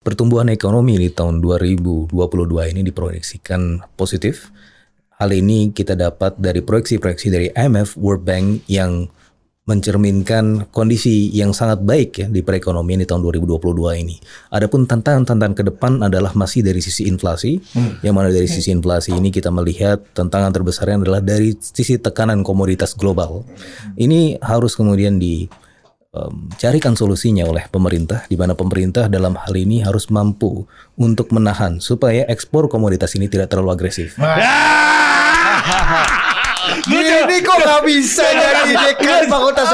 Pertumbuhan ekonomi di tahun 2022 ini diproyeksikan positif. Hal ini kita dapat dari proyeksi-proyeksi dari IMF, World Bank yang mencerminkan kondisi yang sangat baik ya di perekonomian di tahun 2022 ini. Adapun tantangan-tantangan ke depan adalah masih dari sisi inflasi, hmm. yang mana dari sisi inflasi ini kita melihat tantangan terbesarnya adalah dari sisi tekanan komoditas global. Ini harus kemudian di um, carikan solusinya oleh pemerintah, di mana pemerintah dalam hal ini harus mampu untuk menahan supaya ekspor komoditas ini tidak terlalu agresif. Kok gak bisa jadi dekan fakultas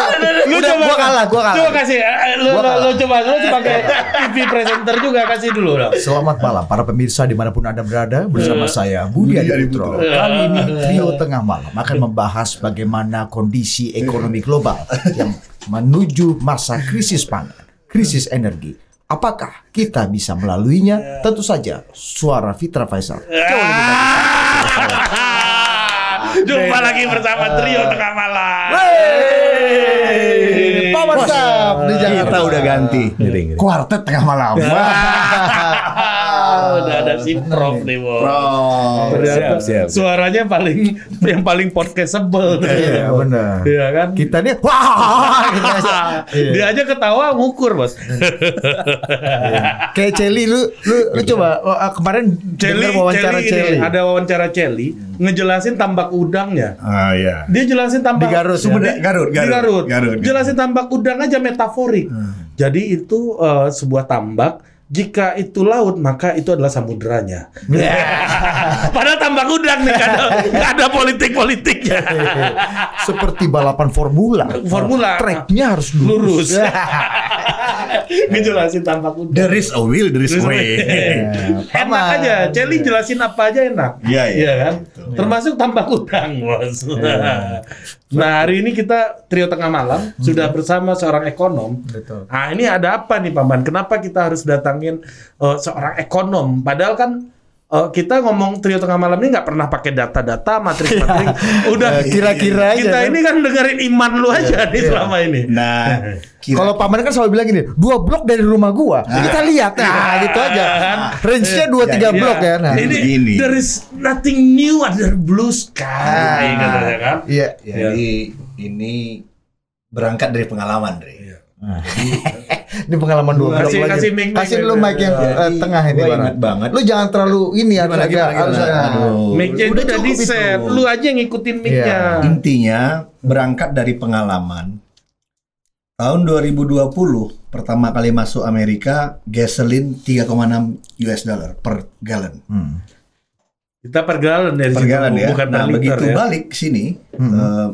Lu Udah, coba gua kalah, gua kalah Coba kasih eh, Lu, lu, lu coba Lu sebagai TV presenter juga kasih dulu dong Selamat malam para pemirsa di mana pun anda berada bersama saya Budi Adiputro. Kali ini trio tengah malam akan membahas bagaimana kondisi ekonomi global yang menuju masa krisis pangan, krisis energi. Apakah kita bisa melaluinya? Tentu saja suara Fitra Faisal. Jauh lebih bagus. Jumpa lagi bersama trio tengah malam Wey, Sam di Jakarta. Kita udah ganti. Kuartet tengah malam. Ah, Udah ada si Prof nih Bo. Prof. Ternyata Siap, siap. suaranya paling yang paling podcastable Iya benar. Iya kan Kita nih wah. Iya. Dia aja ketawa ngukur bos Kayak Celi lu lu lu coba oh, ah, kemarin Celi, wawancara Celi, ada wawancara Celi ngejelasin tambak udangnya. Ah iya. Dia jelasin tambak Di Garut, Sumber- Garut, Di Garut, Garut. Garut. Jelasin tambak udang aja metaforik. Jadi itu eh, sebuah tambak jika itu laut maka itu adalah samuderanya. Padahal tambak udang nih nggak ada, ada politik-politiknya. Seperti balapan formula. Formula. Tracknya harus lurus. Lurus. Ngejelasin tambak udang. There is a will, there is a way. enak Paman. aja, Celi jelasin apa aja enak. Iya, iya. kan? Termasuk tambak udang, Bos. nah, hari ini kita trio tengah malam sudah bersama seorang ekonom. Betul. Nah, ini ada apa nih, Paman? Kenapa kita harus datangin eh, seorang ekonom? Padahal kan eh, kita ngomong trio tengah malam ini nggak pernah pakai data-data, matrik-matrik. Udah Eh, kira-kira aja, Kita kan? ini kan dengerin iman lu aja nih selama ini. Nah, Kalau paman kan selalu bilang gini, dua blok dari rumah gua. Kita lihat, nah gitu aja. Range-nya dua tiga Iya. blok ya. Nah, ini begini. there is nothing new under blue sky katanya kan. iya. jadi ini berangkat dari pengalaman, Re. Ini pengalaman dua blok Kasih- lagi. kasih mic, mic, Kasih mic. dulu mic yang eh, tengah ini, gua Bang. ingat banget. Lu jangan terlalu ini ya, harus agak- Aduh. Mic-nya itu Udah udah di cukup set, lu aja yang ngikutin mic-nya. Iya. Intinya berangkat dari pengalaman tahun 2020 pertama kali masuk Amerika gasoline 3,6 US dollar per gallon. Hmm. Kita per galon dari Per situ, gallon ya. bukan Nah, liter begitu ya. balik ke sini eh,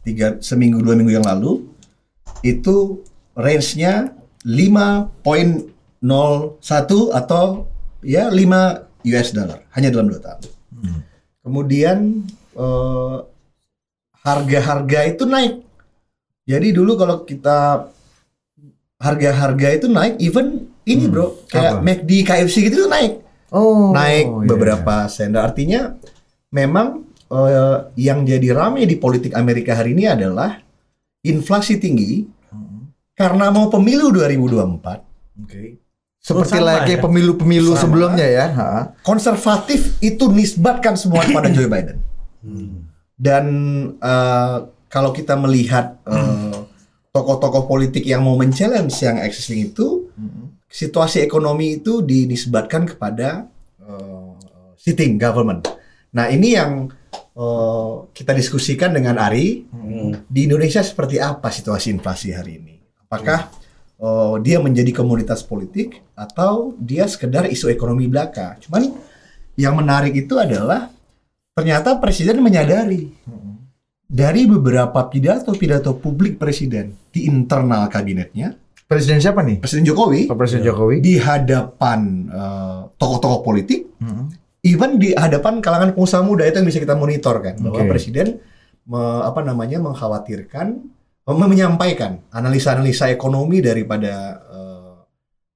tiga seminggu dua minggu yang lalu itu range-nya 5.01 atau ya 5 US dollar hanya dalam dua tahun. Kemudian eh, harga-harga itu naik. Jadi dulu kalau kita harga-harga itu naik, even ini bro, kayak Apa? McD, KFC gitu tuh naik Oh. naik iya. beberapa sen. Artinya memang eh, yang jadi rame di politik Amerika hari ini adalah inflasi tinggi karena mau pemilu 2024. Seperti Oh, lagi ya? pemilu-pemilu Sama. sebelumnya ya. Ha. Konservatif itu nisbatkan semua kepada Joe Biden. Dan eh, kalau kita melihat eh, tokoh-tokoh politik yang mau men-challenge yang existing itu, situasi ekonomi itu dinisbatkan kepada eh, sitting government. Nah ini yang eh, kita diskusikan dengan Ari di Indonesia seperti apa situasi inflasi hari ini? Apakah eh, dia menjadi komoditas politik atau dia sekedar isu ekonomi belaka? Cuman yang menarik itu adalah ternyata presiden menyadari dari beberapa pidato-pidato publik presiden di internal kabinetnya, Presiden siapa nih? Presiden Jokowi Pak Presiden Jokowi. di hadapan eh, tokoh-tokoh politik, Hmm. even di hadapan kalangan pengusaha muda itu yang bisa kita monitor kan, bahwa presiden me- apa namanya mengkhawatirkan, menyampaikan analisa-analisa ekonomi daripada eh,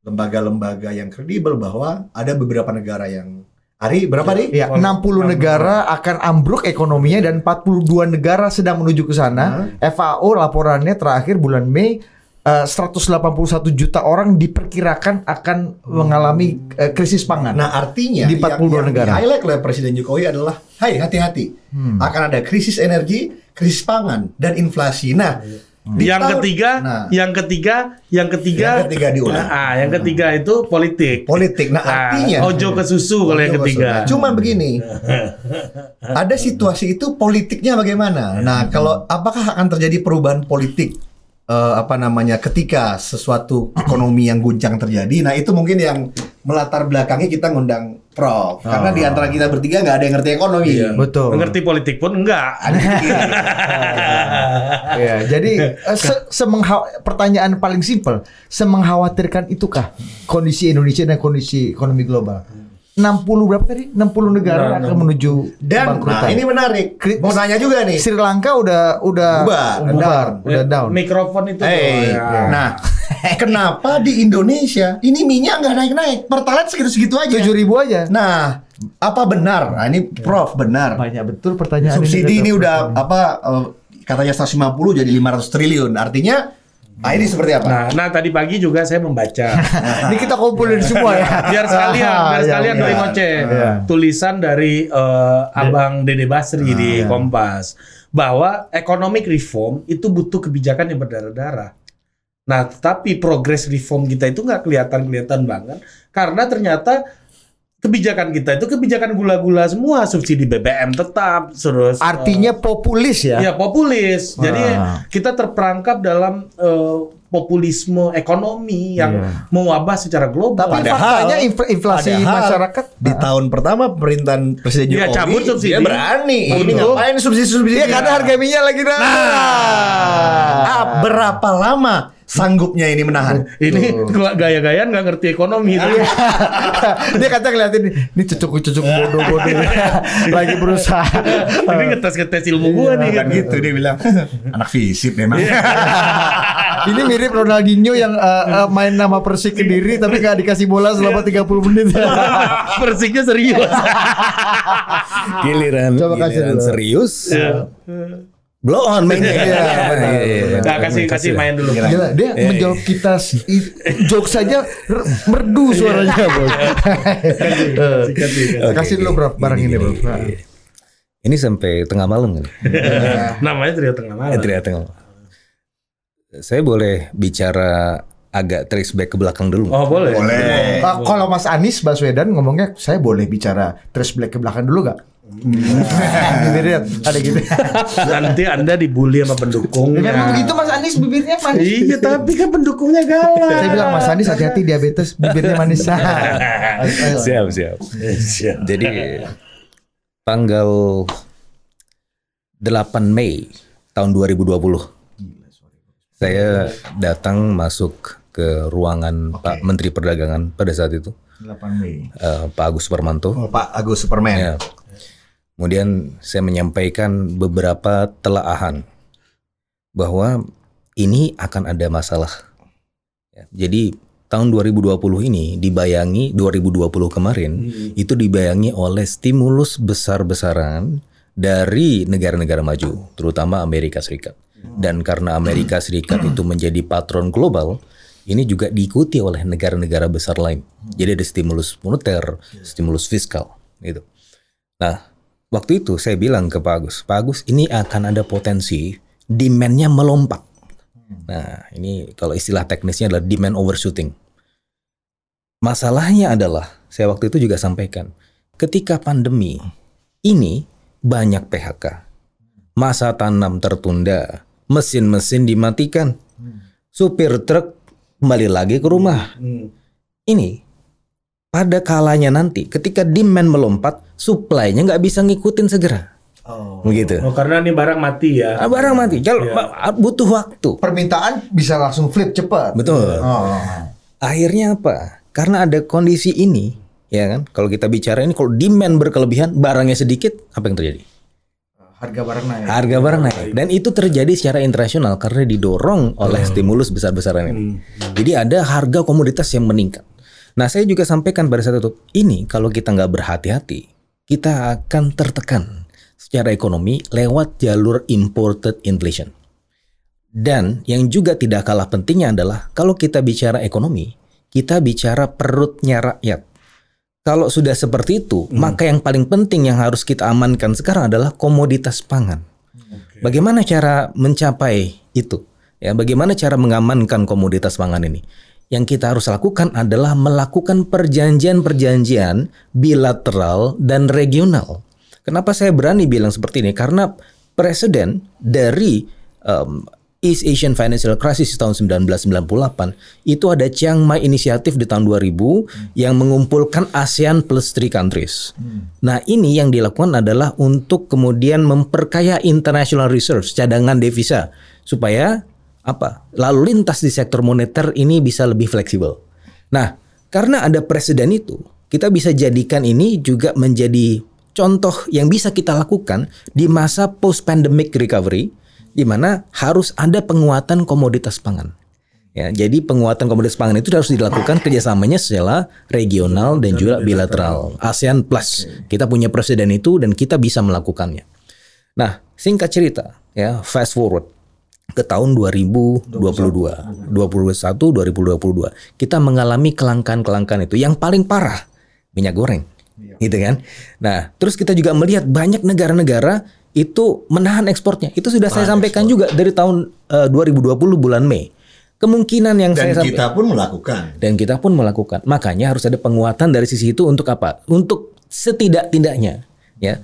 lembaga-lembaga yang kredibel bahwa ada beberapa negara yang Ari berapa nih? Ya, 60 negara akan ambruk ekonominya dan 42 negara sedang menuju ke sana. FAO laporannya terakhir bulan Mei eh, 181 juta orang diperkirakan akan mengalami eh, krisis pangan. Nah artinya Di 42 negara. Di highlight oleh Presiden Jokowi adalah, Hai hati-hati, Hmm. akan ada krisis energi, krisis pangan dan inflasi. Nah, di yang tahun- ketiga, nah, yang ketiga, yang ketiga, Yang ketiga diulang. Ah, yang ketiga itu politik. politik. Nah, Nah, artinya ojo ke susu kalau yang ketiga. maksudnya. Cuma begini, ada situasi itu politiknya bagaimana? Nah, kalau apakah akan terjadi perubahan politik eh, apa namanya ketika sesuatu ekonomi yang guncang terjadi? Nah, itu mungkin yang melatar belakangnya kita ngundang Prof. Karena di antara kita bertiga nggak ada yang ngerti ekonomi. Iya. Betul. Mengerti politik pun enggak. Ya, jadi eh, se semengha- pertanyaan paling simpel, semengkhawatirkan itukah kondisi Indonesia dan kondisi ekonomi global? 60 berapa tadi? 60 negara Nah, akan menuju Dan nah, ini menarik. Kri- Mau nanya juga nih. Sri Lanka udah udah Bubar, bubar, down. udah down. Mikrofon itu. Eh, tuh, ya. nah, kenapa di Indonesia ini minyak nggak naik-naik? Pertalite segitu-segitu aja. 7000 aja. Nah, apa benar? Nah, ini Prof benar. Banyak betul pertanyaan Subsidi ini Kata- udah apa eh, katanya 150 jadi 500 triliun. Artinya ah, ini seperti apa? Nah, nah tadi pagi juga saya membaca. Ini kita kumpulin semua ya. biar sekalian, biar Ya, sekalian ya. doi ngoceh. Iya. Tulisan dari eh, Abang Dede Basri Ah, di iya. Kompas bahwa economic reform itu butuh kebijakan yang berdarah-darah. Nah, tetapi progres reform kita itu nggak kelihatan-kelihatan banget karena ternyata kebijakan kita itu kebijakan gula-gula semua, subsidi BBM tetap, terus Artinya populis ya. Ya populis. Jadi Ah. kita terperangkap dalam eh, populisme ekonomi yang Iya. mewabah secara global. Tapi Padahal- faktanya infl- inflasi Padahal masyarakat di tahun pertama pemerintahan Presiden Iya, Jokowi cabut subsidi. dia berani. Ini Betul. ngapain subsidi-subsidi? Iya karena harga minyak lagi naik. Ah, berapa lama sanggupnya ini menahan? Ini gaya-gayaan nggak ngerti ekonomi. itu. Iya. dia kata ngeliatin ini cucuk-cucuk bodoh-bodoh lagi berusaha. Ini ngetes-ngetes ilmu gua nih. Kan gitu dia bilang anak fisip memang. Ini mirip Ronaldinho yang uh, uh, main nama Persik Kediri tapi gak dikasih bola selama 30 menit. Persiknya serius. Giliran, Coba kasih giliran dulu. serius. Iya. Blow on mainnya. Iya, Iya. Nah, kasih kasih main dulu. Gila, dia menjawab kita s- i- jokes saja merdu suaranya. Oke, Kasih dulu. Bro, barang ini, Bro. Ini sampai tengah malam kan? Namanya Trio Tengah Malam. Eh, tengah tengah. Saya boleh bicara agak trace back ke belakang dulu. Oh boleh. Boleh. Uh, kalau Mas Anies Baswedan ngomongnya saya boleh bicara terus black ke belakang dulu gak? Bibirnya ada gitu. Nanti anda dibully sama pendukungnya. Ya, memang begitu Mas Anies bibirnya manis. Iya tapi kan pendukungnya galak. Saya bilang Mas Anies hati-hati diabetes bibirnya manis. Siap, siap. Siap. Jadi tanggal 8 Mei tahun 2020 saya datang masuk ke ruangan Pak Menteri Perdagangan pada saat itu 8 Mei. eh, Pak Agus Suparmanto. Oh, Pak Agus Superman. Ya. Kemudian saya menyampaikan beberapa telaahan bahwa ini akan ada masalah. Ya, Jadi tahun 2020 ini dibayangi 2020 kemarin itu dibayangi oleh stimulus besar-besaran dari negara-negara maju, terutama Amerika Serikat. Dan karena Amerika Serikat itu menjadi patron global, ini juga diikuti oleh negara-negara besar lain. Jadi ada stimulus moneter, stimulus fiskal, gitu. Nah, waktu itu saya bilang ke Pak Agus, Pak Agus ini akan ada potensi demand-nya melompat. Nah, ini kalau istilah teknisnya adalah demand overshooting. Masalahnya adalah, saya waktu itu juga sampaikan, ketika pandemi ini banyak PHK, masa tanam tertunda, mesin-mesin dimatikan, supir truk kembali lagi ke rumah. Hmm. Ini pada kalanya nanti, ketika demand melompat, supply-nya nggak bisa ngikutin segera, Oh. begitu. Oh karena ini barang mati ya. Ah, barang mati, kalau Iya. butuh waktu. Permintaan bisa langsung flip cepat. Betul. Oh. Akhirnya apa? Karena ada kondisi ini, ya kan? Kalau kita bicara ini, kalau demand berkelebihan, barangnya sedikit, apa yang terjadi? Harga barang naik. Harga barang naik. Dan itu terjadi secara internasional karena didorong oleh stimulus besar-besaran ini. Jadi ada harga komoditas yang meningkat. Nah, saya juga sampaikan pada saat itu, ini kalau kita nggak berhati-hati, kita akan tertekan secara ekonomi lewat jalur imported inflation. Dan yang juga tidak kalah pentingnya adalah kalau kita bicara ekonomi, kita bicara perutnya rakyat. Kalau sudah seperti itu, maka yang paling penting yang harus kita amankan sekarang adalah komoditas pangan. Bagaimana cara mencapai itu? Ya, bagaimana cara mengamankan komoditas pangan ini? Yang kita harus lakukan adalah melakukan perjanjian-perjanjian bilateral dan regional. Kenapa saya berani bilang seperti ini? Karena presiden dari um, East Asian Financial Crisis tahun 1998 itu ada Chiang Mai Initiative di tahun 2000 yang mengumpulkan ASEAN plus three countries. Nah ini yang dilakukan adalah untuk kemudian memperkaya international reserves cadangan devisa supaya apa lalu lintas di sektor moneter ini bisa lebih fleksibel. Nah karena ada presiden itu kita bisa jadikan ini juga menjadi contoh yang bisa kita lakukan di masa post pandemic recovery di mana harus ada penguatan komoditas pangan. Ya, jadi penguatan komoditas pangan itu harus dilakukan kerjasamanya secara regional dan juga bilateral. ASEAN Plus kita punya presiden itu dan kita bisa melakukannya. Nah, singkat cerita, ya fast forward ke tahun 2022, 2021, 2022 kita mengalami kelangkaan-kelangkaan itu. Yang paling parah minyak goreng, gitu kan? Nah, terus kita juga melihat banyak negara-negara itu menahan ekspornya. Itu sudah saya sampaikan juga dari tahun eh, 2020 bulan Mei. Kemungkinan yang Dan saya sampaikan kita pun melakukan. dan kita pun melakukan. Makanya harus ada penguatan dari sisi itu untuk apa? Untuk setidak-tidaknya ya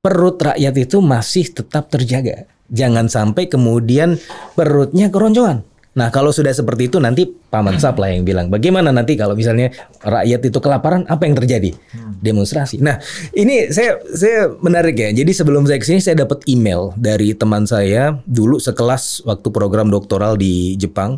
perut rakyat itu masih tetap terjaga. Jangan sampai kemudian perutnya keroncongan. Nah, kalau sudah seperti itu nanti Paman Sap lah yang bilang, bagaimana nanti kalau misalnya rakyat itu kelaparan, apa yang terjadi? Demonstrasi. Nah, ini saya saya menarik ya. Jadi sebelum saya ke sini saya dapat email dari teman saya dulu sekelas waktu program doktoral di Jepang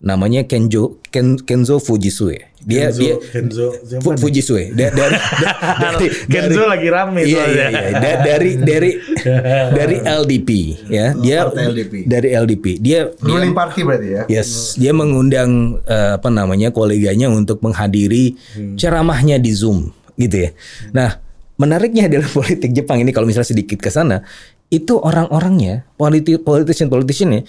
namanya Kenjo Ken, Kenzo Fujisue. Dia Kenzo- dia Kenzo siapa Fu- nih? Fujisue. Da- dari, da- dari, Kenzo lagi rame iya, soalnya. iya, iya. Da- dari dari dari LDP ya. Dia Partai LDP. dari LDP. Dia dia Ruling party berarti ya. Yes, dia mengundang eh, apa namanya koleganya untuk menghadiri ceramahnya di Zoom, gitu ya. Nah, menariknya adalah politik Jepang ini kalau misalnya sedikit ke sana, itu orang-orangnya, politik politician politiciannya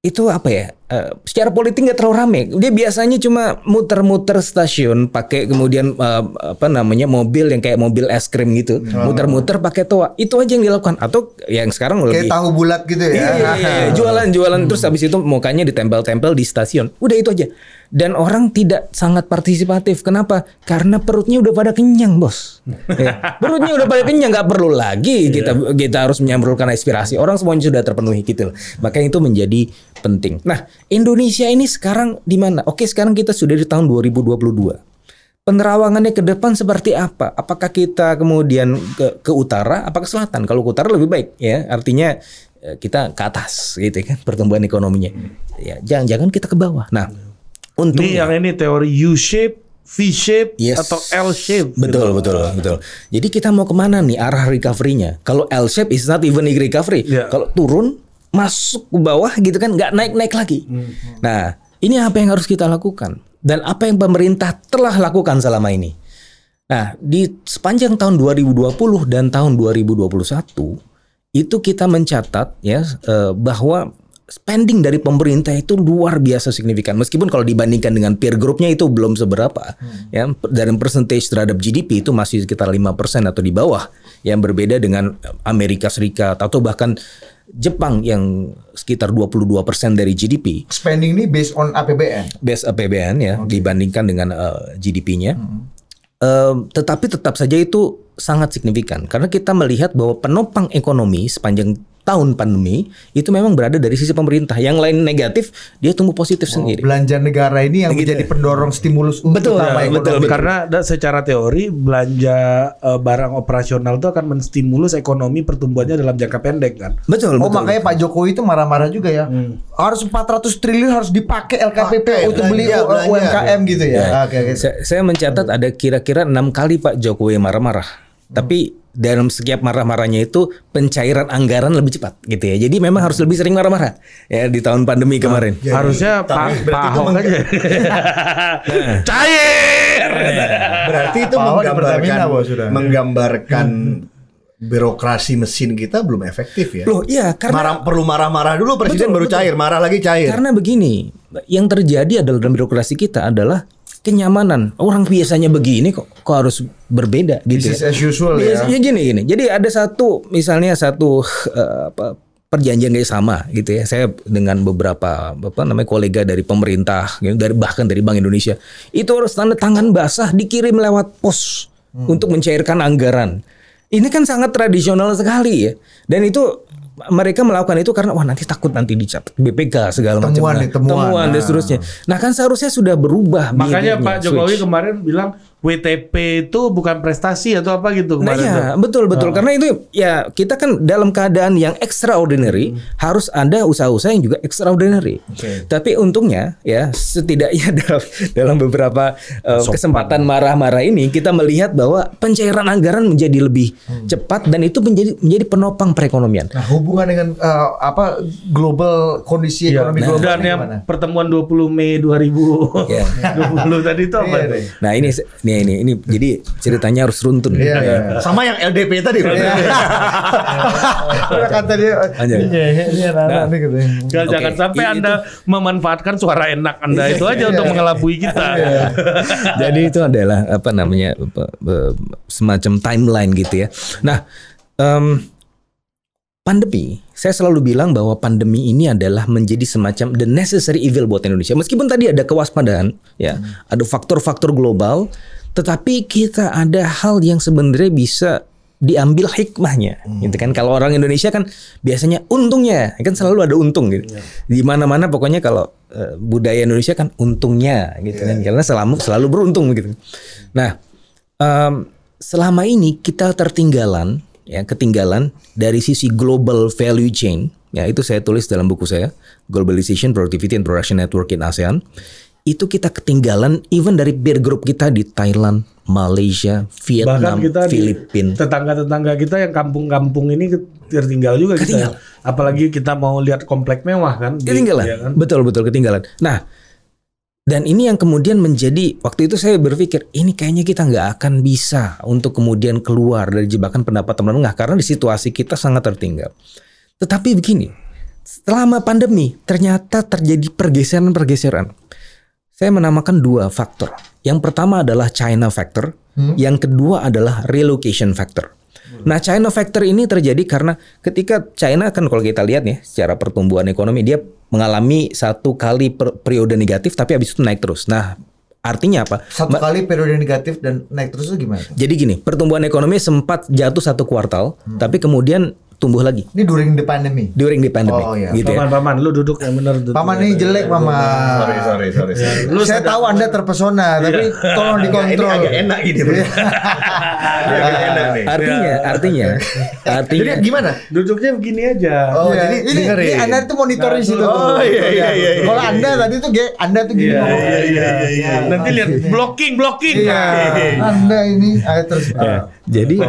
itu apa ya? Eh, secara politik nggak terlalu rame. Dia biasanya cuma muter-muter stasiun, pakai kemudian eh, apa namanya mobil yang kayak mobil es krim gitu, muter-muter pakai toa. Itu aja yang dilakukan. Atau yang sekarang Kayak lebih tahu bulat gitu ya. Iya, iya, iya. jualan jualan terus habis itu mukanya ditempel-tempel di stasiun. Udah itu aja. Dan orang tidak sangat partisipatif. Kenapa? Karena perutnya udah pada kenyang, bos. Ya. Perutnya udah pada kenyang, nggak perlu lagi kita kita harus menyambulkan aspirasi. Orang semuanya sudah terpenuhi gitu. loh. Makanya itu menjadi penting. Nah, Indonesia ini sekarang di mana? Oke, sekarang kita sudah di tahun 2022 penerawangannya ke depan seperti apa? Apakah kita kemudian ke, ke utara, apa ke selatan? Kalau ke utara lebih baik, ya. Artinya eh, kita ke atas, gitu kan, pertumbuhan ekonominya. Ya, jangan jangan kita ke bawah. Nah, Ini untungnya yang ini teori U shape, V shape Yes. atau L shape. Betul, betul, betul. Jadi kita mau ke mana nih arah recovery-nya? Kalau L shape is not even recovery. Iya. Kalau turun masuk ke bawah gitu kan nggak naik-naik lagi. Nah, ini apa yang harus kita lakukan? Dan apa yang pemerintah telah lakukan selama ini? Nah, di sepanjang tahun 2020 dan tahun 2021 itu kita mencatat ya eh, bahwa spending dari pemerintah itu luar biasa signifikan. Meskipun kalau dibandingkan dengan peer groupnya itu belum seberapa. Ya, dari percentage terhadap GDP itu masih sekitar 5% atau di bawah. Yang berbeda dengan Amerika Serikat atau bahkan Jepang yang sekitar 22% dari GDP Spending ini based on APBN. base APBN ya dibandingkan dengan eh, GDP-nya. Eh, tetapi tetap saja itu sangat signifikan karena kita melihat bahwa penopang ekonomi sepanjang tahun pandemi itu memang berada dari sisi pemerintah. Yang lain negatif, dia tumbuh positif sendiri. Belanja negara ini yang Gitu. menjadi pendorong stimulus Betul, utama ya, betul, betul. Karena da- secara teori belanja eh, barang operasional itu akan menstimulus ekonomi pertumbuhannya dalam jangka pendek kan. Betul, Oh betul. makanya Pak Jokowi itu marah-marah juga ya. Harus 400 triliun harus dipakai LKPP Pakai, untuk beli belanja, belanja. UMKM gitu ya. Ya. Oke, oke. Saya, saya mencatat ada kira-kira enam kali Pak Jokowi marah-marah. Tapi dalam setiap marah-marahnya itu pencairan anggaran lebih cepat gitu ya. Jadi memang harus lebih sering marah-marah ya di tahun pandemi kemarin. Jadi, Harusnya tapi Pak berarti Pak Ahok meng- aja. Cair. Berarti itu menggambarkan Bos, sudah. menggambarkan birokrasi mesin kita belum efektif ya. Loh, iya karena Marah, perlu marah-marah dulu presiden Betul, baru betul. cair, marah lagi cair. Karena begini, yang terjadi adalah dalam birokrasi kita adalah kenyamanan. Orang biasanya begini kok kok harus berbeda gitu. Business ya. as usual ya. Biasanya gini gini. Jadi ada satu misalnya satu eh, apa perjanjian kayak sama gitu ya. Saya dengan beberapa apa namanya kolega dari pemerintah, gitu, dari bahkan dari Bank Indonesia, itu harus tanda tangan basah dikirim lewat pos untuk mencairkan anggaran. Ini kan sangat tradisional sekali ya. Dan itu mereka melakukan itu karena wah nanti takut nanti dicatat BPK segala macam. Temuan nih, temuan. dan Nah. seterusnya. Nah kan seharusnya sudah berubah. Makanya Pak Jokowi switch. kemarin bilang WTP itu bukan prestasi atau apa gitu Nah kemarin. ya tuh. betul betul karena itu ya kita kan dalam keadaan yang extraordinary harus ada usaha-usaha yang juga extraordinary. Tapi untungnya ya setidaknya dalam dalam beberapa uh, kesempatan marah-marah ini kita melihat bahwa pencairan anggaran menjadi lebih cepat dan itu menjadi menjadi penopang perekonomian. Nah, hubungan dengan eh, apa global kondisi Iya. ekonomi Nah, global dan yang gimana? pertemuan 20 Mei 2020 Iya. tadi itu apa Iya, tuh? iya. Nah ini ini ini, ini jadi ceritanya harus runtun. Iya, iya. Sama yang LDP tadi. Bro. Udah kata dia anak-anak nih gitu. Jangan, Oke, jangan sampai i- Anda memanfaatkan suara enak Anda itu aja untuk mengelabui kita. Jadi itu adalah apa namanya semacam timeline gitu ya. Nah, em, pandemi, saya selalu bilang bahwa pandemi ini adalah menjadi semacam the necessary evil buat Indonesia. Meskipun tadi ada kewaspadaan, ya, ada faktor-faktor global, tetapi kita ada hal yang sebenarnya bisa diambil hikmahnya. Gitu kan? Kalau orang Indonesia kan biasanya untungnya kan selalu ada untung gitu. Di mana-mana pokoknya kalau eh, budaya Indonesia kan untungnya gitu kan? Karena selalu selalu beruntung gitu. Nah em, selama ini kita tertinggalan ya ketinggalan dari sisi global value chain. Ya itu saya tulis dalam buku saya globalization productivity and production network in ASEAN itu kita ketinggalan even dari peer group kita di Thailand Malaysia Vietnam Bahkan kita di Filipina tetangga-tetangga kita yang kampung-kampung ini tertinggal juga Ketinggal. kita. Apalagi kita mau lihat komplek mewah kan. di- ketinggalan ya kan? betul betul ketinggalan nah dan ini yang kemudian menjadi waktu itu saya berpikir ini kayaknya kita nggak akan bisa untuk kemudian keluar dari jebakan pendapatan menengah karena di situasi kita sangat tertinggal. Tetapi begini, selama pandemi ternyata terjadi pergeseran-pergeseran. Saya menamakan dua faktor. Yang pertama adalah China factor, yang kedua adalah relocation factor. Nah, China factor ini terjadi karena ketika China kan kalau kita lihat nih secara pertumbuhan ekonomi dia mengalami satu kali per- periode negatif tapi habis itu naik terus. Nah, artinya apa? Satu kali periode negatif dan naik terus itu gimana? Jadi gini, pertumbuhan ekonomi sempat jatuh satu kuartal, tapi kemudian tumbuh lagi Ini during the pandemic. during the pandemic, Oh, iya. gitu ya. Paman-paman, lu duduk yang benar. Paman ini jelek paman. sorry, sorry, sorry. sorry. Lu Saya tahu Anda terpesona, tapi tolong Ini dikontrol. agak enak bro. Ini agak enak nih. Artinya, artinya, Jadi artinya gimana? Duduknya begini aja. Oh, Iya, jadi ini, ini. Anda tuh monitoring situ. tuh. Oh, iya, iya, iya, iya. Kalau Anda tadi tuh ge- Anda tuh gini. Iya, iya, iya, iya. Nanti lihat blocking, blocking. Iya, Anda ini ayo terus. Ya, jadi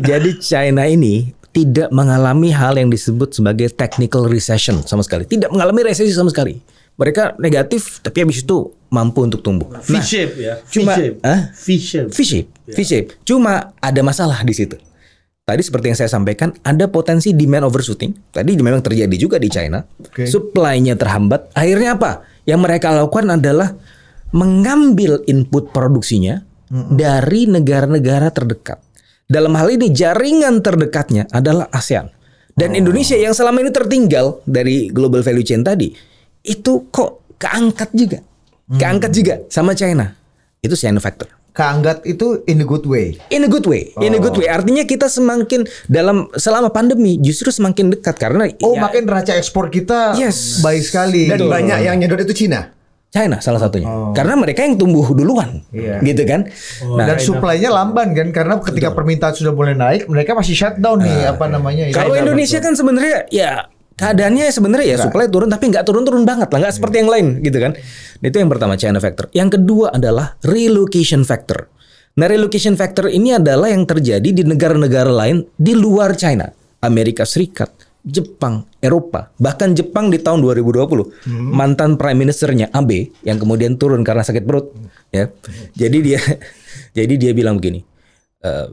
jadi China ini tidak mengalami hal yang disebut sebagai technical recession sama sekali. Tidak mengalami resesi sama sekali. Mereka negatif tapi habis itu mampu untuk tumbuh. Nah, V-shape ya. cuma- V-shape. Hah? V-shape. V-shape, V-shape. Cuma ada masalah di situ. Tadi seperti yang saya sampaikan, ada potensi demand overshooting. Tadi memang terjadi juga di China. Oke. Supply-nya terhambat. Akhirnya apa? Yang mereka lakukan adalah mengambil input produksinya dari negara-negara terdekat. Dalam hal ini jaringan terdekatnya adalah ASEAN. Dan Indonesia yang selama ini tertinggal dari global value chain tadi, itu kok keangkat juga. Keangkat juga sama China. Itu China factor. Keangkat itu in a good way. In a good way, in a good way. Artinya kita semakin dalam selama pandemi justru semakin dekat karena Oh, ya, makin neraca ekspor kita Yes. baik sekali. Dan banyak yang nyedot itu Cina. China salah satunya. Karena mereka yang tumbuh duluan, Iya. gitu kan? nah, dan supply-nya lamban kan karena ketika permintaan sudah mulai naik, mereka masih shutdown nih apa namanya? kalau ini. Indonesia kan sebenarnya ya keadaannya sebenarnya ya supply turun tapi nggak turun-turun banget lah, nggak seperti yang lain, gitu kan? Itu yang pertama China factor. Yang kedua adalah relocation factor. Nah, relocation factor ini adalah yang terjadi di negara-negara lain di luar China, Amerika Serikat, Jepang, Eropa, bahkan Jepang di tahun 2020 mantan prime ministernya Abe yang kemudian turun karena sakit perut, ya. Jadi dia jadi dia bilang begini, "Eh,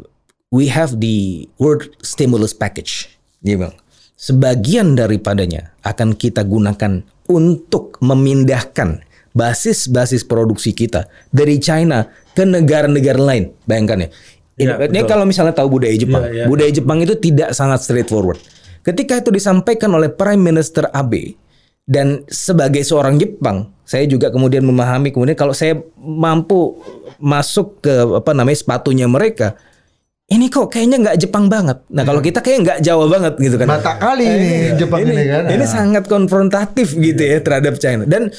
we have the world stimulus package. Dia bilang, sebagian daripadanya akan kita gunakan untuk memindahkan basis-basis produksi kita dari China ke negara-negara lain. Bayangkan ya. Ya, Ini betul. kalau misalnya tahu budaya Jepang, Ya, ya. budaya Jepang itu tidak sangat straightforward. Ketika itu disampaikan oleh Prime Minister Abe dan sebagai seorang Jepang, saya juga kemudian memahami kemudian kalau saya mampu masuk ke apa namanya sepatunya mereka, ini kok kayaknya nggak Jepang banget. Nah kalau kita kayak nggak Jawa banget gitu kan. Mata kali ini Jepang ini, kan. Ini sangat konfrontatif gitu ya terhadap China dan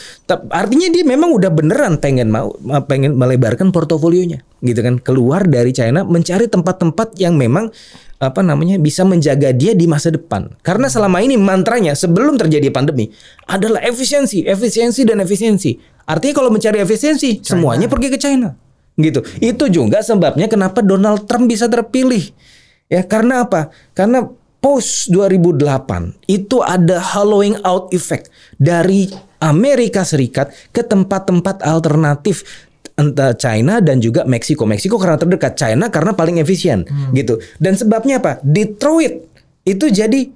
artinya dia memang udah beneran pengen mau pengen melebarkan portofolionya gitu kan keluar dari China mencari tempat-tempat yang memang apa namanya bisa menjaga dia di masa depan. Karena selama ini mantranya sebelum terjadi pandemi adalah efisiensi efisiensi dan efisiensi. Artinya kalau mencari efisiensi semuanya pergi ke China. Gitu. Itu juga sebabnya kenapa Donald Trump bisa terpilih. Ya karena apa? Karena post 2008 itu ada hollowing out effect dari Amerika Serikat ke tempat-tempat alternatif entah China dan juga Meksiko. Meksiko karena terdekat, China karena paling efisien gitu. Dan sebabnya apa? Detroit itu jadi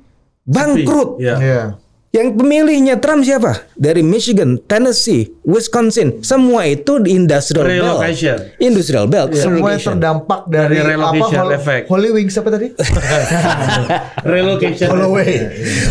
bangkrut. Ya. Iya. Yang pemilihnya Trump siapa? Dari Michigan, Tennessee, Wisconsin, semua itu di industrial Relocation. belt. Industrial belt. Semua yang terdampak dari, Dari relocation apa? effect. Holy Wings apa tadi? Relocation. Holloway.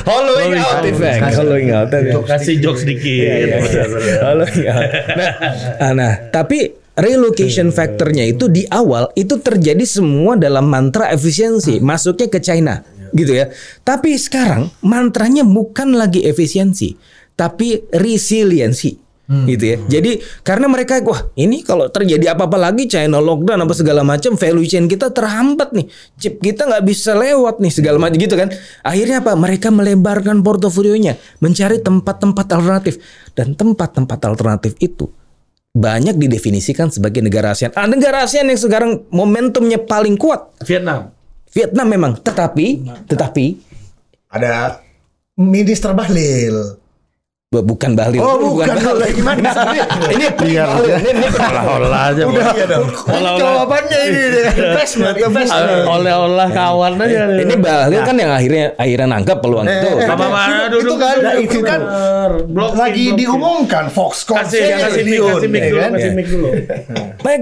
Hollowing out effect. Hollowing out. Kasih jokes dikit. Iya, Benar-benar. Hollowing out. Nah, ah, nah, tapi relocation factornya itu di awal itu terjadi semua dalam mantra efisiensi, masuknya ke China, gitu ya. Tapi sekarang mantranya bukan lagi efisiensi, tapi resiliensi. gitu ya. Jadi karena mereka wah ini kalau terjadi apa-apa lagi China lockdown apa segala macam value chain kita terhambat nih. Chip kita nggak bisa lewat nih segala macam gitu kan. Akhirnya apa? Mereka melebarkan portofolionya, mencari tempat-tempat alternatif dan tempat-tempat alternatif itu banyak didefinisikan sebagai negara ASEAN. Ah, negara ASEAN yang sekarang momentumnya paling kuat Vietnam. Vietnam memang, tetapi tetapi Ada Minister Bahlil. bu- bukan Bali. Oh, bukan. Gimana misalnya? ini Biar ini, ini Olah-olah aja. Udah iya dong. Olah-olah. Jawabannya ini Investment, investment. Olah-olah kawan aja. ini Bahlil kan yang akhirnya akhirnya nangkap peluang Eh, itu. eh, Apa apa Itu kan, itu kan duduk. Blocking, Lagi diumumkan Foxconn. Kasih kasih mic kasih mic ya dulu kan? kasih mic dulu. Baik,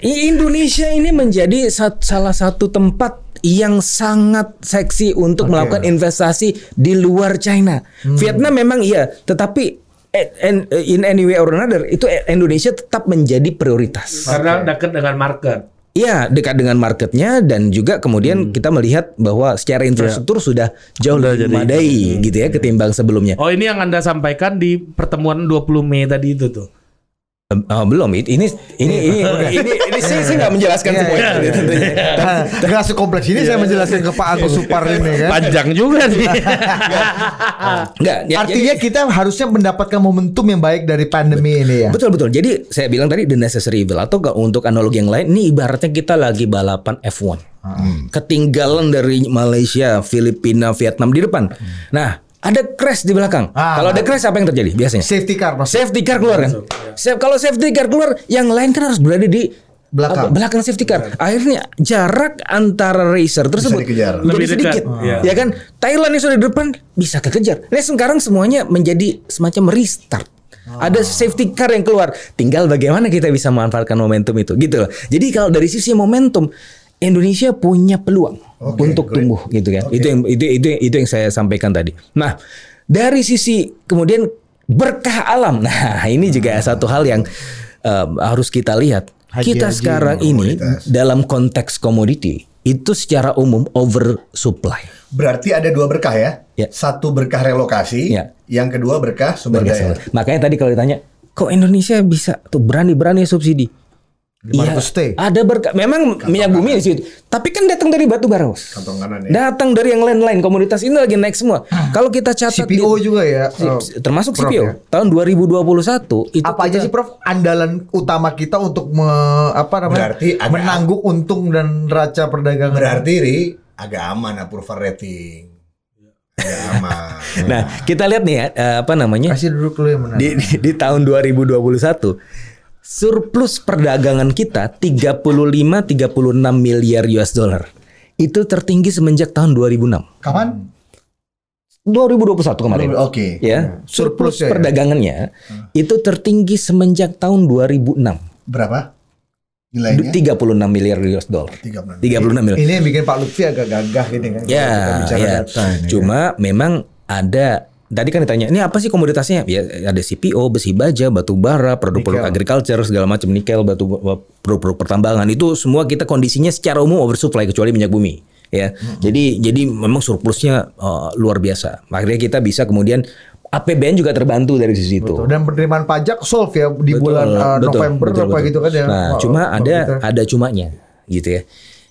Indonesia ini menjadi salah satu tempat yang sangat seksi untuk melakukan investasi di luar China. Vietnam memang iya, tetapi eh, en- in any way or another itu eh, Indonesia tetap menjadi prioritas. Karena dekat dengan market. Iya, dekat dengan marketnya dan juga kemudian kita melihat bahwa secara infrastruktur sudah jauh lebih memadai gitu ya ketimbang sebelumnya. Oh ini yang anda sampaikan di pertemuan 20 Mei tadi itu tuh. Oh, belum ini ini ini ini ini, ini saya saya nggak menjelaskan Iya, semuanya iya, tentunya. Nah, Nggak sekompleks ini saya menjelaskan ke Pak Agus Supar ini kan. Panjang juga nih. Enggak, ya, Artinya kita harusnya mendapatkan momentum yang baik dari pandemi ini ya. Betul betul. Jadi saya bilang tadi the necessary evil atau ke- untuk analogi yang lain ini ibaratnya kita lagi balapan F1. Ketinggalan dari Malaysia, Filipina, Vietnam di depan. Nah, ada crash di belakang. Ah. Kalau ada crash apa yang terjadi biasanya? Safety car mas. Safety car keluar kan? Sa- Kalau safety car keluar, yang lain kan harus berada di Belakang. apa, belakang safety car. Akhirnya jarak antara racer tersebut menjadi Lebih dekat. sedikit. Iya. Ya kan? Thailand yang sudah di depan bisa kekejar. Nah, sekarang semuanya menjadi semacam restart. Ada safety car yang keluar. Tinggal bagaimana kita bisa memanfaatkan momentum itu gitu loh. Jadi kalau dari sisi momentum Indonesia punya peluang Oke, untuk great. tumbuh gitu kan. Itu yang itu itu itu yang saya sampaikan tadi. Nah, dari sisi kemudian berkah alam. Nah, ini juga satu hal yang eh, harus kita lihat. Haji-haji kita sekarang ini komoditas. dalam konteks komoditi itu secara umum oversupply. Berarti ada dua berkah ya. Ya. Satu berkah relokasi, Ya. yang kedua berkah sumber daya. Makanya tadi kalau ditanya, kok Indonesia bisa tuh berani-berani subsidi? 500 T. ada berkah. Memang minyak bumi di situ. Tapi kan datang dari batu bara, Bos. Kantong kanan ya. Datang dari yang lain-lain komoditas ini lagi naik semua. Kalau kita catat CPO di- juga ya. si- oh, termasuk Prof, CPO ya. tahun 2021 itu Apa aja kita- sih Prof andalan utama kita untuk me- apa namanya Berarti agak- menangguk untung dan neraca perdagangan. Berarti Ri agak aman approval rating. Agak aman. Nah, kita lihat nih ya eh, apa namanya? kasih duduk dulu yang menang. di, di, di tahun 2021 surplus perdagangan kita 35-36 miliar US dollar. Itu tertinggi semenjak tahun 2006. Kapan? 2021 kemarin. Oke. Ya, surplus Surplus ya, ya. perdagangannya itu tertinggi semenjak tahun 2006. Berapa? Nilainya? 36 miliar US dollar. 36. 36 miliar. Ini yang bikin Pak Lutfi agak gagah ini kan. Ya, kalau kita bicara ya. data ini. Cuma memang ada tadi kan ditanya, ini apa sih komoditasnya? Ya ada CPO, besi baja, batu bara, produk-produk agriculture segala macam nikel, batu produk-produk pertambangan itu semua kita kondisinya secara umum oversupply kecuali minyak bumi. Ya, jadi jadi memang surplusnya uh, luar biasa. Makanya kita bisa kemudian APBN juga terbantu dari sisi itu. Betul. Dan penerimaan pajak solve ya di Betul, bulan uh, betul, November betul, apa betul. gitu kan ya. Nah, Oh, cuma oh, ada kita- ada cumanya gitu ya.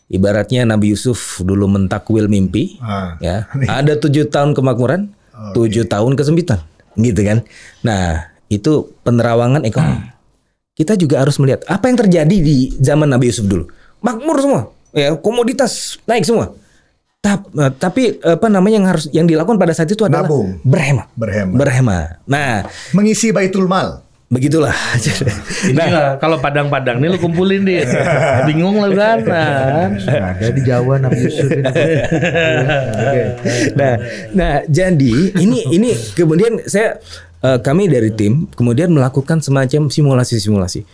Ibaratnya Nabi Yusuf dulu mentakwil mimpi, Ah. ya. Ada tujuh tahun kemakmuran, tujuh tahun kesempitan, gitu kan. Nah, itu penerawangan ekonomi. Kita juga harus melihat apa yang terjadi di zaman Nabi Yusuf dulu. Makmur semua, ya komoditas naik semua. Tap- eh, tapi apa namanya yang harus yang dilakukan pada saat itu adalah Nabung. berhemat. Berhemat. Berhemat. Nah, Mengisi baitul mal. Begitulah. Ini lah, kalau padang-padang nih lu kumpulin deh. Bingung lu kan. Nah. Nggak ada di Jawa Nabi Yusuf ini. Oke. nah, nah jadi ini ini kemudian saya eh, kami dari tim kemudian melakukan semacam simulasi-simulasi.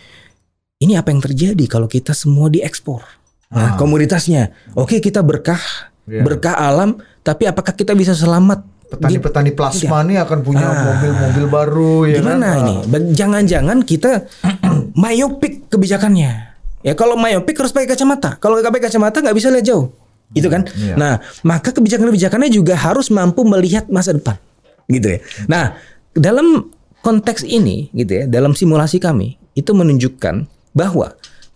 Ini apa yang terjadi kalau kita semua diekspor? Nah, komoditasnya. Oke, kita berkah, Iya. berkah alam, tapi apakah kita bisa selamat? Petani-petani plasma nih akan punya Ah. mobil-mobil baru ya Gimana kan? ini? Ba- Jangan-jangan kita myopik kebijakannya. Ya kalau myopik harus pakai kacamata. Kalau nggak pakai kacamata nggak bisa lihat jauh. Itu kan? Iya. Nah, maka kebijakan-kebijakannya juga harus mampu melihat masa depan. Gitu ya. Nah, dalam konteks ini gitu ya, dalam simulasi kami itu menunjukkan bahwa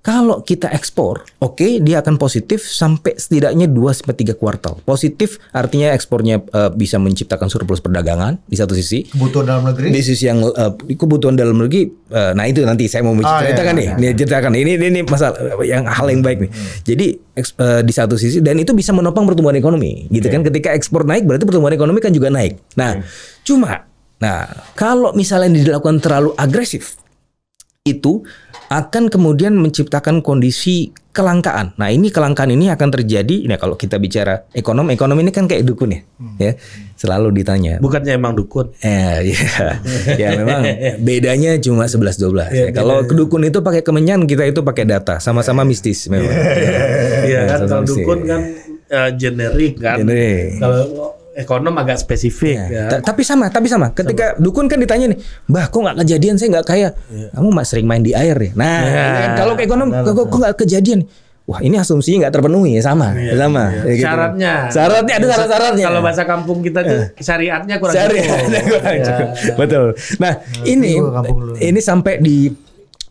kalau kita ekspor, oke dia akan positif sampai setidaknya 2 sampai 3 kuartal. Positif artinya ekspornya eh, bisa menciptakan surplus perdagangan di satu sisi. Kebutuhan dalam negeri. Di sisi yang eh, kebutuhan dalam negeri, eh, nah itu nanti saya mau Ah, ceritakan iya, nih, iya. nih ceritakan ini ini, ini masalah yang hal yang baik nih. Jadi eks- eh, di satu sisi dan itu bisa menopang pertumbuhan ekonomi, gitu kan? Ketika ekspor naik berarti pertumbuhan ekonomi kan juga naik. Nah, cuma, nah kalau misalnya dilakukan terlalu agresif, itu akan kemudian menciptakan kondisi kelangkaan. Nah ini kelangkaan ini akan terjadi. Nah kalau kita bicara ekonom, ekonom ini kan kayak dukun ya, ya selalu ditanya. Bukannya emang dukun. Eh, ya, ya memang bedanya cuma 11-12. Iya, ya. Kalau kedukun itu pakai kemenyan, kita itu pakai data, sama-sama mistis memang. Iya kan sama-sama kalau mistis. dukun kan eh, generik kan. Generik. Kalau ekonom agak spesifik Ya. ya. Ta- Tapi sama, tapi sama. Ketika dukun kan ditanya nih, bah kok nggak kejadian saya nggak kaya. Kamu mak sering main di air ya. Nah, Ya. ini kan kalau ekonom kok kok nggak kejadian. Wah ini asumsinya nggak terpenuhi ya sama, sama. Ya, gitu. Syaratnya. Syaratnya ada syarat-syaratnya. Kalau bahasa kampung kita tuh syariatnya kurang Cari cukup. kurang Ya. cukup. Betul. Nah, ini kampung dulu. ini sampai di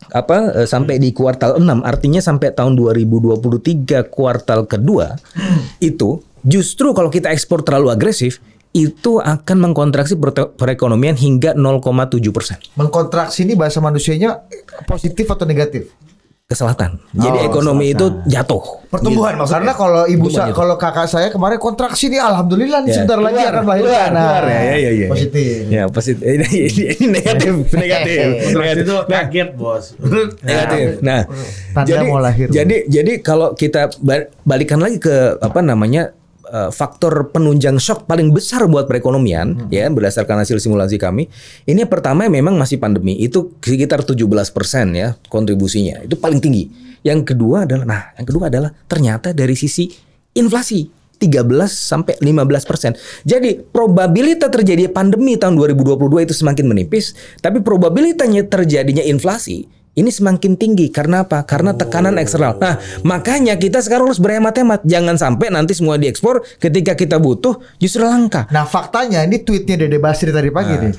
apa eh, sampai di kuartal 6 artinya sampai tahun 2023 kuartal kedua itu justru kalau kita ekspor terlalu agresif itu akan mengkontraksi perekonomian hingga 0,7 persen Mengkontraksi ini bahasa manusianya positif atau negatif? ke selatan. Jadi Oh, ekonomi itu jatuh. Pertumbuhan maksudnya. Karena kalau ibu Pertumbuhan sa- itu. kalau kakak saya kemarin kontraksi nih alhamdulillah nih Ya, sebentar lagi akan keluar, keluar. Ya, ya, ya, ya. Positif. Ya positif. Ini, ini, ini negatif, negatif. Kontraksi itu Nah, kaget bos. negatif. Nah, Tanda jadi, mau lahir. Jadi jadi kalau kita ba- balikan lagi ke apa namanya eh, faktor penunjang shock paling besar buat perekonomian ya berdasarkan hasil simulasi kami. Ini pertama memang masih pandemi itu sekitar 17% ya kontribusinya. Itu paling tinggi. Yang kedua adalah nah, yang kedua adalah ternyata dari sisi inflasi 13 sampai 15 persen. Jadi probabilitas terjadi pandemi tahun 2022 itu semakin menipis, tapi probabilitasnya terjadinya inflasi ini semakin tinggi karena apa? Karena tekanan eksternal. Nah, makanya kita sekarang harus berhemat-hemat. Jangan sampai nanti semua diekspor ketika kita butuh justru langka. Nah faktanya ini tweetnya Dede Basri tadi pagi Nah. nih.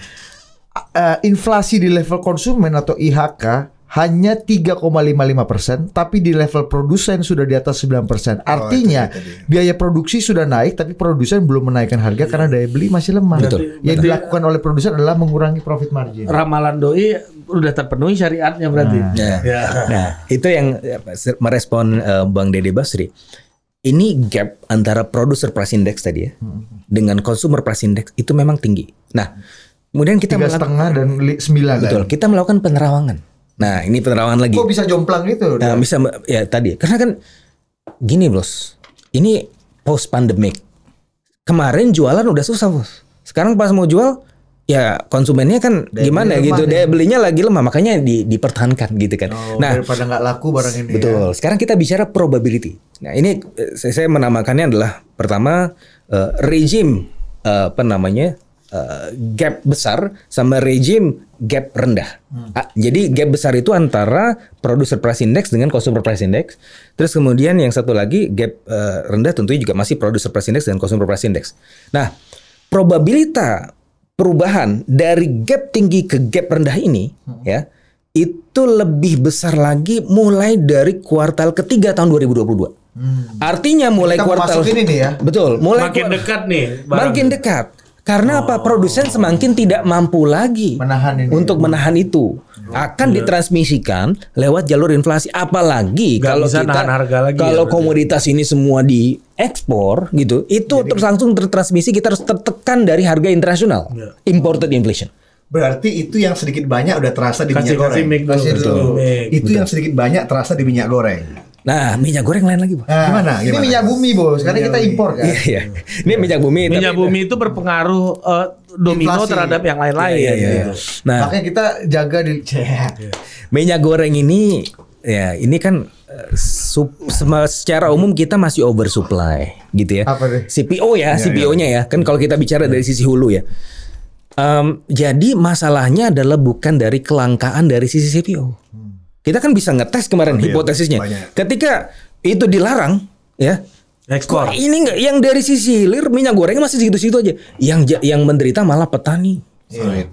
Eh, inflasi di level konsumen atau IHK hanya 3,55 persen, tapi di level produsen sudah di atas 9 persen. Artinya itu dia tadi. biaya produksi sudah naik, tapi produsen belum menaikkan harga karena daya beli masih lemah. Betul. Yang dilakukan oleh produsen adalah mengurangi profit margin. Ramalan doi udah terpenuhi syariatnya berarti. Nah, Ya. nah, itu yang eh, merespon eh, Bang Dede Basri. Ini gap antara producer price index tadi ya dengan consumer price index itu memang tinggi. Nah, kemudian kita Tiga melakukan setengah dan sembilan. betul, kita melakukan penerawangan. Nah, ini penerawangan lagi. Kok bisa jomplang gitu? Nah, bisa ya tadi karena kan gini bos, ini post pandemic. Kemarin jualan udah susah bos. Sekarang pas mau jual ya konsumennya kan gimana beli gitu, daya belinya lagi lemah, makanya di, dipertahankan gitu kan. Oh, nah, daripada nggak laku barang ini. ya. betul. Sekarang kita bicara probability. Nah, ini eh, saya, saya menamakannya adalah pertama eh, regime eh, apa namanya eh, gap besar sama regime gap rendah. Ah, jadi gap besar itu antara producer price index dengan consumer price index. Terus kemudian yang satu lagi gap eh, rendah tentunya juga masih producer price index dan consumer price index. Nah, probabilitas perubahan dari gap tinggi ke gap rendah ini ya itu lebih besar lagi mulai dari kuartal ketiga tahun 2022. Artinya mulai Kita kuartal masuk ini nih ya. Betul, mulai Makin dekat nih. barang. makin dekat. Karena apa? Produsen semakin tidak mampu lagi Menahan ini. untuk menahan itu. Akan ditransmisikan lewat jalur inflasi. Apalagi Nggak kalau bisa kita nahan harga lagi ya, kalau berarti. komoditas ini semua diekspor gitu, itu terus langsung tertransmisi kita harus tertekan dari harga internasional. Iya. Imported inflation. Berarti itu yang sedikit banyak udah terasa di Kasih minyak kasih goreng. Kasih Kasih dulu. mic. Itu yang sedikit banyak terasa di minyak goreng. Nah, minyak goreng lain lagi, Pak. Nah, Gimana? Ini Gimana? minyak bumi bos. Karena kita impor kan. Iya, iya. Ini minyak bumi. Minyak tapi- bumi itu berpengaruh eh, domino Inflasi. terhadap yang lain-lain. Iya, iya, iya. gitu. Nah, Makanya kita jaga di minyak goreng ini ya ini kan eh, sup- sem- secara umum kita masih oversupply gitu ya. Apa deh? CPO ya, CPO-nya ya. Kan kalau kita bicara dari sisi hulu ya. Em, jadi masalahnya adalah bukan dari kelangkaan dari sisi CPO. Kita kan bisa ngetes kemarin Iya, hipotesisnya. banyak. Ketika itu dilarang ya, Ekspor. Kok ini nggak yang dari sisi hilir minyak goreng masih segitu-segitu aja. Yang yang menderita malah petani.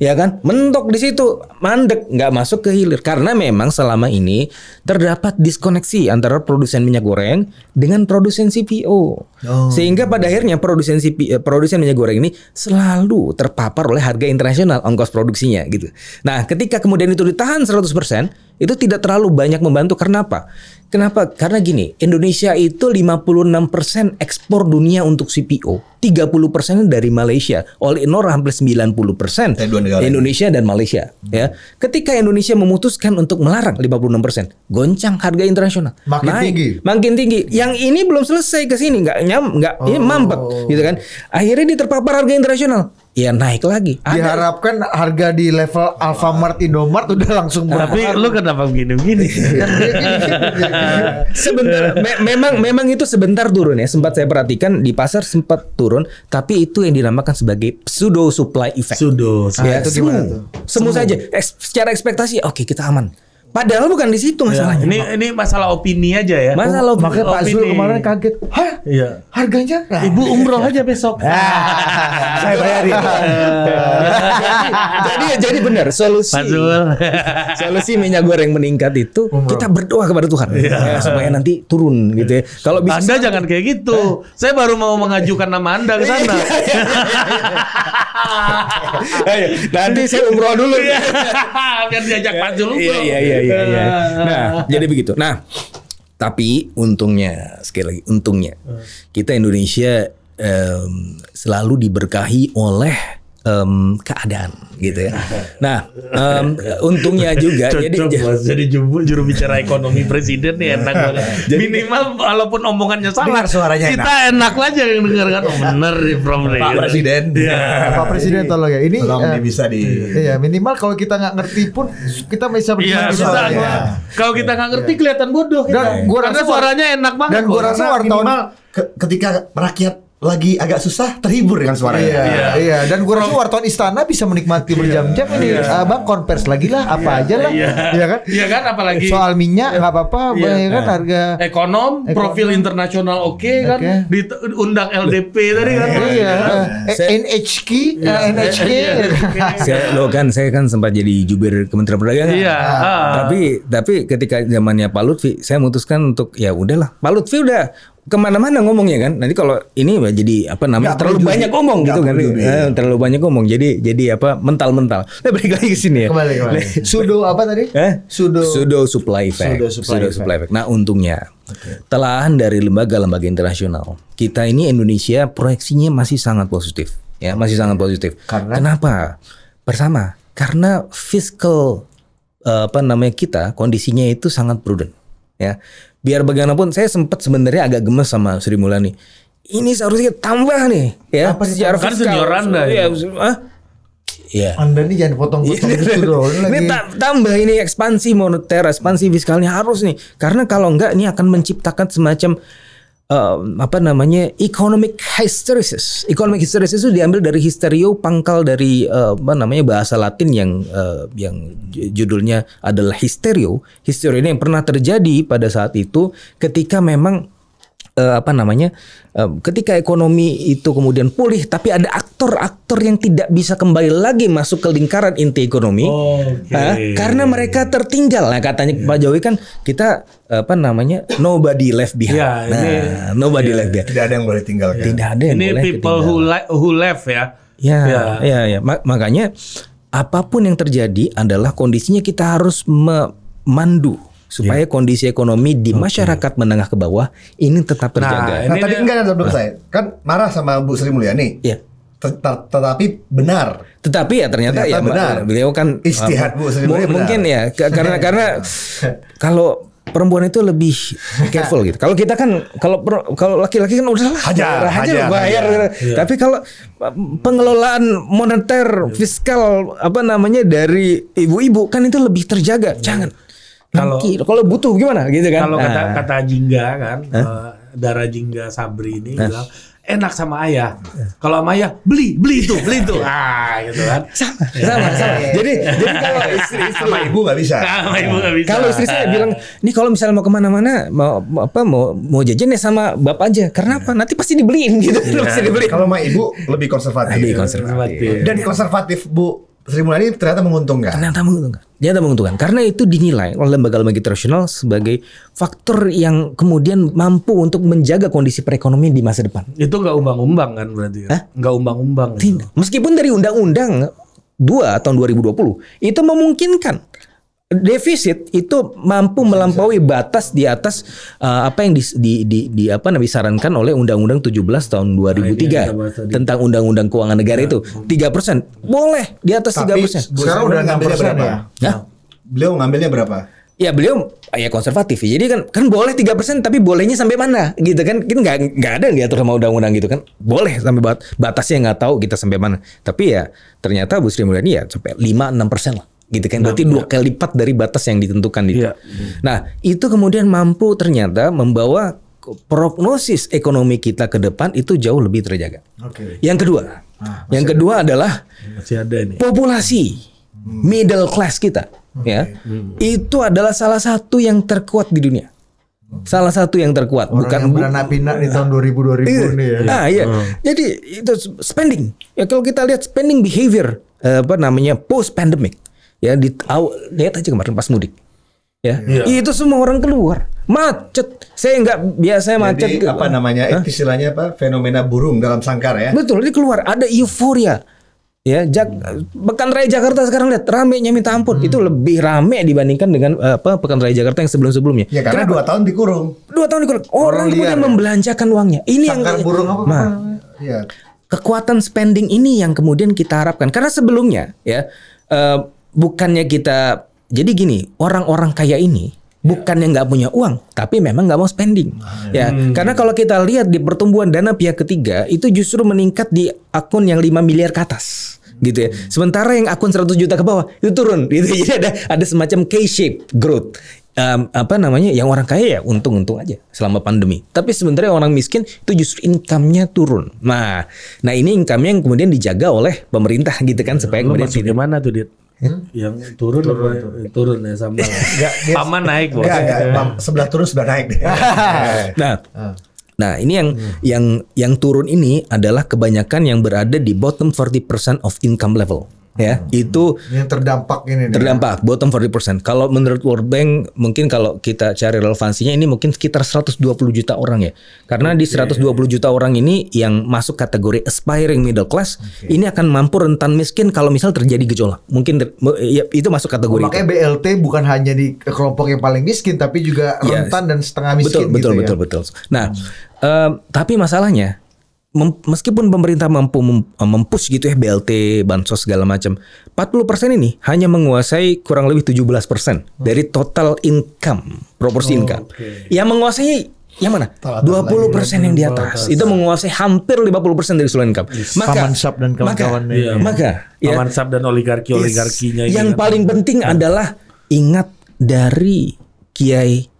Ya kan? Mentok di situ, mandek, nggak masuk ke hilir karena memang selama ini terdapat diskoneksi antara produsen minyak goreng dengan produsen CPO. Sehingga pada akhirnya produsen CP, eh, produsen minyak goreng ini selalu terpapar oleh harga internasional ongkos produksinya gitu. Nah, ketika kemudian itu ditahan 100%, itu tidak terlalu banyak membantu karena apa? Kenapa? Karena gini, Indonesia itu 56% ekspor dunia untuk CPO, 30% dari Malaysia. All in all hampir 90% Dari dua negara. Indonesia dan Malaysia, ya. Ketika Indonesia memutuskan untuk melarang 56%, goncang harga internasional. Makin tinggi. Makin tinggi. Yang ini belum selesai ke sini, nggak nyam, nggak ini mampet, gitu kan. Akhirnya dia terpapar harga internasional. Ya naik lagi. Ada- Diharapkan harga di level Alfamart Indomart udah langsung Tapi berpengaruh. lu kenapa begini-begini? Sebentar me- memang memang itu sebentar turun ya sempat saya perhatikan di pasar sempat turun tapi itu yang dinamakan sebagai pseudo supply effect Sudo. Ah, itu semu gimana tuh? semu saja Eks- secara ekspektasi oke kita aman padahal bukan di situ masalahnya Ini ini masalah opini aja ya. masalah Makanya Pak Zul Opini. kemarin kaget. Hah? Iya. Harganya? Nah, Ibu umroh aja besok. saya bayarin. jadi jadi benar solusi Pak Zul. solusi minyak goreng meningkat itu kita berdoa kepada Tuhan ya, supaya nanti turun gitu ya kalau bisa Anda jangan kayak gitu. Saya baru mau mengajukan nama Anda ke sana. Ayo, nanti saya umroh dulu Biar diajak Pak Zul Iya umroh. iya iya iya. iya. Nah, jadi begitu. Nah, tapi untungnya sekali lagi untungnya kita Indonesia em, selalu diberkahi oleh em, keadaan gitu ya. Nah, em, untungnya juga jadi Cocok bos, jadi juru, juru bicara ekonomi presiden nih enak banget. Minimal walaupun omongannya salah, suaranya kita enak, aja yang dengar kan. Oh bener nih Prof nih. Pak Presiden. Pak Presiden tolong ya. Ini Tolong nih bisa di Iya minimal kalau kita nggak ngerti pun kita bisa Iya, bisa. suaranya. Kalau kita nggak ngerti kelihatan bodoh. kita. Dan gua Karena rasa- suaranya enak banget. dan gua rasa wartawan- ketika rakyat lagi agak susah terhibur dengan suaranya. Iya, Iya. iya, dan gue rasa wartawan istana bisa menikmati berjam-jam ini. Abang konvers lagi lah, apa aja lah, Iya. Iya kan? Iya kan apalagi Soal minyak nggak apa-apa, Iya. ya kan harga. ekonom, Ekonom. profil internasional oke kan, Oke. diundang LDP tadi kan. Iya, eh, Saya- NHK, eh, NHK. Iya. saya lo kan saya kan sempat jadi jubir Kementerian Perdagangan. Iya. ah. Tapi tapi ketika zamannya Pak Lutfi, saya memutuskan untuk ya udahlah. Pak Lutfi udah ke mana-mana ngomongnya kan. Nanti kalau ini jadi apa namanya Nggak terlalu banyak jubir. ngomong gitu kan. Eh, terlalu banyak ngomong. Jadi jadi apa mental-mental. Nah, balik lagi ke sini ya. Kembali, kembali. Sudo apa tadi? Eh? Sudo. Pseudo supply effect. Pseudo supply effect. supply effect. Nah, untungnya telahan dari lembaga-lembaga internasional, kita ini Indonesia proyeksinya masih sangat positif, ya, masih sangat positif. Karena? Kenapa? Pertama, karena fiscal eh, apa namanya kita kondisinya itu sangat prudent ya. Biar bagaimanapun saya sempat sebenarnya agak gemes sama Sri Mulyani. Ini seharusnya tambah nih ya Apa sih secara Kan fiskal. senior Anda, Iya, ya. ah? Iya. Anda ini jangan potong-potong gitu dong. Ini lagi ta- tambah ini ekspansi moneter, ekspansi fiskalnya harus nih. Karena kalau enggak ini akan menciptakan semacam eh, apa namanya economic hysteresis. Economic hysteresis itu diambil dari hysterio pangkal dari eh, apa namanya bahasa Latin yang eh, yang ju- judulnya adalah hysterio. Hysterio ini yang pernah terjadi pada saat itu ketika memang eh, apa namanya eh, ketika ekonomi itu kemudian pulih tapi ada aktor-aktor yang tidak bisa kembali lagi masuk ke lingkaran inti ekonomi Oke. Hah? karena mereka tertinggal nah katanya Pak Jokowi kan kita eh, apa namanya nobody left behind Ya, nah ini- nobody left behind Tidak ada yang boleh tinggalkan. tidak ada yang Ini boleh people who, ketinggalan. li- who left ya. Ya, Ya. ya, ya. Ma- makanya apa pun yang terjadi adalah kondisinya kita harus memandu supaya kondisi ekonomi di masyarakat menengah ke bawah ini tetap terjaga. Nah, Nah, tadi dia- enggak ada belum saya. Kan marah sama Bu Sri Mulyani. Ya. Tet- tet- Tetapi benar. Tetapi ya ternyata, Ternyata ya benar. beliau kan Istihad, Bu, Sri mu- Mulyani benar. mungkin ya ka- karena karena kalau perempuan itu lebih careful gitu. Kalau kita kan kalau kalau laki-laki kan udah Hajar, hajar, bayar. hajar. gitu. Tapi kalau pengelolaan moneter fiskal apa namanya dari ibu-ibu kan itu lebih terjaga. Jangan. Kalau- kalau butuh gimana gitu kan. Kalau kata Nah. kata Jingga kan, eh, Dara Jingga Sabri ini bilang enak sama ayah. Kalau sama ayah beli, beli itu, beli itu. Ah, gitu kan. sama, sama, sama. Jadi jadi kalau istri-istri Sama ibu nggak bisa. Sama ibu nggak bisa. Kalau istri saya bilang, nih kalau misalnya mau ke mana-mana, mau mau apa mau mau jajan ya sama bapak aja. Karena apa? Nanti pasti dibeliin gitu. Pasti dibeliin. Kalau sama ibu lebih konservatif. Lebih konservatif. Dan konservatif Bu Sri Mulyani ternyata menguntungkan. Ternyata menguntungkan. Ternyata menguntungkan. Karena itu dinilai oleh lembaga-lembaga internasional sebagai faktor yang kemudian mampu untuk menjaga kondisi perekonomian di masa depan. Itu nggak umbang-umbang kan berarti ya? Nggak umbang-umbang. gitu. Tidak. Meskipun dari undang-undang 2 tahun 2020 itu memungkinkan defisit itu mampu melampaui batas di atas uh, apa yang di, di, di, di apa namanya disarankan oleh Undang-Undang 17 tahun Nah, ini kita 2003 bahas tadi. tentang Undang-Undang Keuangan Negara itu 3%. Boleh di atas 3%. Tapi Bu Sekarang udah 6% berapa? ya? Beliau ngambilnya berapa? Ya beliau ya konservatif ya. Jadi kan kan boleh 3% tapi bolehnya sampai mana gitu kan. Kan nggak nggak ada yang diatur sama undang-undang gitu kan. Boleh sampai bat, batasnya nggak tahu kita sampai mana. Tapi ya ternyata Bu Sri Mulyani ya sampai 5 6% lah gitu kan. Berarti dua kali lipat dari batas yang ditentukan itu. Iya. Nah, itu kemudian mampu ternyata membawa prognosis ekonomi kita ke depan itu jauh lebih terjaga. Oke. Yang kedua, yang kedua adalah Masih ada ini. populasi. Middle class kita ya. Itu adalah salah satu yang terkuat di dunia. Salah satu yang terkuat Orang bukan yang beranak pinak di tahun 2000 2000 nih ya. ah iya. Jadi itu spending. Ya kalau kita lihat spending behavior eh, apa namanya post pandemic ya di aw- lihat aja kemarin pas mudik ya Iya. itu semua orang keluar macet saya nggak biasa macet Jadi apa namanya istilahnya apa fenomena burung dalam sangkar ya? Betul, ini keluar ada euforia. Ya, Jak, Pekan Raya Jakarta sekarang lihat ramenya minta ampun. Itu lebih rame dibandingkan dengan eh, apa Pekan Raya Jakarta yang sebelum-sebelumnya. Ya karena dua tahun dikurung. Dua tahun dikurang. Orang, Orang kemudian ya. membelanjakan uangnya. Ini Sangkar yang burung apa? Nah, Iya. kekuatan spending ini yang kemudian kita harapkan. Karena sebelumnya ya eh, bukannya kita jadi gini orang-orang kaya ini bukannya nggak punya uang, tapi memang nggak mau spending. Ya, karena kalau kita lihat di pertumbuhan dana pihak ketiga itu justru meningkat di akun yang 5 miliar ke atas gitu ya. Sementara yang akun 100 juta ke bawah itu turun gitu. Jadi ada ada semacam K-shape growth. Em, apa namanya yang orang kaya ya untung-untung aja selama pandemi. Tapi sebenarnya orang miskin itu justru income-nya turun. Nah, nah ini income-nya yang kemudian dijaga oleh pemerintah gitu kan supaya Lu kemudian masuk gimana tuh Dit? Yang turun turun, turun ya sama. dia- Paman naik bos. Enggak, enggak. Mam- Sebelah turun sebelah naik deh. Nah, nah ini yang yang yang turun ini adalah kebanyakan yang berada di bottom 40% of income level. Ya, itu Yang terdampak ini nih. terdampak bottom 40%. Kalau menurut World Bank mungkin kalau kita cari relevansinya ini mungkin sekitar 120 juta orang ya. Karena di 120 juta orang ini yang masuk kategori aspiring middle class ini akan mampu rentan miskin kalau misal terjadi gejolak. Mungkin ter- ya, itu masuk Oh, kategori itu. makanya BLT bukan hanya di kelompok yang paling miskin tapi juga Yes. rentan dan setengah betul miskin betul gitu betul ya. betul. Nah, em, tapi masalahnya mem- meskipun pemerintah mampu mem- mempush gitu ya BLT, bansos segala macam, 40% ini hanya menguasai kurang lebih 17% dari total income, proporsi income. Yang menguasai yang mana? 20% yang di atas. Itu menguasai hampir 50% dari seluruh income. Maka Paman Sap dan kawan-kawannya. Maka, Iya. maka ya, Paman Sap dan oligarki-oligarkinya Yes. ini Yang kan. paling penting adalah ingat dari Kiai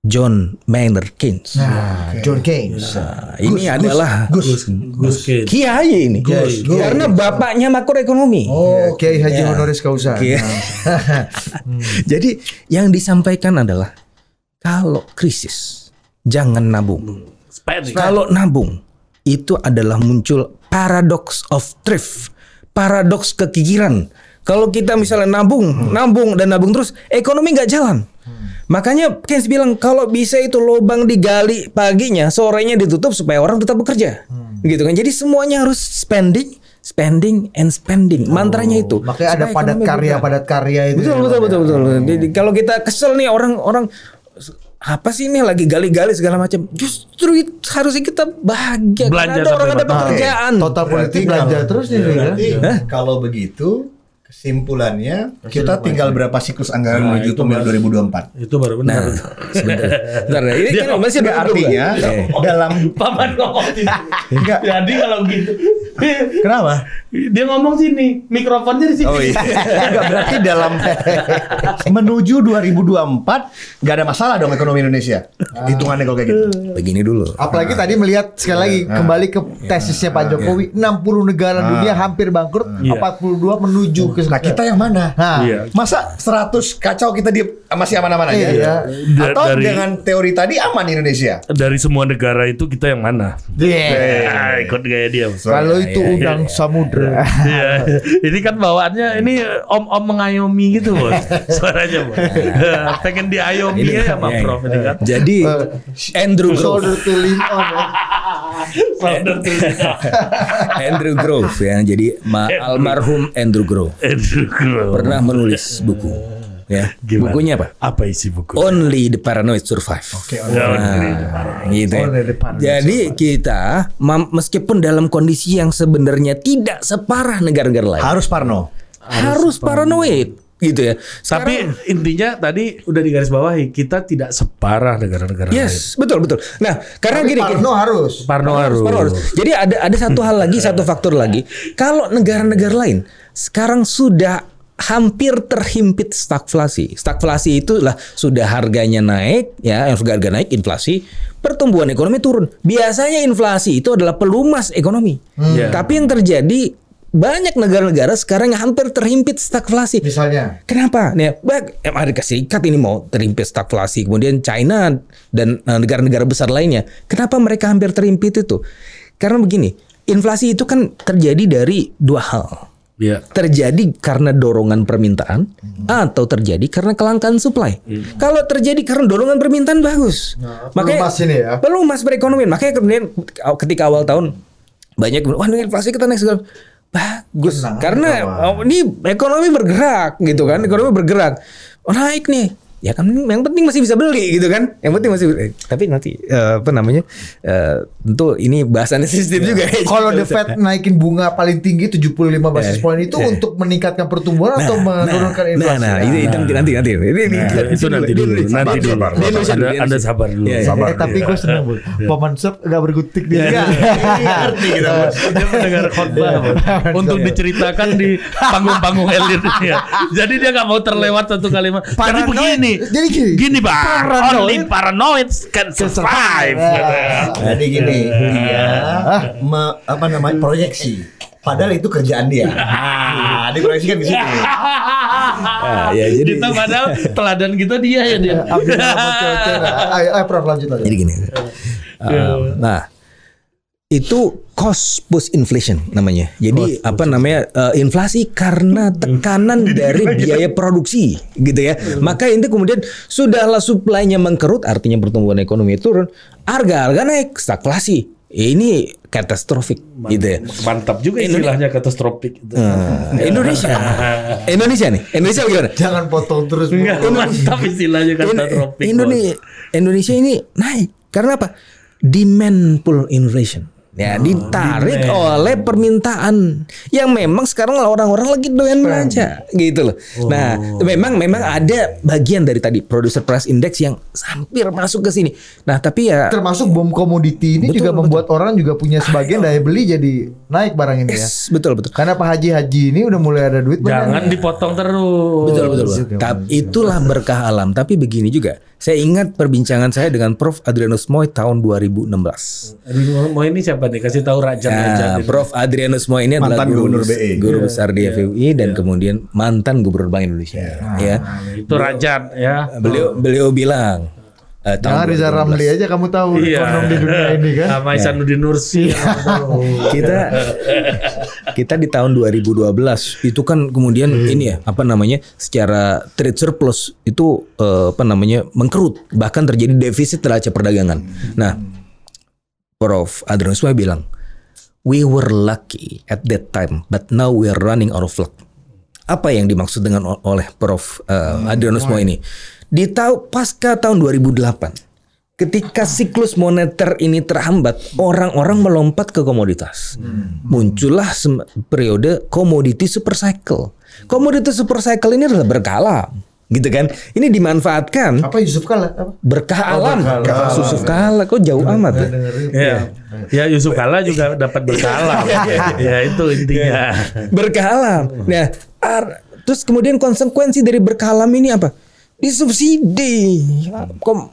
John Maynard Keynes. Nah, John Keynes. Nah, ini adalah Gus Gus Kid. Kiai ini. Gus, Gus. Karena bapaknya makroekonomi. Oh, Kiai Haji Ya. Honoris Causa. Nah. Jadi yang disampaikan adalah kalau krisis jangan nabung. Spending. Kalau nabung itu adalah muncul paradox of thrift, paradoks kekikiran. Kalau kita misalnya nabung, nabung dan nabung terus, ekonomi nggak jalan. Makanya Keynes bilang kalau bisa itu lubang digali paginya, sorenya ditutup supaya orang tetap bekerja, gitu kan. Jadi semuanya harus spending, spending and spending. Mantranya itu. Makanya ada padat karya, bergerak. padat karya itu. Betul ya, betul betul ya. betul. Jadi, kalau kita kesel nih orang-orang apa sih ini lagi gali-gali segala macam. Justru itu harusnya kita bahagia. Belanja Karena ada orang ada pekerjaan. Total politik belanja terus nih. ya. Berarti kalau begitu kesimpulannya kita tinggal berapa siklus anggaran Nah, menuju pemilu 2024. Itu baru benar. Sebentar. Bentar, ini Dia kan masih ada artinya Eh. dalam Paman ngomong sini. Enggak. Jadi kalau gitu. kenapa? Dia ngomong sini, mikrofonnya di sini. Oh iya. Enggak berarti dalam menuju 2024 nggak ada masalah dong ekonomi Indonesia. Hitungannya kalau kayak gitu. Begini dulu. Apalagi tadi melihat sekali lagi kembali ke tesisnya Pak Jokowi 60 negara dunia hampir bangkrut, Iya. 42 menuju ke Nah kita yang mana? Nah, Iya. Masa 100 kacau kita di masih aman-aman aja? Iya. Atau Dari- dengan teori tadi aman Indonesia? Dari semua negara itu kita yang mana? Yeah. Ah, ikut gaya dia. Kalau itu iya, udang samudra. Iya, ini kan bawaannya ini om-om mengayomi gitu bos, suaranya bos. Pengen diayomi ya sama Iya, Prof ini kan. Jadi Andrew Grove, Shoulder to lean on. Founder tuh. Andrew Grove ya. Jadi ma almarhum Andrew Grove Andrew Grove. pernah menulis buku. Ya, Gimana? bukunya apa? Apa isi buku? Only the Paranoid Survive. Ya, Nah, gitu ya. Only the paranoid Jadi kita mam- meskipun dalam kondisi yang sebenarnya tidak separah negara-negara lain, Harus Parno. harus, paranoid gitu ya. Tapi Sekarang- intinya tadi udah digaris bawahi kita tidak separah negara-negara lain. yes, betul betul. Nah, karena Tapi gini, Parno harus. Parno harus. Parno harus. Jadi ada ada satu hal lagi, satu faktor lagi. Kalau negara-negara lain sekarang sudah hampir terhimpit stagflasi. Stagflasi itulah sudah harganya naik, ya, harga harga naik, inflasi, pertumbuhan ekonomi turun. Biasanya inflasi itu adalah pelumas ekonomi. Iya. Tapi yang terjadi banyak negara-negara sekarang yang hampir terhimpit stagflasi. Misalnya. Kenapa? Nih, baik Amerika Serikat ini mau terhimpit stagflasi, kemudian China dan eh, negara-negara besar lainnya. Kenapa mereka hampir terhimpit itu? Karena begini, inflasi itu kan terjadi dari dua hal. Iya. Terjadi karena dorongan permintaan atau terjadi karena kelangkaan supply. Kalau terjadi karena dorongan permintaan bagus. pelumas ini ya. Pelumas perekonomian. Makanya kemudian ketika awal tahun banyak wah inflasi kita naik segala bagus. Karena oh, ini ekonomi bergerak gitu kan. Ekonomi bergerak. Oh, naik nih ya kan yang penting masih bisa beli gitu kan yang penting masih eh, tapi nanti eh, apa namanya eh, tentu ini bahasannya sensitif juga ya. Kalau The Fed naikin bunga paling tinggi 75 basis Eh, poin itu eh. untuk meningkatkan pertumbuhan atau Nah, menurunkan nah, inflasi. nah, itu, itu nanti nanti nanti ini, ini, Nah, itu nanti dulu, nanti dulu. Anda, sabar dulu. Iya, iya. Sabar Eh, tapi gue senang bu. Paman Sep gak berkutik dia. Iya. Ngerti kita. Dia mendengar khotbah untuk diceritakan di panggung-panggung elit ya. Jadi dia nggak mau terlewat satu kalimat. Jadi Paranoid. Jadi gini. Gini bang, Paranoid. only paranoid can survive. Jadi gini, dia me- apa namanya proyeksi. Padahal itu kerjaan dia. Ah, diproyeksikan ke situ. Ah, ya, jadi- kita padahal teladan kita dia ya dia. Bocor-bocor. Ayo, ayo Prof lanjut lagi. Jadi gini. Um, nah, itu cost push inflation namanya. Jadi apa namanya uh, inflasi karena tekanan dari biaya produksi, gitu ya. Maka itu kemudian sudahlah supply-nya mengkerut, artinya pertumbuhan ekonomi turun, harga-harga naik, stagflasi. Ini katastrofik, gitu ya. Mantap juga istilahnya katastrofik. itu. Nah, Indonesia, Indonesia nih, Indonesia bagaimana? Jangan potong terus. Enggak mantap istilahnya katastrofik. Indonesia, Indonesia ini naik karena apa? Demand pull inflation. Ya, ditarik oleh permintaan yang memang sekarang orang-orang lagi doyan belanja gitu loh. Nah, memang memang ada bagian dari tadi producer price index yang hampir masuk ke sini. Nah, tapi ya Termasuk bom komoditi ini Betul, juga membuat orang juga punya sebagian daya beli jadi naik barang ini ya. yes, betul betul. Karena Pak Haji Haji ini udah mulai ada duit Jangan banyak. dipotong terus. Betul betul. betul. Tapi itulah berkah alam. Tapi begini juga, saya ingat perbincangan saya dengan Prof Adrianus Moy tahun 2016. Aduh, mau ini siapa nih? Kasih tahu Rajan Nah. Prof Adrianus Moy ini adalah Mantan guru, gubernur BI. guru besar di FUI dan kemudian mantan gubernur Bank Indonesia. Ya, Itu Rajan ya. beliau beliau bilang tahun Jangan Riza 2016, Ramli aja kamu tahu Iya. ekonom di dunia ini kan. Sama Isanuddin Nursi. kita kita di tahun 2012 itu kan kemudian ini ya apa namanya secara trade surplus itu eh, apa namanya mengkerut bahkan terjadi defisit neraca perdagangan. Nah, Prof Adrianus bilang we were lucky at that time but now we are running out of luck. Apa yang dimaksud dengan oleh Prof eh, Adrianus Moy ini? Di tahun pasca tahun 2008 Ketika siklus moneter ini terhambat, orang-orang melompat ke komoditas. Muncullah sem- periode komoditi super cycle. Komoditi super cycle ini adalah berkala, gitu kan? Ini dimanfaatkan Apa Yusuf Kala? Apa? berkah alam. berkah alam. Yusuf kala, kok jauh amat ya? ya. Ya Yusuf Kala juga dapat bersalah. ya itu intinya. berkah alam. Nah, ar- terus kemudian konsekuensi dari berkah alam ini apa? Disubsidi,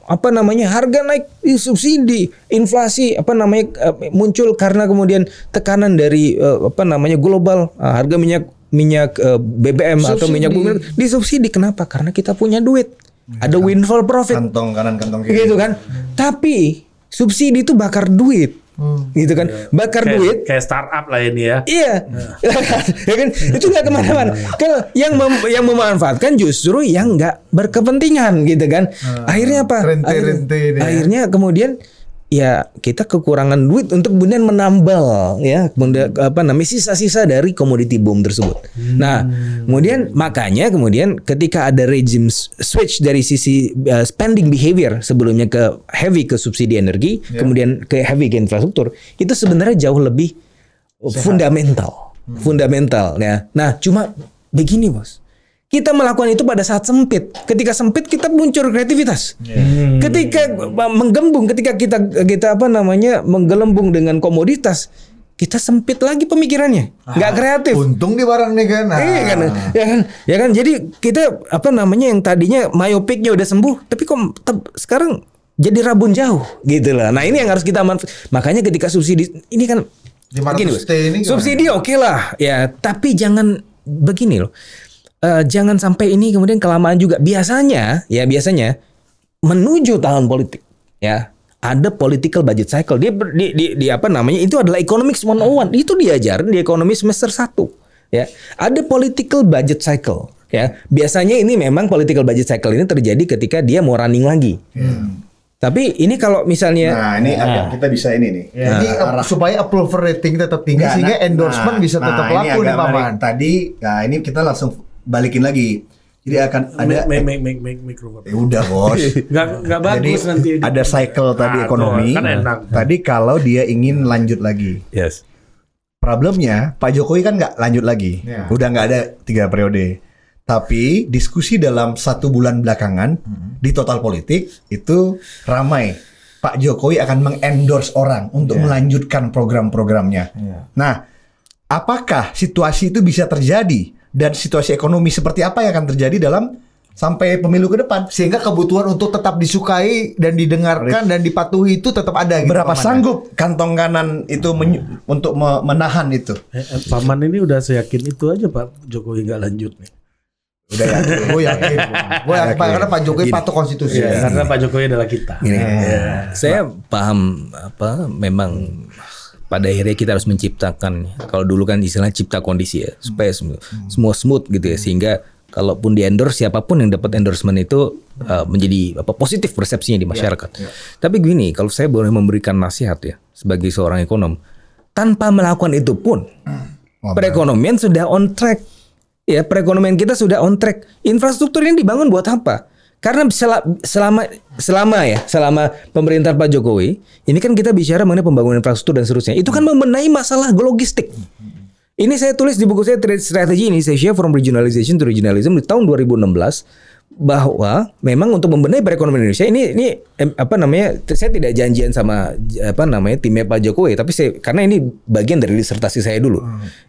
apa namanya harga naik disubsidi, inflasi apa namanya eh, muncul karena kemudian tekanan dari eh, apa namanya global eh, harga minyak minyak eh, BBM atau minyak bumi disubsidi. Kenapa? Karena kita punya duit, ada windfall profit Kantong kanan kantong kiri. gitu kan. Tapi subsidi itu bakar duit, gitu kan, bakar duit Kayak, kayak startup lah ini ya. Iya, ya kan? Itu nggak ke mana-mana. Kalau yang mem- yang memanfaatkan justru yang nggak berkepentingan gitu kan. Akhirnya apa? rente-rente Akhir- ini ya. Akhirnya kemudian ya kita kekurangan duit untuk kemudian menambal ya kemudian apa namanya sisa-sisa dari komoditi boom tersebut. Nah, kemudian makanya kemudian ketika ada regime s- switch dari sisi uh, spending behavior sebelumnya ke heavy ke subsidi energi, kemudian ke heavy ke infrastruktur, itu sebenarnya jauh lebih fundamental, fundamental ya. Nah, cuma begini, Bos. Kita melakukan itu pada saat sempit. Ketika sempit kita muncul kreativitas. Ketika menggembung, ketika kita kita apa namanya menggelembung dengan komoditas, kita sempit lagi pemikirannya, nggak kreatif. Untung di barang nih kan. Ah. Iya kan, ya kan, ya kan. Jadi kita apa namanya yang tadinya myopicnya udah sembuh, tapi kok sekarang jadi rabun jauh gitu lah. Nah ini yang harus kita manfaat. Makanya ketika subsidi ini kan 500 begini, ini subsidi oke lah ya, tapi jangan begini loh. Eh, jangan sampai ini kemudian kelamaan juga. Biasanya ya biasanya menuju tahun politik ya ada political budget cycle. Dia di, di, di apa namanya itu adalah economics 101 itu diajarin di ekonomi semester 1 ya. Ada political budget cycle ya. Biasanya ini memang political budget cycle ini terjadi ketika dia mau running lagi. Tapi ini kalau misalnya Nah, ini agak kita bisa ini nih. Ya, ini Nah, arah- supaya approval rating tetap tinggi Nggak, sehingga nah, endorsement nah, bisa tetap nah, laku nih paman. Tadi, nah ini kita langsung balikin lagi. Jadi akan ada Make, make, make, make mikrofon. Ya udah bos. Nggak, nggak Jadi bagus nanti. ada cycle tadi Nah, ekonomi. kan enak. Tadi kalau dia ingin lanjut lagi. yes Problemnya Pak Jokowi kan nggak lanjut lagi. Ya. Udah nggak ada tiga periode. Tapi diskusi dalam satu bulan belakangan di total politik itu ramai. Pak Jokowi akan mengendorse orang untuk melanjutkan program-programnya. Nah, apakah situasi itu bisa terjadi dan situasi ekonomi seperti apa yang akan terjadi dalam sampai pemilu ke depan? Sehingga kebutuhan untuk tetap disukai dan didengarkan dan dipatuhi itu tetap ada gitu. Berapa paman, ya? sanggup kantong kanan itu menyu- untuk me- menahan itu? Eh, eh, Paman ini udah seyakin itu aja Pak Jokowi nggak lanjut nih. Udah ya. Gue yakin. Gue yakin Pak, karena Pak Jokowi patuh konstitusi. Ya, karena Pak Jokowi adalah kita. Gini, saya paham apa memang pada akhirnya kita harus menciptakan kalau dulu kan istilah cipta kondisi ya supaya semua, semua smooth gitu ya sehingga kalaupun di endorse siapa pun yang dapat endorsement itu uh, menjadi apa positif persepsinya di masyarakat. Tapi gini, kalau saya boleh memberikan nasihat ya sebagai seorang ekonom, tanpa melakukan itu pun perekonomian sudah on track. Ya, perekonomian kita sudah on track. Infrastruktur ini dibangun buat apa? Karena sel- selama selama ya, selama pemerintahan Pak Jokowi, ini kan kita bicara mengenai pembangunan infrastruktur dan seterusnya. Itu kan membenahi masalah logistik. Ini saya tulis di buku saya Trade Strategy Indonesia from Regionalization to Regionalism di tahun 2016 bahwa memang untuk membenahi perekonomian Indonesia ini ini apa namanya saya tidak janjian sama apa namanya timnya Pak Jokowi tapi saya karena ini bagian dari disertasi saya dulu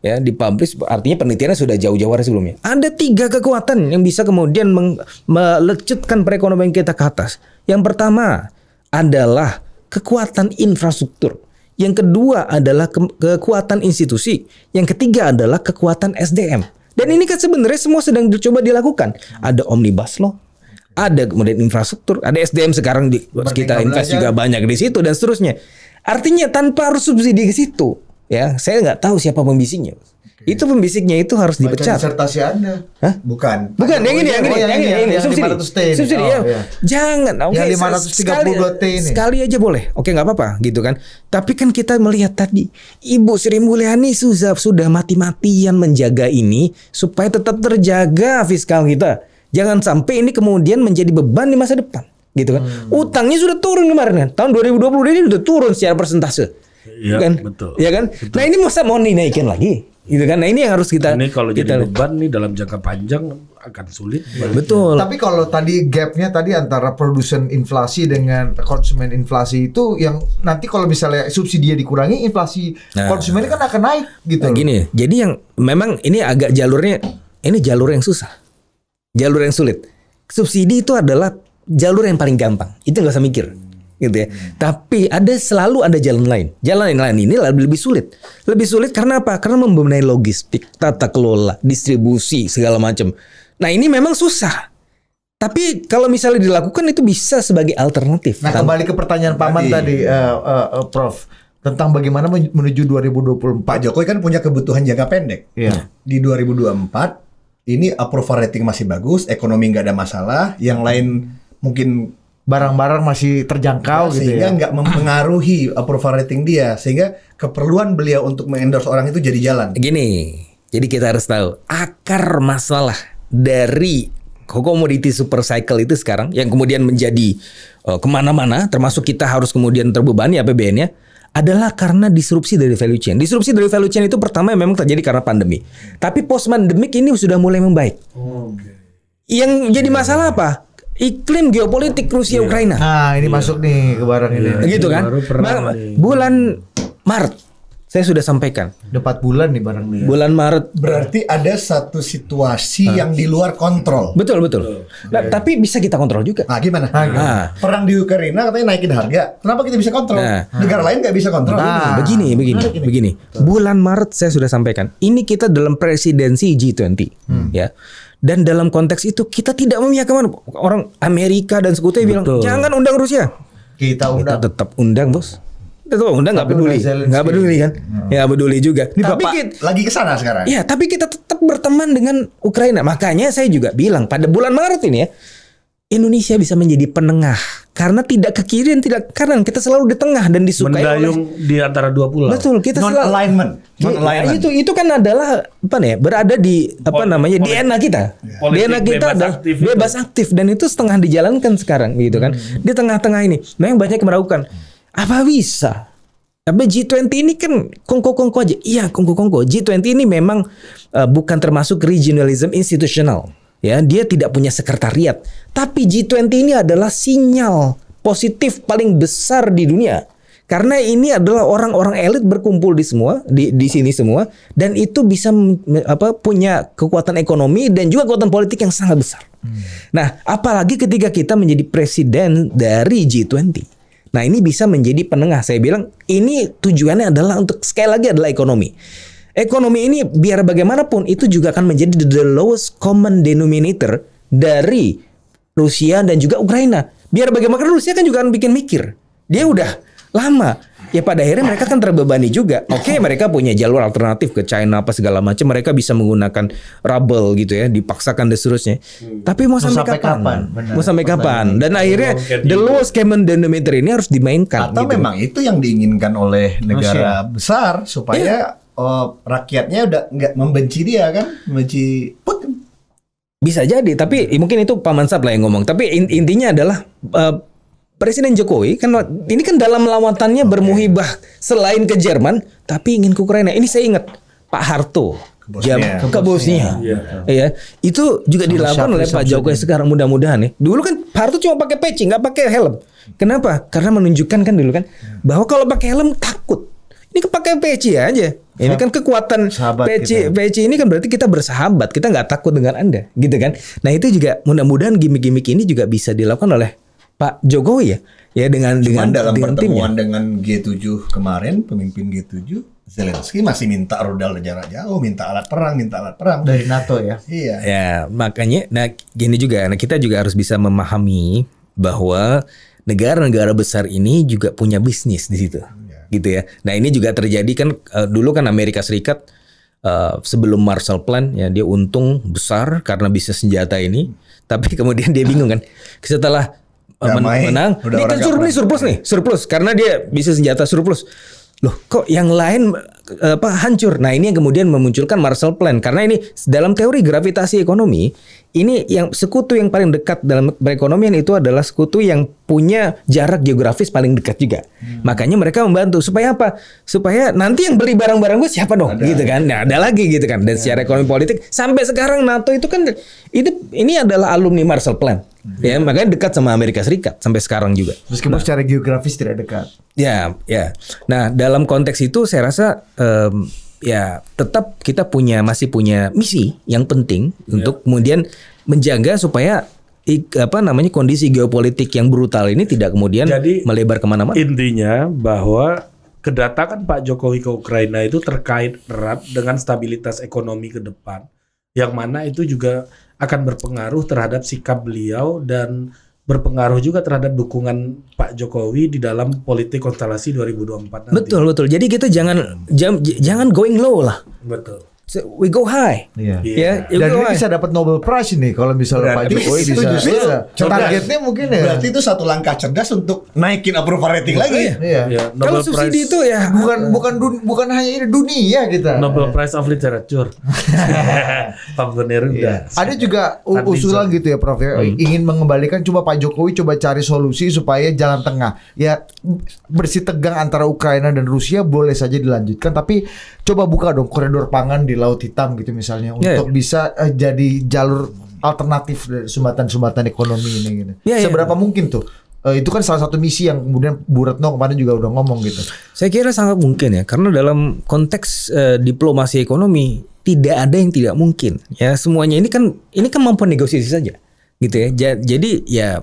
ya dipublish artinya penelitiannya sudah jauh-jauh hari sebelumnya ada tiga kekuatan yang bisa kemudian meng- melecutkan perekonomian kita ke atas yang pertama adalah kekuatan infrastruktur yang kedua adalah ke- kekuatan institusi. Yang ketiga adalah kekuatan SDM. Dan ini kan sebenarnya semua sedang dicoba dilakukan. Ada omnibus law, ada kemudian infrastruktur, ada SDM sekarang di kita invest juga banyak di situ dan seterusnya. Artinya tanpa harus subsidi ke situ, ya saya nggak tahu siapa pembisiknya. Itu pembisiknya itu harus Baca dipecat. disertasi Anda. Hah? Bukan. Bukan yang ini, yang ini, Oh, yang ini, yang ini, subsidi. 500T ini. Subsidi Oh, ya. iya. Jangan, oke. Yang se- 532T ini. Sekali aja boleh. Oke, nggak apa-apa gitu kan. Tapi kan kita melihat tadi Ibu Sri Mulyani sudah sudah mati-matian menjaga ini supaya tetap terjaga fiskal kita. Jangan sampai ini kemudian menjadi beban di masa depan. Gitu kan. Hmm. Utangnya sudah turun kemarin kan. Tahun 2020 ini sudah turun secara persentase. Iya, kan? betul. Ya kan? Nah, ini masa mau dinaikkan lagi? Gitu kan. Nah, ini yang harus kita Ini kalau kita jadi beban nih dalam jangka panjang akan sulit. Betul. Tapi kalau tadi gapnya tadi antara produsen inflasi dengan konsumen inflasi itu yang nanti kalau misalnya subsidi dikurangi inflasi Nah. konsumen kan akan naik gitu. Nah, gini, jadi yang memang ini agak jalurnya ini jalur yang susah. Jalur yang sulit. Subsidi itu adalah jalur yang paling gampang. Itu nggak usah mikir. Gitu ya. Tapi ada selalu ada jalan lain. Jalan lain ini lebih, lebih sulit. Lebih sulit karena apa? Karena membenahi logistik, tata kelola, distribusi segala macam. Nah, ini memang susah. Tapi kalau misalnya dilakukan itu bisa sebagai alternatif. Nah, Tan- kembali ke pertanyaan Paman tadi, Tadi. eh, eh, eh, Prof, tentang bagaimana men- menuju 2024. Pak Jokowi kan punya kebutuhan jangka pendek. Iya. Di 2024 ini approval rating masih bagus, ekonomi nggak ada masalah, yang lain mungkin Barang-barang masih terjangkau gitu sehingga ya. nggak mempengaruhi approval rating dia, sehingga keperluan beliau untuk mengendorse orang itu jadi jalan. Gini, jadi kita harus tahu akar masalah dari komoditi super cycle itu sekarang yang kemudian menjadi uh, ke mana-mana, termasuk kita harus kemudian terbebani APBN-nya adalah karena disrupsi dari value chain. Disrupsi dari value chain itu pertama memang terjadi karena pandemi. Tapi post pandemic ini sudah mulai membaik. Yang jadi masalah apa? Iklim geopolitik Rusia Ukraina. Nah, ini masuk nih ke barang ini. gitu kan? baru bulan Maret saya sudah sampaikan. 4 bulan nih barang nih. ya. Bulan Maret Berarti ada satu situasi yang di luar kontrol. Betul betul. Nah, tapi bisa kita kontrol juga. Nah, gimana? Nah. Perang di Ukraina katanya naikin harga. Kenapa kita bisa kontrol? Nah. Negara lain nggak bisa kontrol. Nah. begini, begini, menarik ini. begini. Bulan Maret saya sudah sampaikan. Ini kita dalam presidensi G20, ya. Dan dalam konteks itu kita tidak memihak ke mana. Orang Amerika dan sekutunya bilang jangan undang Rusia. Kita Kita undang. tetap undang bos. Tetap undang nggak peduli, nggak peduli kan? Ya peduli juga. Ini Tapi Bapak kita, lagi ke sana sekarang. Ya, tapi kita tetap berteman dengan Ukraina. Makanya saya juga bilang pada bulan Maret ini ya, Indonesia bisa menjadi penengah karena tidak ke kiri dan tidak ke kanan. Kita selalu di tengah dan disukai oleh Mendayung di antara dua pulau. Betul, kita non selalu alignment. Non Ya, alignment. itu itu kan adalah apa nih? Berada di apa Pol- namanya politik- DNA kita. Politik DNA kita bebas adalah aktif itu. bebas aktif dan itu setengah dijalankan sekarang gitu kan. Di tengah-tengah ini. Memang banyak yang meragukan. Apa bisa? Tapi G20 ini kan kongko-kongko aja. Iya, kongko-kongko. G20 ini memang uh, bukan termasuk regionalism institutional. Ya, dia tidak punya sekretariat. Tapi G20 ini adalah sinyal positif paling besar di dunia. Karena ini adalah orang-orang elit berkumpul di semua di di sini semua dan itu bisa apa punya kekuatan ekonomi dan juga kekuatan politik yang sangat besar. Nah, apalagi ketika kita menjadi presiden dari G20. Nah, ini bisa menjadi penengah. Saya bilang ini tujuannya adalah untuk sekali lagi adalah ekonomi. Ekonomi ini biar bagaimanapun itu juga akan menjadi the lowest common denominator dari Rusia dan juga Ukraina. Biar bagaimana Rusia kan juga akan bikin mikir. Dia udah lama. Ya pada akhirnya mereka kan terbebani juga. Oke, mereka punya jalur alternatif ke China apa segala macam. Mereka bisa menggunakan rubble gitu ya, dipaksakan dan seterusnya. Tapi mau sampai, sampai kapan? kapan? Benar. Mau sampai kapan? Dan akhirnya Kayak the lowest common denominator ini harus dimainkan. Atau gitu. memang itu yang diinginkan oleh negara besar supaya oh, rakyatnya udah nggak membenci dia kan, membenci Putin. Bisa jadi, tapi mungkin itu Pak Mansap lah yang ngomong. Tapi in- intinya adalah eh, Presiden Jokowi kan ini kan dalam lawatannya bermuhibah selain ke Jerman, tapi ingin ke Ukraina. Ini saya ingat Pak Harto Bosnia. jam- ke Bosnia. Iya. Iya. Itu juga dilakukan Syafri oleh Pak. Jokowi sekarang mudah-mudahan nih. Dulu kan Pak Harto cuma pakai peci, nggak pakai helm. Kenapa? Karena menunjukkan kan dulu kan bahwa kalau pakai helm takut. Ini pakai peci aja. Ini kan kekuatan Sahabat peci kita. peci ini kan berarti kita bersahabat, kita nggak takut dengan Anda, gitu kan? Nah itu juga mudah-mudahan gimmick-gimmick ini juga bisa dilakukan oleh Pak Jokowi ya, ya dengan dengan Cuman dalam dengan timnya. pertemuan dengan G7 kemarin, pemimpin G7, Zelensky masih minta rudal jarak jauh, minta alat perang, minta alat perang. Dari NATO ya. Iya. Ya makanya, nah gini juga, nah kita juga harus bisa memahami bahwa negara-negara besar ini juga punya bisnis di situ, gitu ya. Nah ini juga terjadi kan eh, dulu kan Amerika Serikat eh, sebelum Marshall Plan ya dia untung besar karena bisnis senjata ini, tapi kemudian dia bingung kan setelah eh, men- Damai, menang, udah ini orang kan surplus, surplus nih, surplus karena dia bisa senjata surplus. Loh, kok yang lain apa hancur? Nah, ini yang kemudian memunculkan Marshall Plan karena ini dalam teori gravitasi ekonomi, ini yang sekutu yang paling dekat dalam perekonomian itu adalah sekutu yang punya jarak geografis paling dekat juga. Makanya mereka membantu supaya apa? Supaya nanti yang beli barang-barang gue siapa dong? Gitu kan. Nah, ada lagi gitu kan. Dan secara ekonomi politik sampai sekarang NATO itu kan itu ini adalah alumni Marshall Plan. Ya, makanya dekat sama Amerika Serikat sampai sekarang juga. Meskipun secara geografis tidak dekat. Ya, ya. Nah, dalam konteks itu saya rasa em, ya tetap kita punya masih punya misi yang penting untuk kemudian menjaga supaya apa namanya kondisi geopolitik yang brutal ini tidak kemudian Jadi, melebar ke mana-mana. Intinya bahwa kedatangan Pak Jokowi ke Ukraina itu terkait erat dengan stabilitas ekonomi ke depan, yang mana itu juga akan berpengaruh terhadap sikap beliau dan berpengaruh juga terhadap dukungan Pak Jokowi di dalam politik konstelasi 2024 nanti. Betul betul. Jadi kita jangan jam- jangan going low lah. Betul. So, We go high. Iya. Ya, we Dan go ini high. bisa dapat Nobel Prize ini kalau misalnya Pak Jokowi itu bisa. justru bisa. cerdas. Targetnya mungkin ya. Berarti itu satu langkah cerdas untuk naikin approval rating lagi. Iya. Ya, Kalau Nobel subsidi Prize itu ya Bukan bukan dun- bukan hanya ini dunia kita. Nobel Prize of Literature. Pak Gubernur udah. Ada juga usulan gitu ya Prof ya, ingin mengembalikan coba Pak Jokowi coba cari solusi supaya jalan tengah. Ya bersih tegang antara Ukraina dan Rusia boleh saja dilanjutkan tapi coba buka dong koridor pangan di Laut Hitam gitu misalnya Ya, untuk bisa eh, jadi jalur alternatif dari sumbatan-sumbatan ekonomi ini gitu. Ya, ya. Seberapa mungkin tuh? Eh, itu kan salah satu misi yang kemudian Bu Retno kemarin juga udah ngomong gitu. Saya kira sangat mungkin ya, karena dalam konteks eh, diplomasi ekonomi tidak ada yang tidak mungkin. Ya semuanya ini kan ini kan mampu negosiasi saja, gitu ya. Ja- Jadi ya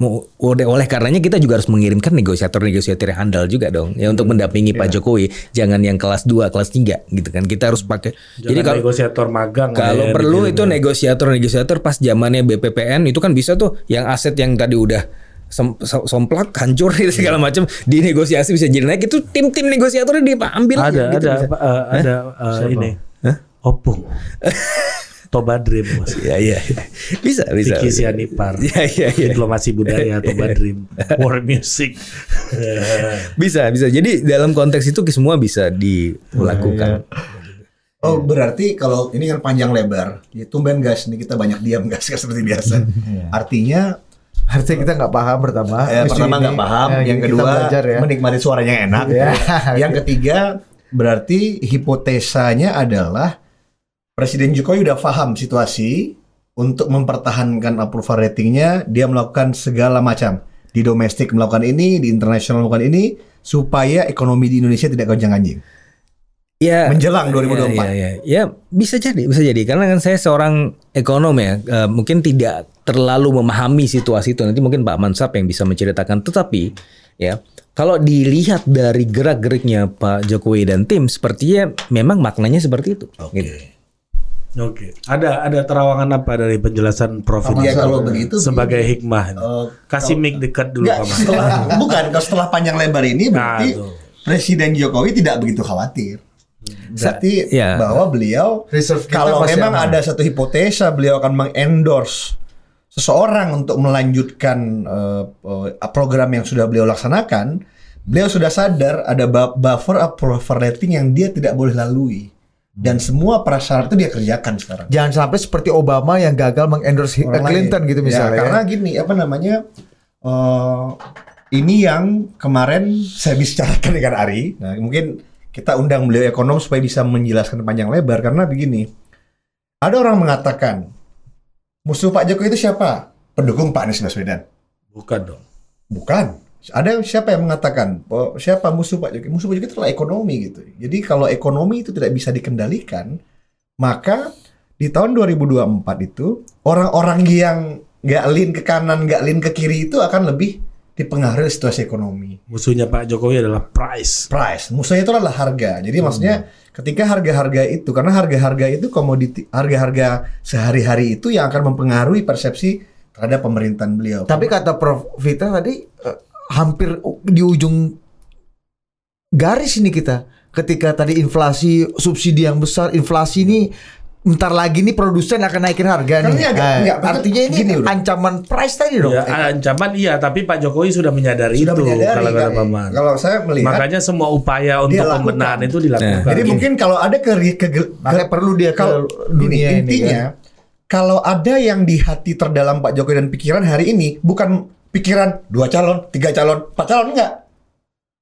oleh, oleh karenanya kita juga harus mengirimkan negosiator-negosiator yang handal juga dong, ya untuk mendampingi Pak Jokowi. Jangan yang kelas 2, kelas 3 gitu kan. Kita harus pakai. Jadi Jadi kalau negosiator magang kalau ya, perlu itu ya. negosiator-negosiator pas zamannya BPPN itu kan bisa tuh yang aset yang tadi udah sem- som- somplak hancur gitu segala Iya. macam dinegosiasi bisa jadi naik itu tim-tim negosiatornya diambil ada aja gitu ada bisa. eh, ada eh, ini opung Tobadrim mas Iya iya bisa bisa. Vicky. Sianipar Iya iya iya. diplomasi budaya Tobadrim war music Bisa bisa. Jadi dalam konteks itu semua bisa dilakukan. Oh berarti kalau ini kan panjang lebar, ya tumben gas nih kita banyak diam gas seperti biasa. Artinya Harusnya kita nggak paham pertama. ya, pertama ini. nggak paham, Ya, yang kedua belajar ya. menikmati suaranya yang enak. Ya. Yang ketiga berarti hipotesanya adalah Presiden Jokowi udah paham situasi untuk mempertahankan approval ratingnya, dia melakukan segala macam di domestik melakukan ini, di internasional melakukan ini supaya ekonomi di Indonesia tidak gonjang ganjing. Ya Menjelang 2024. Ya, ya, ya. Ya, bisa jadi, bisa jadi. Karena kan saya seorang ekonom ya, eh, mungkin tidak terlalu memahami situasi itu. Nanti mungkin Pak Mansap yang bisa menceritakan. Tetapi ya, kalau dilihat dari gerak-geriknya Pak Jokowi dan tim, sepertinya memang maknanya seperti itu. Gitu. Oke ada ada terawangan apa dari penjelasan Prof Ya ini kalau begitu sebagai hikmah? Eh, kasih mic dekat dulu Nggak, Pak Mas setelah bukan kalau setelah panjang lebar ini Nah, berarti tuh. Presiden Jokowi tidak begitu khawatir. Berarti Ya. bahwa beliau Reserve kalau memang aman. ada satu hipotesa beliau akan mengendorse seseorang untuk melanjutkan eh, eh, program yang sudah beliau laksanakan, beliau sudah sadar ada bu- buffer approval rating yang dia tidak boleh lalui. Dan semua prasyarat itu dia kerjakan sekarang. Jangan sampai seperti Obama yang gagal mengendorse Orang Clinton lain. gitu Ya, misalnya. karena ya. gini apa namanya eh, ini yang kemarin saya bicarakan dengan Ari. Nah mungkin kita undang beliau ekonom supaya bisa menjelaskan panjang lebar karena begini. Ada orang mengatakan musuh Pak Jokowi itu siapa? Pendukung Pak Anies Baswedan. Bukan dong. Bukan. Ada siapa yang mengatakan oh, siapa musuh Pak Jokowi? Musuh Pak Jokowi itu adalah ekonomi gitu. Jadi kalau ekonomi itu tidak bisa dikendalikan, maka di tahun 2024 itu orang-orang yang nggak lean ke kanan, nggak lean ke kiri itu akan lebih dipengaruhi situasi ekonomi. Musuhnya Pak Jokowi adalah price. Price, musuhnya itu adalah harga. Jadi maksudnya ketika harga-harga itu, karena harga-harga itu komoditi, harga-harga sehari-hari itu yang akan mempengaruhi persepsi terhadap pemerintahan beliau. Tapi kata Prof Vita tadi eh, hampir di ujung garis ini kita. Ketika tadi inflasi subsidi yang besar, inflasi ini bentar lagi nih produsen akan naikin harga Kan nih. ini agak- Eh, enggak, betul. artinya ini Gini, ancaman price tadi dong. Ya, ancaman iya, tapi Pak Jokowi sudah menyadari sudah itu menyadari kalau kata kan. Paman. Kalau saya melihat Makanya semua upaya untuk pembenahan itu dilakukan. Jadi mungkin kalau ada ke, ke, ke- Makanya perlu dia ke kalau dunia gini, ini, intinya kalau ada yang di hati terdalam Pak Jokowi dan pikiran hari ini bukan pikiran dua calon, tiga calon, empat calon enggak.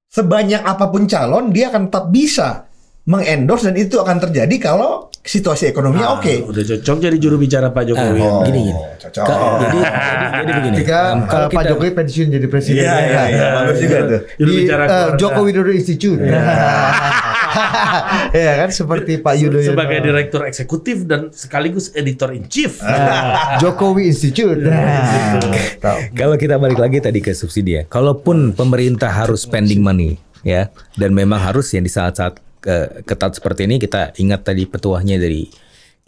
Sebanyak apa pun calon dia akan tetap bisa mengendorse dan itu akan terjadi kalau situasi ekonominya Ah, oke. Udah cocok jadi juru bicara Pak Jokowi. Ah, gini gini. cocok. Ka- jadi, jadi jadi begini. Ketika Um, eh, Pak kita- Jokowi pensiun jadi presiden. Iya, iya, iya, bagus juga tuh. Juru Di bicara eh, keluarga. Joko Widodo Institute. Iya kan seperti Pak Yudhoyono. sebagai direktur eksekutif dan sekaligus editor in chief. Nah, Jokowi Institute. Nah, tahu. Kalau kita balik lagi tadi ke subsidi ya, kalaupun pemerintah harus spending money ya, dan memang harus ya di saat-saat ke- ketat seperti ini kita ingat tadi petuahnya dari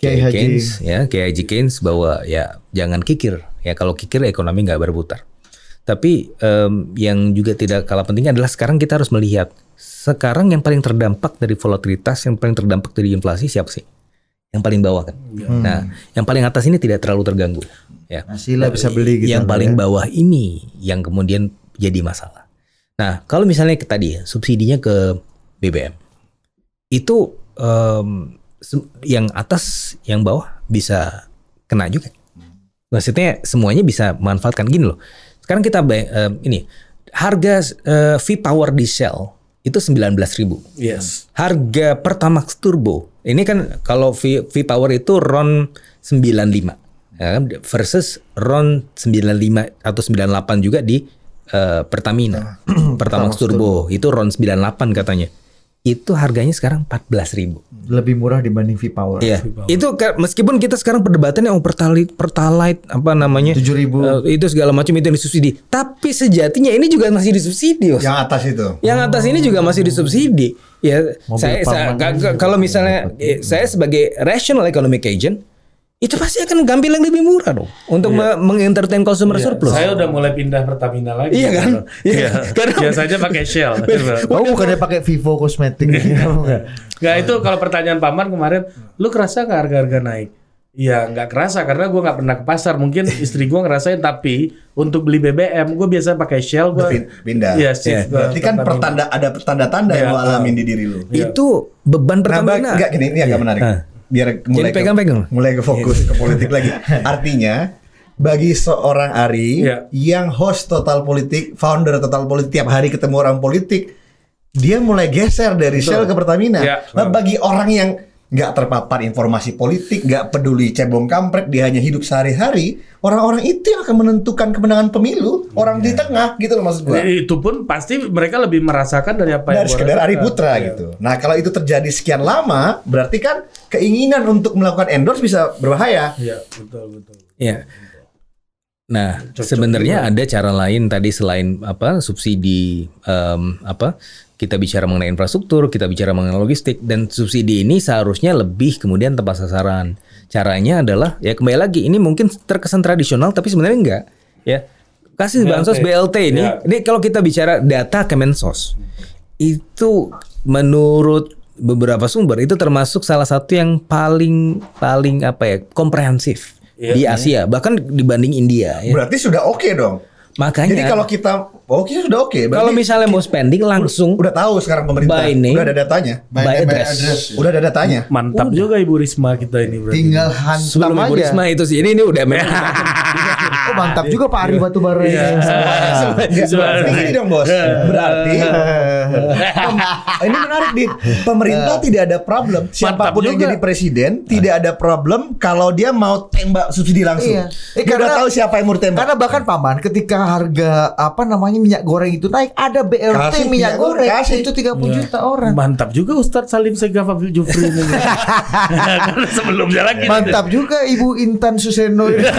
Kiai Haji. Keynes ya, Kiai Haji Keynes bahwa ya jangan kikir ya kalau kikir ekonomi nggak berputar. Tapi em, yang juga tidak kalah pentingnya adalah sekarang kita harus melihat sekarang yang paling terdampak dari volatilitas, yang paling terdampak dari inflasi siapa sih? Yang paling bawah kan. Nah, yang paling atas ini tidak terlalu terganggu. Ya. Masih lah bisa beli gitu. yang paling ya. bawah ini yang kemudian jadi masalah. Nah, kalau misalnya tadi ya, subsidinya ke BBM, itu se- yang atas, yang bawah bisa kena juga. Maksudnya semuanya bisa manfaatkan gini loh. Sekarang kita em, ini harga eh, V-Power di Shell itu 19.000 Yes. Harga Pertamax Turbo ini kan kalau V, V-Power itu RON 95 ya kan, versus RON 95 atau 98 juga di eh, Pertamina. Pertamax Turbo itu RON 98 katanya. Itu harganya sekarang 14.000. lebih murah dibanding V-Power. Iya. Itu meskipun kita sekarang perdebatannya oh pertalite pertalite apa namanya? 7.000. eh, itu segala macam itu yang disubsidi. Tapi sejatinya ini juga masih disubsidi. Bos. Yang atas itu. Yang atas ini juga masih disubsidi. Ya, Mobil saya, saya Parman ka- ini ka- juga kalau misalnya eh, saya sebagai rational economic agent itu pasti akan ngambil yang lebih murah dong untuk me- mengentertain consumer surplus. Saya udah mulai pindah Pertamina lagi. Iya kan? Iya. Karena- Biasanya pakai Shell. Oh, bukannya pakai Vivo Cosmetic gitu enggak? Nggak itu kalau pertanyaan Paman kemarin, lu kerasa nggak harga-harga naik? Iya nggak kerasa karena gue nggak pernah ke pasar. Mungkin istri gue ngerasain tapi untuk beli BBM gue biasa pakai Shell. Gue Pin- pindah. Iya, ke Berarti kan pertanda ada pertanda-tanda yang Iya. lo alamin di diri lu. itu beban Nah, Pertamina. enggak gini, ini agak menarik. Ah. Biar mulai ke, pegang-pegang. mulai ke fokus ke politik lagi. Artinya bagi seorang Ari Iya. yang host total politik, founder total politik tiap hari ketemu orang politik, dia mulai geser dari Shell ke Pertamina. Iya. Nah, bagi orang yang nggak terpapar informasi politik, nggak peduli cebong kampret, dia hanya hidup sehari-hari, orang-orang itu yang akan menentukan kemenangan pemilu, orang di tengah gitu loh maksud gua. Jadi itu pun pasti mereka lebih merasakan dari apa yang dari gua sekedar Ari. Putra Iya. gitu. Nah kalau itu terjadi sekian lama, berarti kan keinginan untuk melakukan endorse bisa berbahaya. Iya betul betul. Iya. Nah, Cocok sebenarnya ada cara lain tadi selain apa subsidi em, apa kita bicara mengenai infrastruktur, kita bicara mengenai logistik dan subsidi ini seharusnya lebih kemudian tepat sasaran. Caranya adalah ya kembali lagi ini mungkin terkesan tradisional tapi sebenarnya enggak ya. Kasih BLT. bansos BLT ini. Ya. Ini kalau kita bicara data Kemensos itu menurut beberapa sumber itu termasuk salah satu yang paling paling apa ya komprehensif Iya. di Asia bahkan dibanding India ya. Berarti sudah oke dong. Makanya Jadi kalau kita oh kita sudah oke. berarti kalau misalnya mau spending langsung udah tahu sekarang pemerintah. By name, udah ada datanya. By by address. address. Udah ada datanya. Mantap juga Ibu Risma kita ini berarti. Tinggal hantam sebelum Ibu aja. Risma itu sih. Ini ini udah memang Oh mantap juga Pak Ari Batubara ini. Berarti gini dong bos. Berarti ini menarik di pemerintah tidak ada problem. Siapa pun yang jadi presiden tidak ada problem kalau dia mau tembak subsidi langsung. Iya. Eh, Dia udah karena- tahu siapa yang mau tembak. Karena bahkan paman ketika harga apa namanya minyak goreng itu naik ada BLT Kasih minyak minyak goreng kasih. itu 30 juta orang. Mantap juga Ustadz Salim Segaf Abil Jufri ini. Sebelumnya lagi. Mantap juga Ibu Intan Suseno. ini.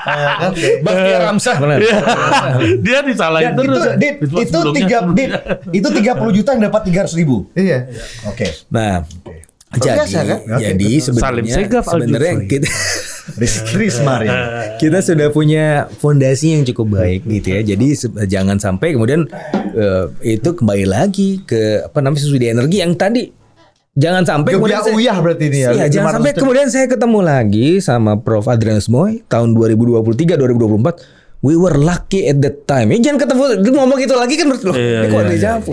Eh, kan? Baktiar Ramsah. Iya. Dia disalahin Dan terus. itu, itu sebelumnya. tiga, Dit, itu 30 juta yang dapat 300 ribu. Iya. Oke. Nah, jadi Biasa, kan? jadi sebenarnya sebenarnya kita Ris- Risma ya. kita sudah punya fondasi yang cukup baik gitu ya. Jadi jangan sampai kemudian eh, itu kembali lagi ke apa namanya subsidi energi yang tadi jangan sampai saya- uyah berarti ini ya. Iya, jangan 500 sampai kemudian saya ketemu lagi sama Prof Adrianus Moy tahun 2023 2024. We were lucky at that time. Ya, jangan ketemu dia ngomong itu lagi kan berarti loh. Iya, ini kok iya, ada iya, javu.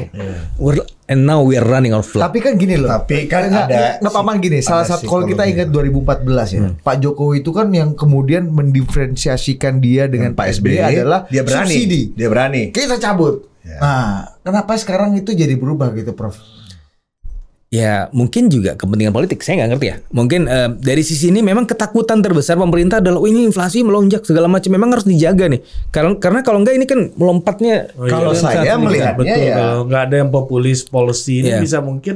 We're- And now we are running out of luck. Tapi kan gini loh. Tapi kan nggak, ada nggak paman gini. Salah ada satu kalau kita ingat 2014 ya, Pak Jokowi itu kan yang kemudian mendiferensiasikan dia dengan Pak SBY adalah dia berani. subsidi. Dia berani. Kita cabut. Ya. Nah, kenapa sekarang itu jadi berubah gitu, Prof? Ya mungkin juga kepentingan politik saya nggak ngerti ya. Mungkin eh, dari sisi ini memang ketakutan terbesar pemerintah adalah oh, ini inflasi melonjak segala macam memang harus dijaga nih. Karena karena kalau enggak ini kan melompatnya. Oh, iya. Kalau dalam saya saat ini. melihat- Betul, ya. kalau nggak ada yang populis policy ini Iya. bisa mungkin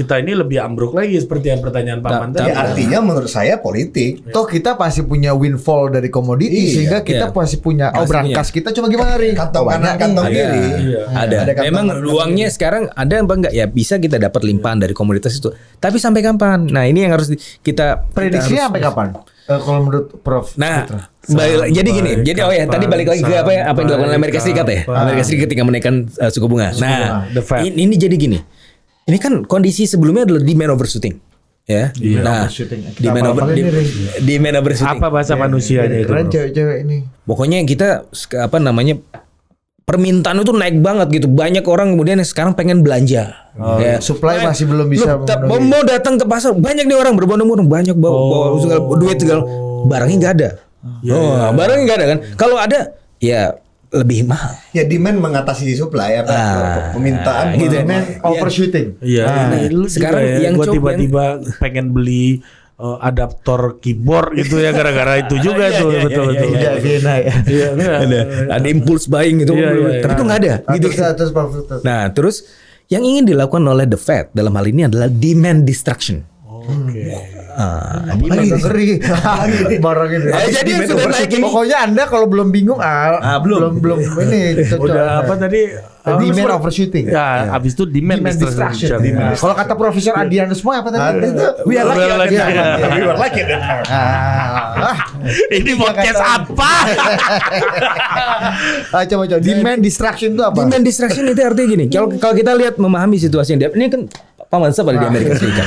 kita ini lebih ambruk lagi seperti yang pertanyaan Pak Ta- Man ta- tadi. Ya artinya menurut saya politik. Toh kita pasti punya windfall dari komoditi Iya, sehingga kita iya. pasti punya oh Pasti brankas kita coba gimana nih? Kantong kanan, kantong kiri. Iya. Ada. Ada kantong Memang kanan, uangnya sekarang ada apa enggak ya bisa kita dapat limpahan dari komoditas itu. Tapi sampai kapan? Nah ini yang harus kita Prediksinya sampai kapan? Eh, kalau menurut Prof. Nah, balik, jadi gini, Sampai jadi oh ya tadi balik lagi ke apa ya apa yang dilakukan oleh Amerika Serikat ya. kapan? Amerika Serikat ketika menaikkan uh, suku bunga. Nah, ini, ini jadi gini. Ini kan kondisi sebelumnya adalah demand overshooting. Ya. Nah, overshooting. Kita demand over di, ini, Rin. demand overshooting. Apa bahasa manusianya itu? Keren Bro? cewek-cewek ini. Pokoknya kita apa namanya permintaan itu naik banget gitu. Banyak orang kemudian yang sekarang pengen belanja. ya. Supply masih belum bisa Lu memenuhi. mau datang ke pasar banyak nih orang berbondong-bondong banyak bawa, bawa segala duit segala barangnya nggak ada. oh, barangnya nggak ada kan? Kalau ada ya lebih mahal. Ya demand mengatasi supply apa Ah, permintaan gitu. me- Demand overshooting. Iya, ini lu sekarang juga ya, yang gua tiba-tiba pengen beli uh, adaptor keyboard gitu ya gara-gara itu juga Iya, tuh iya, betul iya, betul. Iya, ya. Iya, iya. ada ada impulse buying gitu. Iya, iya, iya. Tapi itu nggak ada. Ah, Gitu. Nah, terus yang ingin dilakukan oleh the Fed dalam hal ini adalah demand destruction. Oke. Ah, Lagi ngeri. Barang ini. Ah, jadi yang sudah naik ini- Pokoknya Anda kalau belum bingung ah, Ah, belum. belum belum ini cocok. Udah apa tadi? Demand Apa? overshooting. Ya, abis itu demand, Demand. Nah, Kalau kata Profesor Adianus semua apa tadi? Itu We are lucky. We are lucky. Iya. We were lucky. Ah, Ini podcast apa? ah, coba coba demand destruction itu apa? Demand destruction itu artinya gini. Kalau kalau kita lihat memahami situasi yang dia ini kan paman pada di Amerika Serikat.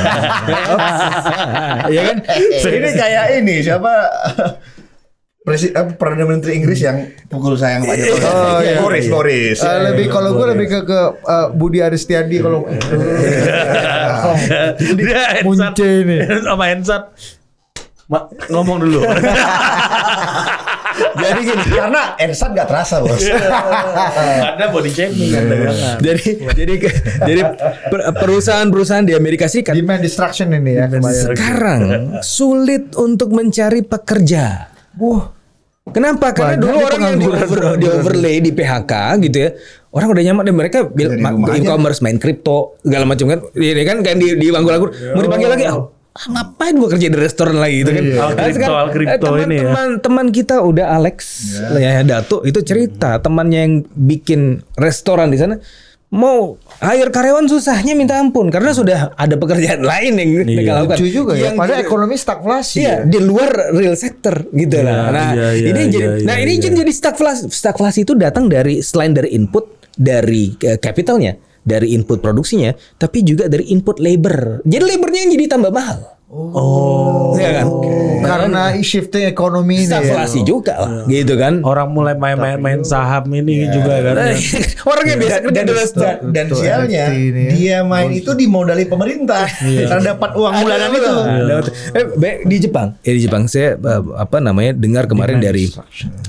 ya kan? ini kayak ini siapa Presi, eh, Perdana Menteri Inggris yang pukul sayang Pak Jokowi. Oh, iya. Boris, Boris. Eh, lebih kalau gue lebih ke ke eh, Budi Aristiadi kalau Dia headset. Munce ini. Sama handset. Ma, ngomong dulu. Jadi gini, karena Ersat gak terasa bos. Ada body shaming kan dagangan. jadi jadi jadi per- perusahaan-perusahaan di Amerika Serikat demand destruction ini ya. sekarang sulit untuk mencari pekerja. Wah, Kenapa? Karena Banyak dulu orang yang di, over, di overlay di PHK gitu ya. Orang udah nyaman dan mereka bil- Dari ma- rumah aja. e-commerce main kripto segala macam kan. Ini kan kan di di anggur-anggur mau dipanggil lagi ah, ah, ngapain gua kerja di restoran lagi gitu kan. Al Nah, kripto, sekarang, al kripto eh, teman, ini ya. Teman teman kita udah Alex ya Dato itu cerita temannya yang bikin restoran di sana mau hire karyawan susahnya minta ampun karena sudah ada pekerjaan lain yang mereka lakukan. lucu juga ya. Yang ekonomi stagflasi. Iya, di luar real sector gitu Iya, lah. Nah, iya, iya, ini iya, jadi iya, nah ini iya. jadi stagflasi. Stagflasi itu datang dari selain dari input dari eh, capitalnya, dari input produksinya, tapi juga dari input labor. Jadi labornya yang jadi tambah mahal. Oh. Ya kan? Karena shifting ekonomi ini. ya. Stagflasi juga lah, gitu kan. Orang mulai main-main main saham ini juga kan. Eh, Orangnya biasa kerja dan, dan, dan sialnya ini. dia main itu dimodali pemerintah karena dapat uang bulanan itu. Dapat- Eh, Be- di Jepang, eh di Jepang saya eh, apa namanya dengar kemarin dari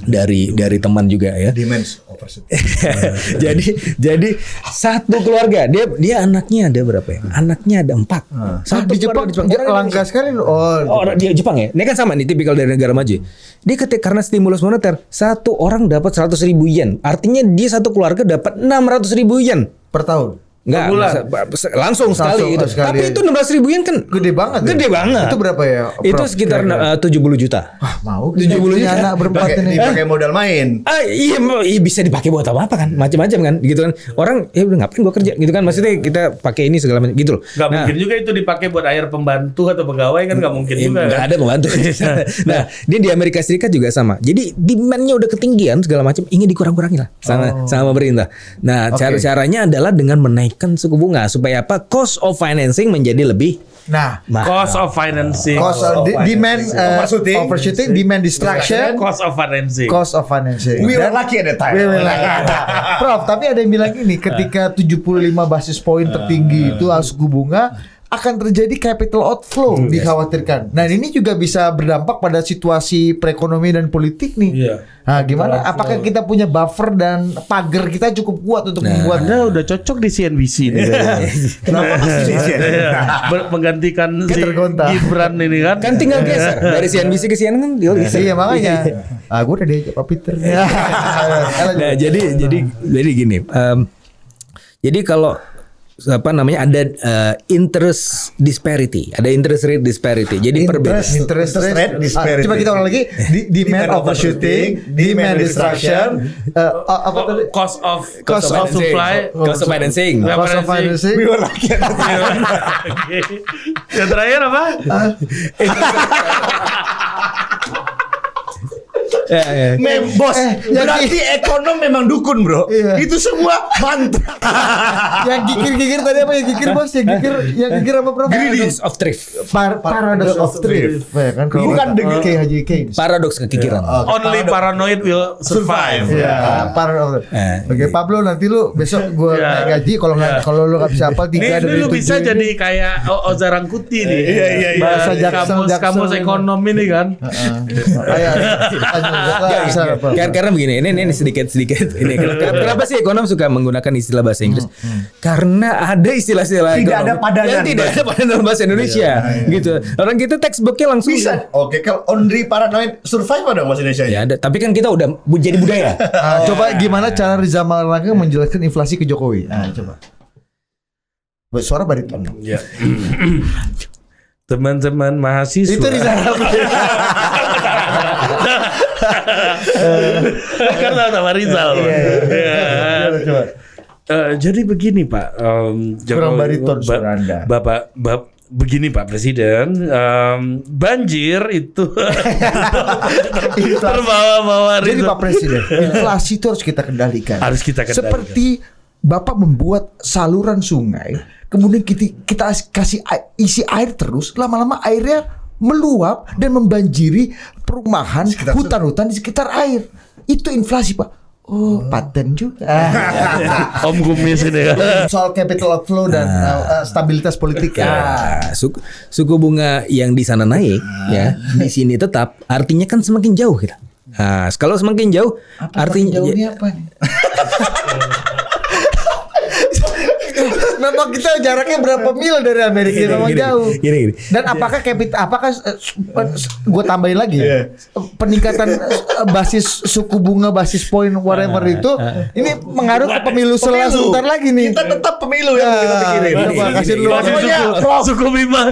dari dari teman juga ya. Demands oversupply. jadi jadi satu keluarga dia dia anaknya ada berapa ya? Anaknya ada empat. Saat di Jepang, Orang langka sekali. Oh, Oh, orang di Jepang ya. Ini kan sama nih tipikal dari negara maju. Dia ketika karena stimulus moneter, satu orang dapat 100 ribu yen. Artinya dia satu keluarga dapat 600 ribu yen. per tahun. Enggak, bulan. masa- langsung sekali Langsung gitu. sekali. Tapi itu 16 ribu yen kan Gede banget. ya? Gede banget. Itu berapa ya? Itu Prof, sekitar kira-kira? eh, 70 juta. Wah, mau 70 punya juta. anak berempat Pakai- ini. dipakai modal main. Ah iya, iya bisa dipakai buat apa apa kan, macam-macam kan, gitu kan. Orang ya udah ngapain gua kerja, gitu kan. Maksudnya kita pakai ini segala macam, gitu loh. Gak mungkin juga itu dipakai buat air pembantu atau pegawai kan gak mungkin Eh, juga. nggak kan? ada pembantu. nah, dia di Amerika Serikat juga sama. Jadi demand-nya udah ketinggian segala macam, ingin dikurang-kurangi lah sama sama pemerintah. Nah, Oke. cara caranya adalah dengan menaikkan suku bunga supaya apa? Cost of financing menjadi lebih Nah, mahal. Cost of financing. cost of di- demand uh, Overshooting. overshooting, demand distraction, Cost of financing. cost of financing. We were lucky at the time. We were lucky. Prof, tapi ada yang bilang ini ketika 75 basis poin tertinggi itu suku bunga akan terjadi capital outflow dikhawatirkan. Nah ini juga bisa berdampak pada situasi perekonomian dan politik nih. Iya. Nah gimana? Apakah kita punya buffer dan pagar kita cukup kuat untuk membuat Anda udah cocok di CNBC nih. Kenapa masih di sini? Iya. Menggantikan si. Gibran ini kan. Kan tinggal geser dari CNBC ke CNN kan tinggal geser. Iya makanya. Ah gue udah diajak Pak Peter. Nah, jadi jadi jadi gini. em, jadi kalau apa namanya ada eh, interest disparity, ada interest rate disparity. Jadi perbedaan Interest, interest Interest rate disparity. Ah, coba kita ulang lagi. Di- demand overshooting, demand distraction, eh, ah, apa tadi? Cost of Cost of of supply. cost of financing. Ya, Cost of financing. We were. Oke. Yang terakhir apa? Ya, ya. Mem, bos, Eh, yang berarti ekonom memang dukun bro. Iya. Itu semua mantra. yang gigir-gigir tadi apa yang gigir bos? Yang gigir, yang gigir apa prof? Paradox of thrift. Par paradox of thrift. Ya kan kalau Bukan dengan- K Haji Keynes. Paradoks kekikiran. Only paranoid will survive. Ya, paradox. Eh. Oke, Pablo nanti lu besok gua Iya. naik gaji kalau nggak Iya. kalau lu nggak bisa hafal Ini, tiga ini dari lu tujuh bisa ini. jadi kayak O- Oza Rangkuti nih. Iya, iya, iya. Bahasa Bahasa Jaksel, Jaksel kamus ini. ekonom ini kan. Heeh. Karena, karena begini, ini, ini sedikit sedikit. Ini kenapa, kenapa sih ekonom suka menggunakan istilah bahasa Inggris? Karena ada istilah-istilah Tidak ada padanan yang tidak ada padanan dalam bahasa Indonesia, gitu. Orang kita textbooknya langsung Bisa. Oke, kalau Ondri paranoid survive ada bahasa Indonesia? Ya ada, tapi kan kita udah jadi budaya. Ah, coba gimana cara Rizal Malarangga menjelaskan inflasi ke Jokowi? Nah, coba. Suara bariton. Ya. Teman-teman mahasiswa. Itu Rizal kan sama Rizal. Ya. coba. Eh, jadi begini Pak, em, Kurang bariton Ba- Anda. Bapak, Bap- begini Pak Presiden, em, banjir itu terbawa-bawa Jadi Rizal. Pak Presiden, inflasi itu harus kita kendalikan. Harus kita kendalikan. Seperti Bapak membuat saluran sungai, kemudian kita, kita kasih isi air terus, lama-lama airnya meluap dan membanjiri perumahan, hutan-hutan di sekitar air. Itu inflasi, Pak. Oh, paten juga. Om Kumis ini ya. Soal capital outflow dan uh, uh, stabilitas politik ya. Nah, suku, suku bunga yang di sana naik, ya, di sini tetap. Artinya kan semakin jauh kita. Nah, kalau semakin jauh, artinya jauh ini apa nih? Memang kita jaraknya berapa mil dari Amerika Gini, memang gini, jauh. gini, gini. Dan apakah capital apakah gue tambahin lagi ya peningkatan eh, basis suku bunga basis poin whatever itu ini mengaruh ke pemilu setelah Pemilu. sebentar lagi nih. Kita tetap pemilu yang kita pikirin. Ah, kasih suku, suku bima.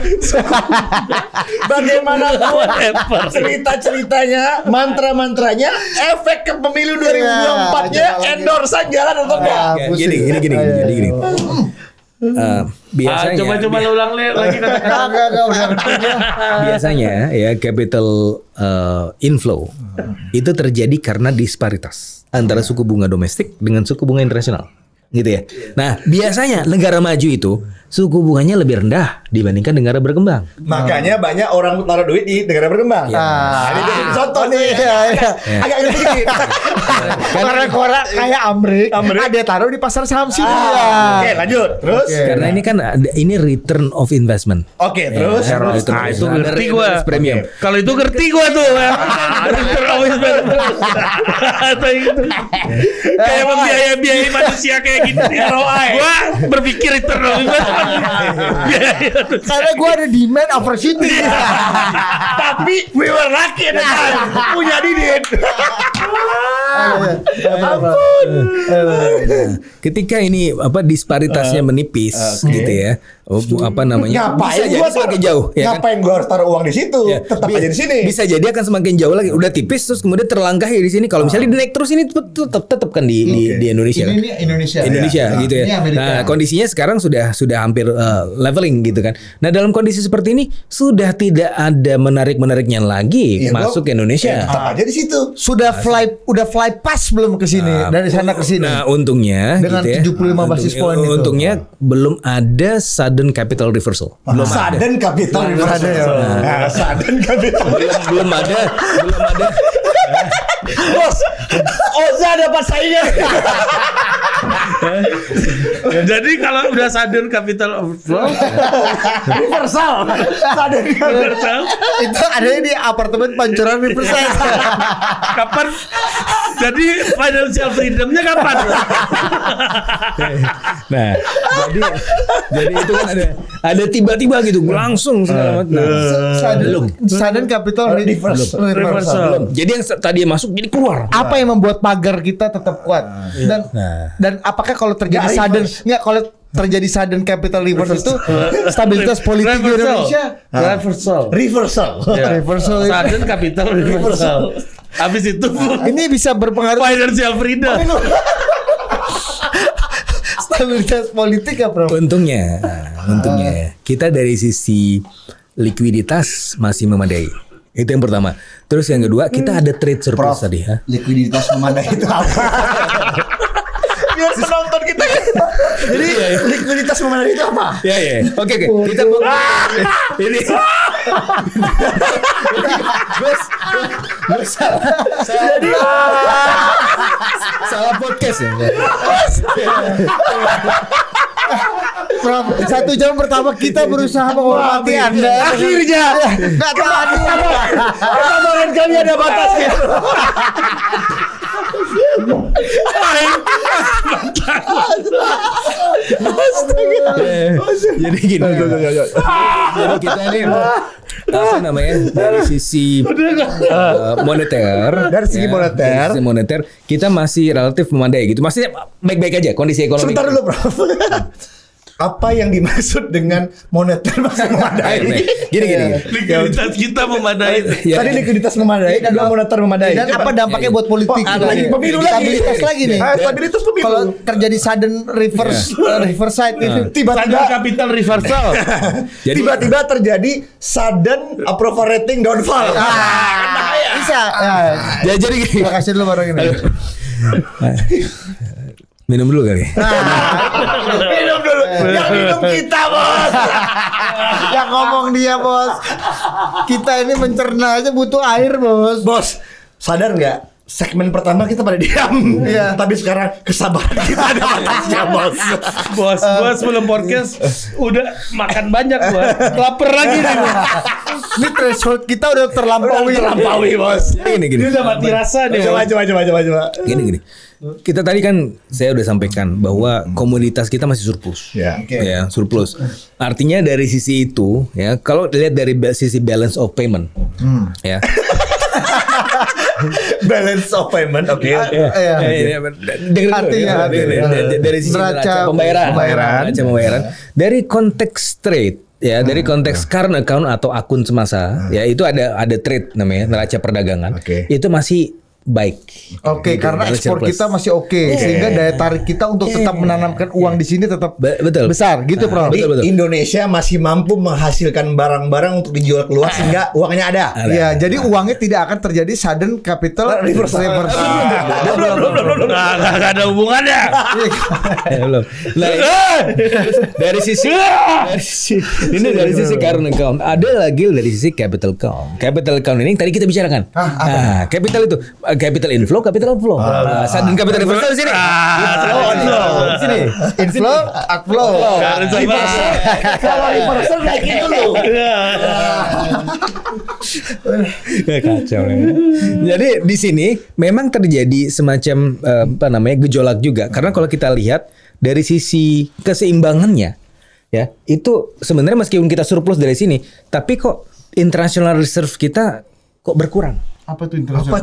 Bagaimana Whatever. cerita-ceritanya, mantra-mantranya, efek ke pemilu 2024-nya, coba lagi. endorsean jalan atau enggak? Ah, gini, gini, gini, Ayo, gini, Eh, Ah, biasanya, coba-coba lu ulang Le, lagi kata-kata. Dia. biasanya ya capital eh, inflow itu terjadi karena disparitas antara suku bunga domestik dengan suku bunga internasional. Gitu ya. Nah, biasanya negara maju itu suku bunganya lebih rendah dibandingkan negara berkembang. Makanya banyak orang taruh duit di negara berkembang. Iya. Nah, ini jadi contoh nih. Iya, iya. Agak ngerti dikit. Korea-Korea kayak Amrik, Amrik. ada taruh di pasar saham sini. Ah, Oke, lanjut. Terus? Oke. Karena ini kan ada- ini return of investment. Oke, terus? Ya, Nah, return of itu ngerti gua. premium. Kalau itu ngerti gua tuh. ya. Return of investment. Atau itu. Kayak membiayai-biayai manusia kayak gitu. ROI. Gua berpikir. Biaya. Karena gue ada demand opportunity. Tapi we were lucky at the time. Punya Didin. Ampun. Ketika ini apa disparitasnya menipis gitu ya. Oh, apa namanya? Ngapain bisa jadi gua semakin taruh- jauh ya kan? Ngapain gua harus taruh uang di situ? Ya, Tetap bi- aja di sini. Bisa jadi akan semakin jauh lagi. Udah tipis terus kemudian terlangkahi di sini. Kalau misalnya naik terus ini tetap tetap, kan di, di, Oke. di Indonesia. Ini, kan? ini Indonesia. Indonesia Ya. gitu ya. Ini Amerika. Nah, kondisinya sekarang sudah sudah hampir uh, leveling gitu kan. Nah, dalam kondisi seperti ini sudah tidak ada menarik-menariknya lagi gua- masuk ke Ya, Indonesia. tetap aja di situ. sudah fly udah fly pass belum ke sini Nah, dari sana ke sini. Nah, untungnya Dengan gitu ya. 75 basis itu. Untungnya belum ada sudden capital reversal. Belum ada. Sudden capital ada ya. Nah, sudden capital. belum, belum ada, belum ada. Bos, Oza dapat saingan. Jadi kalau udah sudden capital outflow, Universal. Sudden capital. itu ada di apartemen pancuran Riverside. kapan? Jadi financial freedomnya kapan? Nah, jadi jadi itu kan ada ada tiba-tiba gitu langsung segala macam. Nah, Sudden, sudden capital Reversal. reversal. belum. Jadi yang tadi masuk jadi keluar. Apa yang membuat pagar kita tetap kuat? Dan Nah. dan apakah kalau terjadi Nggak sudden nggak kalau terjadi sudden capital reverse itu stabilitas politik di Reversal. Indonesia Reversal. Reversal. Ya. reversal. Sudden capital reversal. Habis itu ini bisa berpengaruh financial freedom. stabilitas politik ya, Bro? Untungnya, untungnya kita dari sisi likuiditas masih memadai. Itu yang pertama. Terus yang kedua kita ada trade surplus Prof, tadi ya. likuiditas memadai itu apa? Biar penonton kita. Jadi likuiditas memadai itu apa? Ya ya. Oke oke. Kita mau ini. Bos, bos salah, salah, salah podcast ya. Prof, satu jam pertama kita berusaha menghormati Anda. Akhirnya. Nggak tadi. Kesabaran kami ada batasnya. Jadi gini. Jadi kita ini apa namanya dari sisi uh, moneter Dari segi moneter. dari sisi moneter kita masih relatif memadai gitu maksudnya baik-baik aja kondisi ekonomi Sebentar dulu, Prof. Apa yang dimaksud dengan moneter masih memadai? Nih, gini gini, gini. Likuiditas kita memadai. Ya. Tadi likuiditas memadai, Dan kedua moneter memadai. Dan apa dampaknya buat politik? Kita lagi nih? pemilu lagi. Stabilitas lagi nih. Ah, stabilitas pemilu. Kalau terjadi sudden reverse uh, reverse side itu Sudden tiba-tiba capital reversal. Jadi- tiba-tiba terjadi sudden approval rating downfall. Ah, bisa. Ya. Ya, jadi gini. Terima kasih dulu baru ini. minum dulu kali dulu. Yang minum kita, Bos. Yang ngomong dia bos. Kita ini mencerna aja butuh air bos. Bos, sadar nggak? Segmen pertama kita pada diam. Iya. Tapi sekarang kesabaran kita ada batasnya, Bos. Bos, gua sebelum podcast udah makan banyak gua. Lapar lagi nih gua. Ini threshold kita udah terlampaui. Terlampaui, Bos. gini gini Dia udah mati rasa nih. Coba, Bos. coba, coba, coba, coba. gini gini kita tadi kan saya udah sampaikan bahwa komoditas kita masih surplus Ya. ya surplus artinya dari sisi itu ya kalau dilihat dari sisi balance of payment ya Balance of payment, oke. Iya. Ya, ya, dengerin dulu, Artinya, ya, artinya. dari- sisi Neraca pembayaran, pembayaran. neraca pembayaran, dari konteks trade ya dari konteks current account atau akun semasa ya itu ada ada trade namanya neraca perdagangan Oke. itu masih baik. Oke, Gitu, karena ekspor surplus. kita masih oke, sehingga daya tarik kita untuk tetap menanamkan uang di sini tetap Be- betul. besar, gitu, Bro. Jadi Betul, betul. Indonesia masih mampu menghasilkan barang-barang untuk dijual keluar sehingga uangnya ada. Iya, jadi uangnya tidak akan terjadi sudden capital Reversal. reversal. Nggak, nggak, nggak ada hubungannya. Ya, belum. Nah, dari sisi dari sisi ini dari sisi current account, ada lagi dari sisi capital account. Capital account ini tadi kita bicarakan. Nah, capital itu capital inflow, capital outflow. Nah, sudden capital reversal di sini. Oh, inflow. Di sini. Inflow, outflow. Harus Reversal. Kalau reversal naikin dulu. Kacau ya. Jadi di sini memang terjadi semacam eh, apa namanya gejolak juga karena kalau kita lihat dari sisi keseimbangannya ya itu sebenarnya meskipun kita surplus dari sini tapi kok international reserve kita kok berkurang. Apa tuh internasional?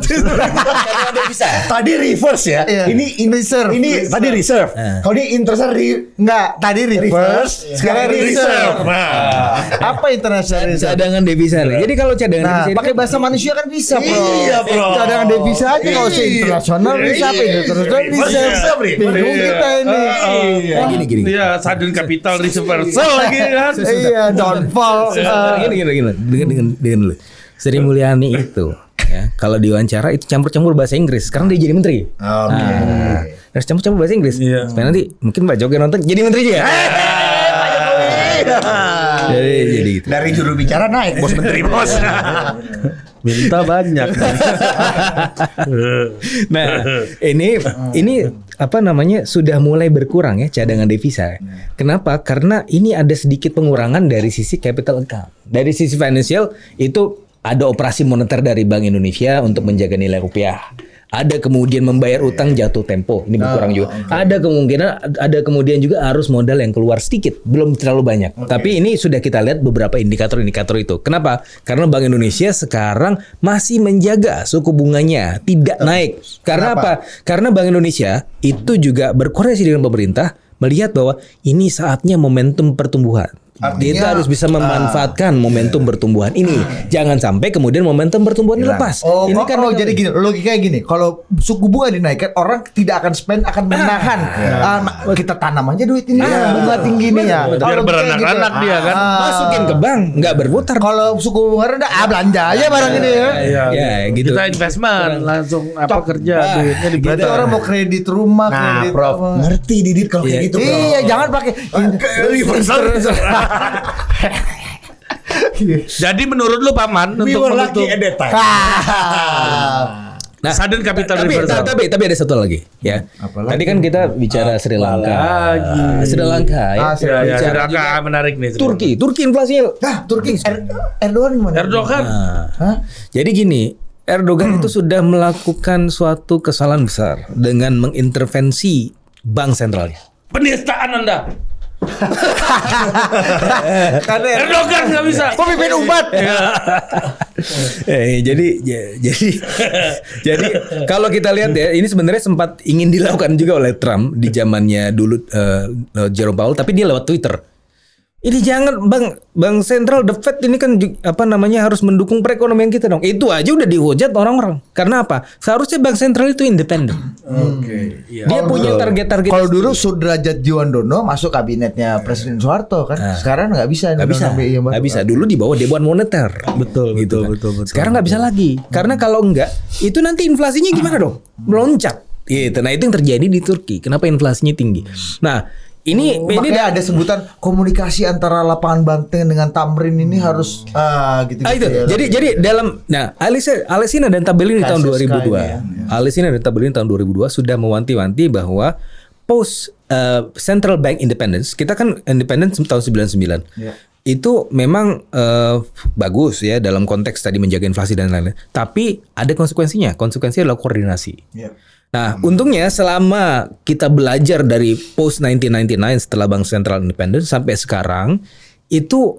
Tadi reverse ya. Iya. Ini in, Reserve. Ini tadi reserve. Eh. Kalau ini international re- Enggak, tadi reverse, sekarang Sekarang reserve. reserve. Nah. Apa international reserve? Cadangan devisa. Jadi kalau cadangan Nah, devisa pakai bahasa manusia kan bisa, Bro. Iya, Bro. Cadangan devisa aja nggak usah Iya. internasional bisa, apa Iya. internasional bisa. Reserve, Ri. Bingung kita ini. Nah, gini gini. Iya, sudden capital reversal lagi kan. Iya, downfall. Eh, eh, gini gini gini dengan dengan dengan dulu. Sri Mulyani itu ya kalau diwawancara itu campur-campur bahasa Inggris. Sekarang dia jadi menteri. Oke. Nah, harus campur-campur bahasa Inggris. Iya. Supaya nanti mungkin Pak Jokowi nonton jadi menteri juga. jadi jadi gitu. Dari juru bicara naik bos menteri bos. Minta banyak. Nah, ini ini apa namanya sudah mulai berkurang ya cadangan devisa. Kenapa? Karena ini ada sedikit pengurangan dari sisi capital account. Dari sisi financial itu ada operasi moneter dari Bank Indonesia untuk menjaga nilai rupiah. Ada kemudian membayar utang jatuh tempo, ini berkurang juga. Ada kemungkinan ada kemudian juga arus modal yang keluar sedikit, belum terlalu banyak. Tapi ini sudah kita lihat beberapa indikator-indikator itu. Kenapa? Karena Bank Indonesia sekarang masih menjaga suku bunganya tidak naik. Karena apa? Karena Bank Indonesia itu juga berkoordinasi dengan pemerintah melihat bahwa ini saatnya momentum pertumbuhan. Artinya- kita harus bisa memanfaatkan momentum pertumbuhan ini. Jangan sampai kemudian momentum pertumbuhan ini lepas. Oh, ini ini kan kan jadi gini, logikanya gini, kalau suku bunga dinaikkan, orang tidak akan spend, akan menahan. Ah, ma- kita tanam aja duit ini, ya, bunga tinggi nih ya. Biar Kalau beranak-anak dia kan. Ah. masukin ke bank, nggak berputar. Kalau suku bunga rendah, ah belanja aja barang ini ya. Iya, Ya, gitu. Kita investment langsung apa kerja duitnya Berarti diputar. orang mau kredit rumah, Nah, kredit Prof, apa. ngerti Didit kalau kayak gitu. Iya, jangan pakai reversal. Jadi menurut lu paman We untuk menutup time. Nah, sudden capital tapi, reversal. tapi tapi ada satu lagi ya. Tadi kan kita bicara Sri Lanka. lagi? Ah, Sri Lanka ya. Ah, Sri Ya, ya, Sri juga Lanka menarik nih. Sri Lanka. Turki, Turki inflasinya. Nah, Turki Er- Erdogan gimana? Erdogan. Nah, Hah? Jadi gini, Erdogan itu sudah melakukan suatu kesalahan besar dengan mengintervensi bank sentralnya. Penistaan Anda. Karena Erdogan nggak bisa. pemimpin umat. eh, jadi ya- jadi jadi kalau kita lihat ya ini sebenarnya sempat ingin dilakukan juga oleh Trump di zamannya dulu eh, Jerome Powell tapi dia lewat Twitter. Ini jangan bang bank sentral the Fed ini kan apa namanya harus mendukung perekonomian kita dong. Itu aja udah dihujat orang-orang. Karena apa? Seharusnya bank sentral itu independen. Oke. Iya. Dia punya target-target. Kalau dulu Sudrajat Jiwandono masuk kabinetnya Presiden Soeharto kan. Sekarang nggak bisa. Nggak bisa, baru. nggak bisa. Dulu di bawah Dewan Moneter. Betul, Gitu betul, kan. betul, betul. Sekarang nggak bisa lagi, karena kalau enggak, itu nanti inflasinya gimana dong? Meloncat. Gitu. Nah itu yang terjadi di Turki. Kenapa inflasinya tinggi? Nah ini Oh, ini makanya ada sebutan komunikasi antara lapangan Banteng dengan Tamrin ini harus ah gitu, Ah itu. Jadi jadi dalam nah Alisa Alesina dan Tabelin di tahun KSSK 2002. ini ya. Alesina dan Tabelin tahun 2002 sudah mewanti-wanti bahwa post uh, central bank independence, kita kan independence tahun 99. Ya. Itu memang uh, bagus ya dalam konteks tadi menjaga inflasi dan lain-lain. Tapi ada konsekuensinya. Konsekuensinya adalah koordinasi. Ya. Nah, untungnya selama kita belajar dari post 1999 setelah Bank Sentral Independent sampai sekarang itu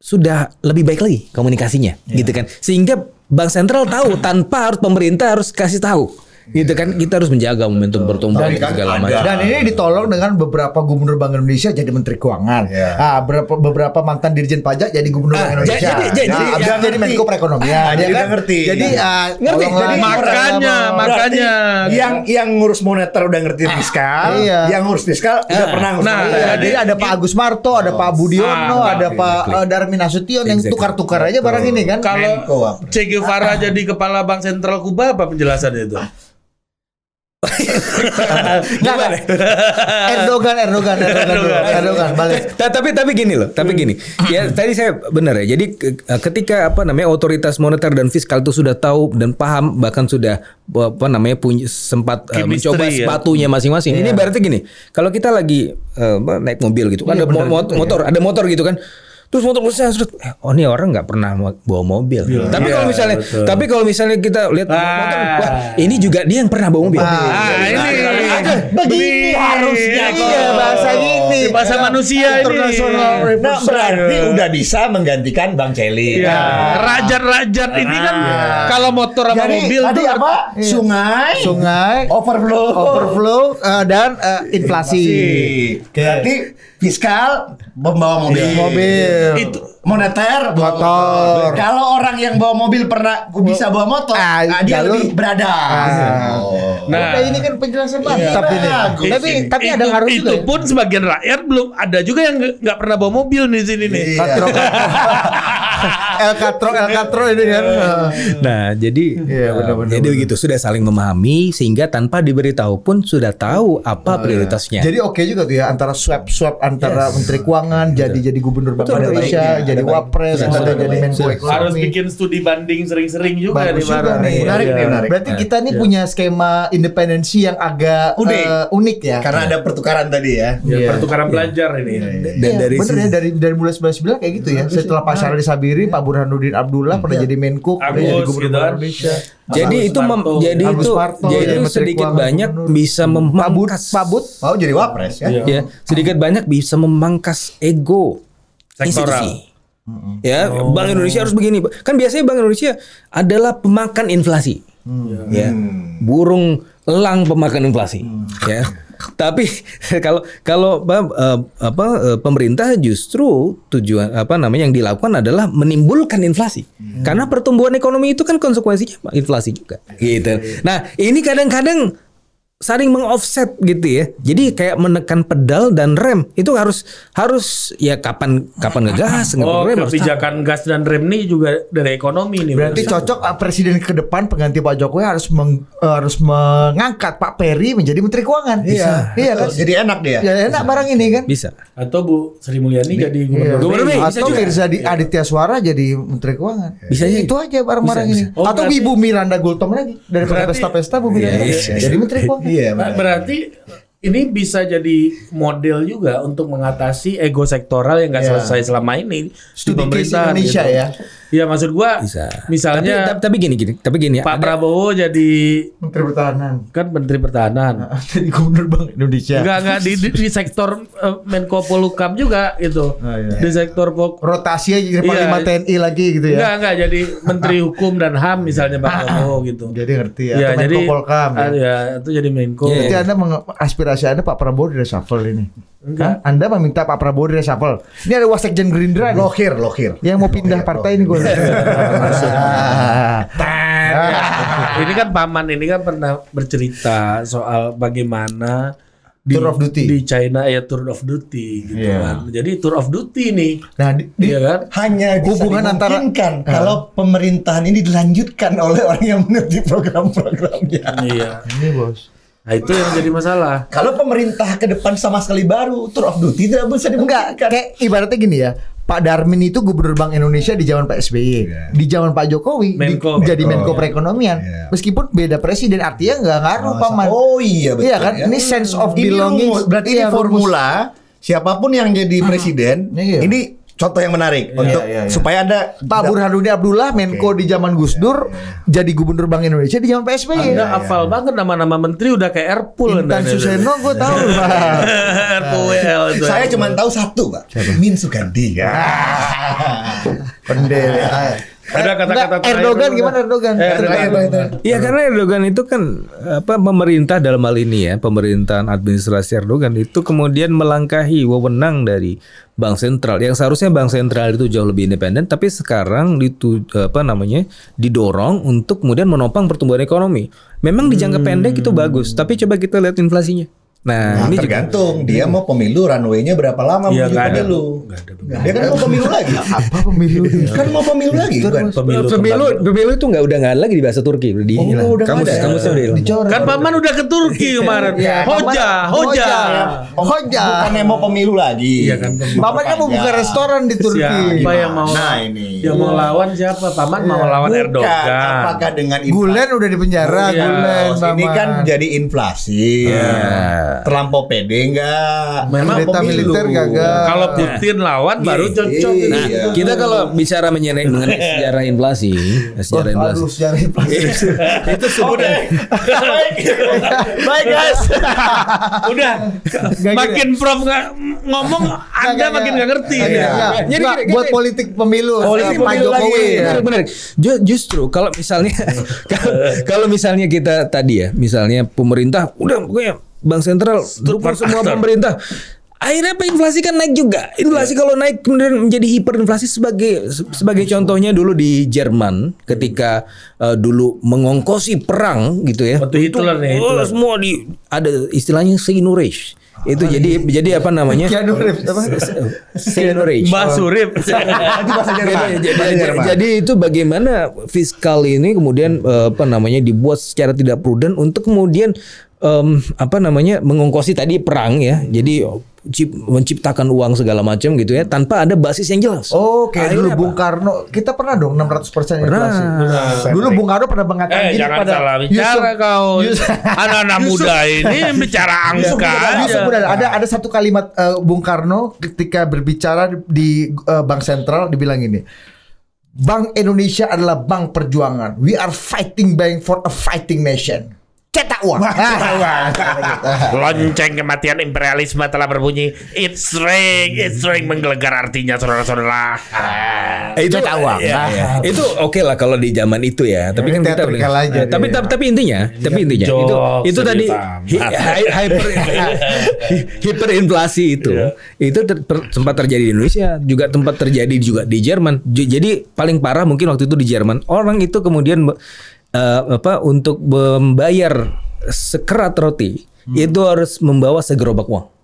sudah lebih baik lagi komunikasinya, gitu kan. Sehingga Bank Sentral tahu tanpa harus pemerintah harus kasih tahu. Gitu kan kita harus menjaga momentum pertumbuhan kan segala ada. macam. Dan ini ditolong dengan beberapa gubernur Bank Indonesia jadi Menteri Keuangan. Iya. Ah, beberapa beberapa mantan Dirjen Pajak jadi Gubernur Ah, Bank Indonesia. jadi- jadi- Nah, jadi- jadi. Menko Perekonomian. Ah, ya jadi kan? udah ngerti. Jadi ah, Ngerti, jadi makanya, makanya. yang yang ngurus moneter udah ngerti fiskal, iya. yang ngurus fiskal udah pernah ngurus Nah, moneter. Jadi ada Pak Agus Marto, ada Pak Budiono, Ah, ada Pak eh, Darmin Nasution yang tukar-tukar aja barang ini kan. Kalau? Che Guevara jadi kepala Bank Sentral Kuba apa penjelasannya itu? Nggak, nggak. Erdogan, Erdogan, Erdogan. Erdogan, balik. Ta- tapi tapi gini loh, tapi gini. Ya tadi saya benar ya. Jadi ke- ketika apa namanya otoritas moneter dan fiskal itu sudah tahu dan paham bahkan sudah apa namanya punya sempat eh, mencoba ya. sepatunya masing-masing. Ini berarti gini. Kalau kita lagi eh, naik mobil gitu, kan ada mo- mo- motor, ada motor gitu kan. Terus motor saya terus eh, oh ini orang nggak pernah bawa mobil. Tapi kalau misalnya betul. tapi kalau misalnya kita lihat Ah. motor, wah ini juga dia yang pernah bawa mobil. Ah, ini Begini harusnya. Iya, bahasa gini. Di bahasa manusia ini. International Nah, berarti udah bisa menggantikan Bang Celi. Ya, rajat-rajat ini kan kalau motor sama Jadi mobil tadi tuh apa? Sungai, Sungai, overflow, overflow eh, dan eh, inflasi. Berarti fiskal membawa mobil. Mobil. itu Moneter Motor. Kalau orang yang bawa mobil pernah bisa bawa motor, Ah, ah, dia jalur. lebih berada. Ah. Oh. Nah. Udah ini kan penjelasan ini. bagus Tapi ini. tapi ada itu, ngaruh itu juga. ya. pun sebagian rakyat belum ada juga yang nggak pernah bawa mobil di sini nih. Iya. Katro, El Catro, El Catro ini kan. Nah, jadi Iya, uh, benar-benar, jadi benar. begitu sudah saling memahami sehingga tanpa diberitahu pun sudah tahu apa prioritasnya. Jadi oke juga tuh ya antara swap swap antara Menteri Keuangan jadi jadi Gubernur Bank ada Indonesia, jadi baik. Wapres, sudah, jadi. Menko. Ekonomi. Harus bikin studi banding sering-sering juga Bagus nih juga nih. Menarik nih, Iya. menarik. Berarti kita nih punya skema independensi yang agak Unik. eh, unik ya. Karena ada pertukaran tadi ya. Ya, Iya. pertukaran pelajar ini. Dan Iya, dari bener ya dari dari mulai 19 kayak gitu ya. Setelah Pak Syarli Sabiri, Pak Burhanuddin Abdullah pernah jadi Menko, pernah jadi Agus, Gubernur gitu kan. Indonesia. jadi Agus itu mem- jadi Agus itu Marto, jadi jadi itu sedikit banyak bisa memangkas Pabut. Mau jadi wapres ya. Iya. ya sedikit banyak bisa memangkas ego Sektoral. institusi. Ya, Bank Indonesia harus begini. Kan biasanya Bank Indonesia adalah pemakan inflasi. Ya. Burung elang pemakan inflasi. Ya. Tapi kalau kalau apa, eh, apa eh, pemerintah justru tujuan apa namanya yang dilakukan adalah menimbulkan inflasi. Karena pertumbuhan ekonomi itu kan konsekuensinya inflasi juga. Gitu. Nah, ini kadang-kadang saling mengoffset gitu ya. Jadi kayak menekan pedal dan rem itu harus harus ya kapan kapan ngegas, Oh, rem harus kebijakan gas dan rem ini juga dari ekonomi nih. Berarti cocok ah, presiden ke depan pengganti Pak Jokowi harus meng- eh, harus mengangkat Pak Peri menjadi Menteri Keuangan. Iya. Iya kan? Jadi enak dia. Ya enak barang ini kan. bisa. Atau Bu Sri Mulyani jadi Iya. gubernur. Gubernur BI. BI. bisa Atau juga. Mirza di Aditya Suara jadi Menteri Keuangan. Bisa jadi. Itu aja barang-barang Bisa, ini. bisa. Oh, Atau berarti- Ibu Miranda Gultom lagi dari pesta-pesta Bu Miranda. Iya, iya, iya. Jadi Menteri Keuangan. Iya. Nah, benar. berarti ini bisa jadi model juga untuk mengatasi ego sektoral yang nggak Ya. selesai selama ini Studi di pemerintahan Indonesia gitu. ya. Iya maksud gua Bisa. misalnya tapi, tapi, tapi gini gini, tapi gini Pak ada- Prabowo jadi Menteri Pertahanan. kan Menteri Pertahanan. Jadi Gubernur Bank Indonesia. Enggak enggak di, di, di sektor eh, Menko Polhukam juga gitu. Oh, iya. Di sektor pol Rotasi aja jadi Iya. Panglima TNI lagi gitu ya. Enggak enggak jadi Menteri Hukum dan HAM misalnya Pak Prabowo gitu. Jadi ngerti ya. Ya, Atau jadi Menko Polkam. ya. ah, ya, itu jadi Menko. Iya. Berarti Anda aspirasi Anda Pak Prabowo di reshuffle ini. Enggak. Hah? Anda meminta Pak Prabowo di reshuffle. Ini ada Wasekjen Gerindra nih. Lohir, lohir. Yang mau pindah partai ini gue. ini kan paman ini kan pernah bercerita soal bagaimana di, Tour of duty. di China ya tour of duty gitu Iya. kan. Jadi tour of duty nih. Nah, di, di- Iya kan? Hanya bisa Hubungan antara- dimungkinkan kalau pemerintahan ini dilanjutkan oleh orang yang mengerti program-programnya. Iya. ini bos. Nah, itu yang jadi masalah. Kalau pemerintah ke depan sama sekali baru, tour of duty tidak bisa Enggak, dimungkinkan. kayak ibaratnya gini ya. Pak Darmin itu gubernur Bank Indonesia di zaman Pak SBY. Di zaman Pak Jokowi di- Menko. jadi Menko Iya. Perekonomian. Iya. Meskipun beda presiden artinya nggak ngaruh paman. Oh iya betul. Iya kan? Ini sense of Ini belonging. rumus. berarti Iya, ini formula siapa pun yang jadi presiden, Iya. ini contoh yang menarik untuk iya, iya. supaya Anda Pak Burhanuddin Abdullah Menko di zaman Gus Dur jadi gubernur Bank Indonesia di zaman Pak SBY. Anda hafal banget nama-nama menteri udah kayak Airpool Intan Anda. Suseno gue tahu Pak. Tuh? Saya cuma tahu satu, Pak. Min Sugandi. Ya. Pendek. Ada kata-kata Erdogan gimana Erdogan? Eh, Erdogan. Erdogan. Iya karena Erdogan itu kan apa pemerintah dalam hal ini ya pemerintahan administrasi Erdogan itu kemudian melangkahi wewenang dari bank sentral yang seharusnya bank sentral itu jauh lebih independen tapi sekarang itu apa namanya didorong untuk kemudian menopang pertumbuhan ekonomi. Memang di jangka pendek itu bagus tapi coba kita lihat inflasinya. Nah, Nah, ini juga tergantung dia mau pemilu runway-nya berapa lama Iya, menuju ada. pemilu. Ada Dia kan mau pemilu lagi. Apa pemilu? kan mau pemilu lagi kan. Pemilu pemilu pemilu itu nggak udah nggak ada lagi di bahasa Turki udah dihilang. udah kamu ada. kamu sudah hilang. Kan Paman udah ke Turki kemarin. Iya, Hoja, hoja. Hoja. Bukannya mau pemilu lagi. Iya kan. Paman kan mau buka restoran di Turki. Siapa yang mau Nah, ini. yang mau lawan siapa? Paman mau lawan Bukan, Erdogan. Apakah dengan inflasi? Gulen udah di penjara, Iya. Gulen. ini Paman. kan jadi inflasi. Terlampau pede enggak? Memang Kudeta militer gagal. Kalau Putin lawan baru cocok. Iya. Nah, Iya. kita kalau bicara mengenai mengenai sejarah inflasi, sejarah inflasi. Aduh, sejarah inflasi. itu sudah Baik. Baik guys. Udah makin Prof ngomong Anda makin nggak. nggak ngerti. Ya. nggak. Jadi buat politik pemilu Politik Pak pemilu Jokowi lagi. Benar. Ju- Justru kalau misalnya kalau, kalau misalnya kita tadi ya, misalnya pemerintah udah pokoknya bank sentral dukung semua aktor. pemerintah. Akhirnya apa inflasi kan naik juga. Inflasi kalau naik kemudian menjadi hiperinflasi sebagai sebagai contohnya dulu di Jerman ketika eh, dulu mengongkosi perang gitu ya. Waktu Hitler nih, Oh, semua di ada istilahnya Seinurage. Itu jadi jadi apa namanya? Keanu Reeves apa? Seinurage. Mbak Surip. Itu bahasa Jerman. Jadi, Bahasa jadi- Jerman. jadi itu bagaimana fiskal ini kemudian eh, apa namanya dibuat secara tidak prudent untuk kemudian em, apa namanya mengongkosi tadi perang ya. Jadi cip- menciptakan uang segala macam gitu ya tanpa ada basis yang jelas. Oh, kayak dulu Akhirnya Bung Karno, kita pernah dong 600% inflasi. Pernah. Dulu Bung Karno pernah mengatakan Eh gini jangan pada salah bicara Yusuf- kau. Anak-anak muda ini bicara angka Yusuf. Budala. Ada ada satu kalimat eh, Bung Karno ketika berbicara di eh, Bank Sentral dibilang ini. Bank Indonesia adalah bank perjuangan. We are fighting bank for a fighting nation. Cetak uang. Lonceng kematian imperialisme telah berbunyi. It's ring, it's ring menggelegar artinya saudara-saudara. Eh, itu Cetak uang. ya, ya. itu oke lah kalau di zaman itu ya. Tapi Ini kan kita aja Eh, tapi, tapi tapi intinya, tapi intinya itu itu tadi hyper hiperinflasi itu itu sempat terjadi di Indonesia juga tempat terjadi juga di Jerman. Jadi paling parah mungkin waktu itu di Jerman orang itu kemudian eh, apa untuk membayar sekerat roti itu harus membawa segerobak uang.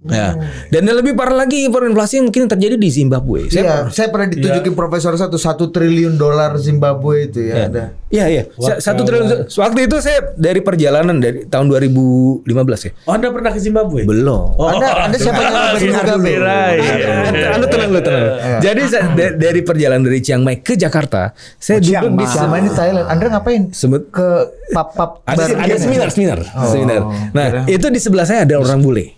Ya. Dan yang lebih parah lagi hiperinflasi mungkin terjadi di Zimbabwe. Saya Iya, saya pernah ditunjukin profesor satu satu triliun dolar Zimbabwe itu ya ada. Iya iya. Sa- Satu triliun. Waktu itu saya dari perjalanan dari tahun 2015 ya. Oh, Anda pernah ke Zimbabwe? Belum. Anda Anda siapa yang? Kira, iya. Anda, anda tenang lu tenang. Jadi saya, da- dari perjalanan dari Chiang Mai ke Jakarta, saya Chiang duduk di Mai. Sama ini Thailand. Anda ngapain? Sebut- ke pap pap ada ada seminar seminar seminar. Nah itu di sebelah saya ada orang bule.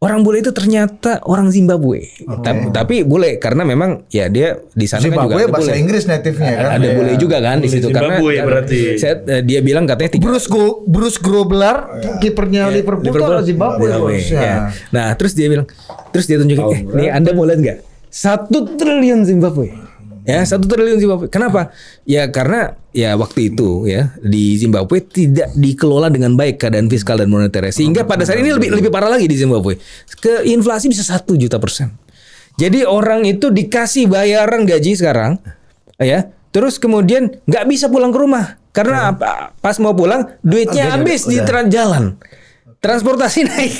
Orang bule itu ternyata orang Zimbabwe. Tapi, tapi bule karena memang ya dia di sana kan juga Zimbabwe ada bahasa bule. Inggris native-nya kan. Ada bule juga kan di situ karena Zimbabwe berarti. saya, eh, dia bilang katanya tiga Bruce Go, Bruce Grobler kipernya Liverpool, tuh orang Zimbabwe, bosnya. ya. Nah, terus dia bilang, terus dia tunjukin, eh, nih Anda mau lihat nggak? Satu triliun Zimbabwe. Ya, satu triliun Zimbabwe. Kenapa? Ya karena ya waktu itu ya di Zimbabwe tidak dikelola dengan baik keadaan fiskal dan moneter sehingga pada saat ini lebih lebih parah lagi di Zimbabwe. Ke inflasi bisa satu juta persen. Jadi orang itu dikasih bayaran gaji sekarang, ya, terus kemudian nggak bisa pulang ke rumah karena apa? pas mau pulang duitnya habis di jalan. Transportasi naik,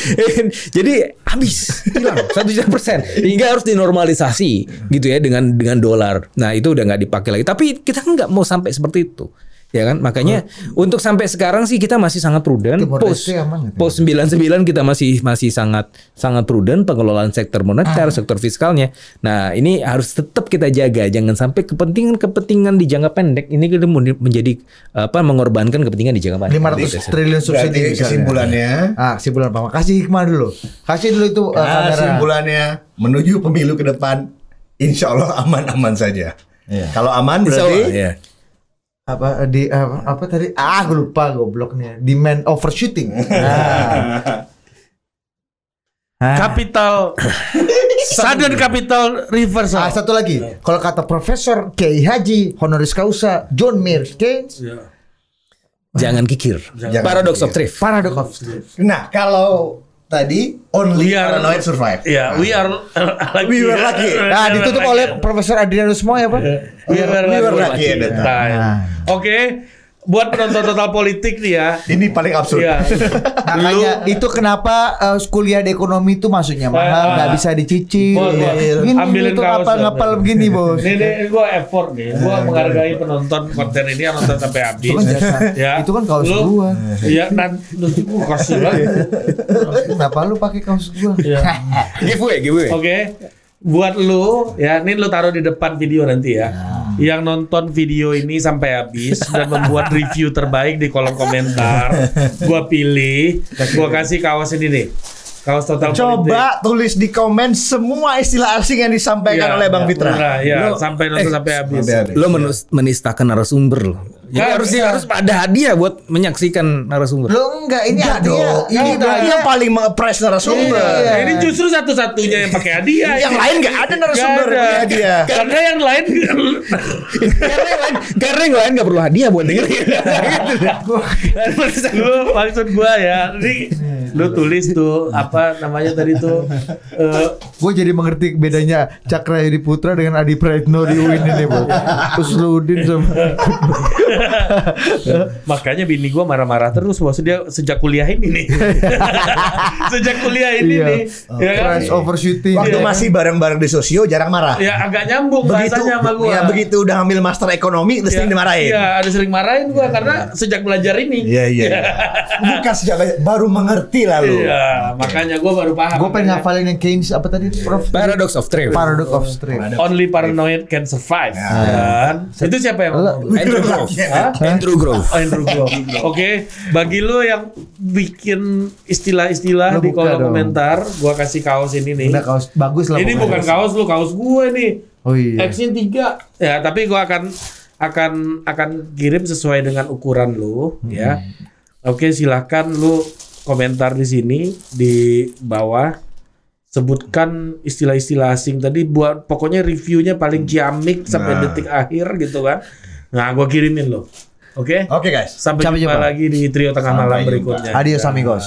jadi habis hilang satu juta persen hingga harus dinormalisasi gitu ya dengan dengan dolar. Nah itu udah nggak dipakai lagi. Tapi kita kan nggak mau sampai seperti itu, ya kan? Makanya untuk sampai sekarang sih kita masih sangat prudent. Leste aman ya, post 99 kita masih masih sangat sangat prudent pengelolaan sektor moneter, sektor fiskalnya. Nah ini harus tetap kita jaga, jangan sampai kepentingan-kepentingan di jangka pendek ini kita menjadi apa mengorbankan kepentingan di jangka pendek. 500 triliun subsidi Berarti misalnya. kesimpulannya Ah, kesimpulan Pak. Kasih hikmah dulu. Kasih dulu itu uh, Nah, kesimpulannya menuju pemilu ke depan, insya Allah aman-aman saja. Kalau aman Insya berarti Allah, ya. Apa di apa, apa tadi? Ah, gue lupa gobloknya. Demand overshooting. Nah, Capital sudden capital reversal. Ah, satu lagi. Kalau kata Profesor Kiai Haji honoris causa John Maynard Keynes, Ya. Jangan kikir. Jangan Paradox kikir. of Thrift. paradox of truth. Nah, kalau tadi only We are- paranoid survive. Ya, we are lucky. We were lucky. Nah, ditutup oleh Profesor Adrianus Moy apa? We were We were lucky. lucky at that time. Buat penonton total politik nih ya. Ini paling absurd. Iya. Makanya itu kenapa eh, kuliah di ekonomi itu masuknya mahal, Ah. nggak bisa dicicil. Bos, bos. Gini Ambilin itu kaos, ngapal-ngapal bos. begini, Bos. Ini, ini gue effort nih, gue menghargai penonton konten ini yang nonton sampai habis. Itu kan jasa. ya. Itu kan kaos Lu- gua. Iya, nanti gue kasih. Kenapa lu pakai kaos gua? Iya. Giveaway, giveaway. Oke, buat lu ya, ini lu taruh di depan video nanti ya. Yang nonton video ini sampai habis dan membuat review terbaik di kolom komentar, gua pilih, gua kasih kaos ini nih. Kaos total politik. Coba tulis di komen semua istilah asing yang disampaikan Iya, oleh Bang iya, Fitra. Nah, ya, Lo- sampai nonton eh, sampai habis. Sampai habis. Lo menus- menistakan narasumber lo. Jadi Kan, harus harus ada hadiah buat menyaksikan narasumber. Lu enggak, ini Enggak hadiah. dong. Ini Ini berarti yang paling mengepres narasumber. Iya. Ini justru satu-satunya yang pakai hadiah. Yang lain nggak ada narasumber Nggak ada. hadiah. Karena yang lain karena yang lain, karena yang lain gak perlu hadiah buat dengerin. lu maksud gua ya, ini lu tulis tuh apa namanya tadi tuh eh, Gue jadi mengerti bedanya Cakra Edi Putra dengan Adi Praetno di UIN ini, Bos. Usludin sama makanya bini gua marah-marah terus dia sejak kuliah ini nih. sejak kuliah ini Iya. nih. Ya kan? Crash overshooting. Waktu Iya. masih bareng-bareng di sosio jarang marah. Ya agak nyambung begitu bahasanya sama gua. ya begitu udah ambil master ekonomi terus Ya, dimarahin. Iya, ada sering marahin gua karena sejak belajar ini. Iya iya. iya. Bukan sejak baru mengerti lalu. Iya, makanya gua baru paham. Gue pengen ngafalin yang Keynes apa tadi, Prof? Paradox of Thrift. Paradox of Strength. Only paranoid can survive. Dan itu siapa yang? Andrew Grove. Hah? Andrew Grove. Oh, Andrew Grove. Oke, bagi lo yang bikin istilah-istilah Lo di kolom dong. komentar, gua kasih kaos ini nih. Udah kaos bagus lah. Ini bukan kaos lu, kaos gue nih. Oh iya. X-nya tiga. Ya, tapi gua akan akan akan kirim sesuai dengan ukuran lu, Hmm. ya. Oke, silakan lu komentar di sini di bawah. Sebutkan istilah-istilah asing tadi buat pokoknya reviewnya paling ciamik sampai Nah. detik akhir gitu kan. Nah, gua kirimin lo. Oke? Oke guys. Sampai, Sampai jumpa jumpa. lagi di trio tengah Sampai malam jumpa. berikutnya. Adios amigos.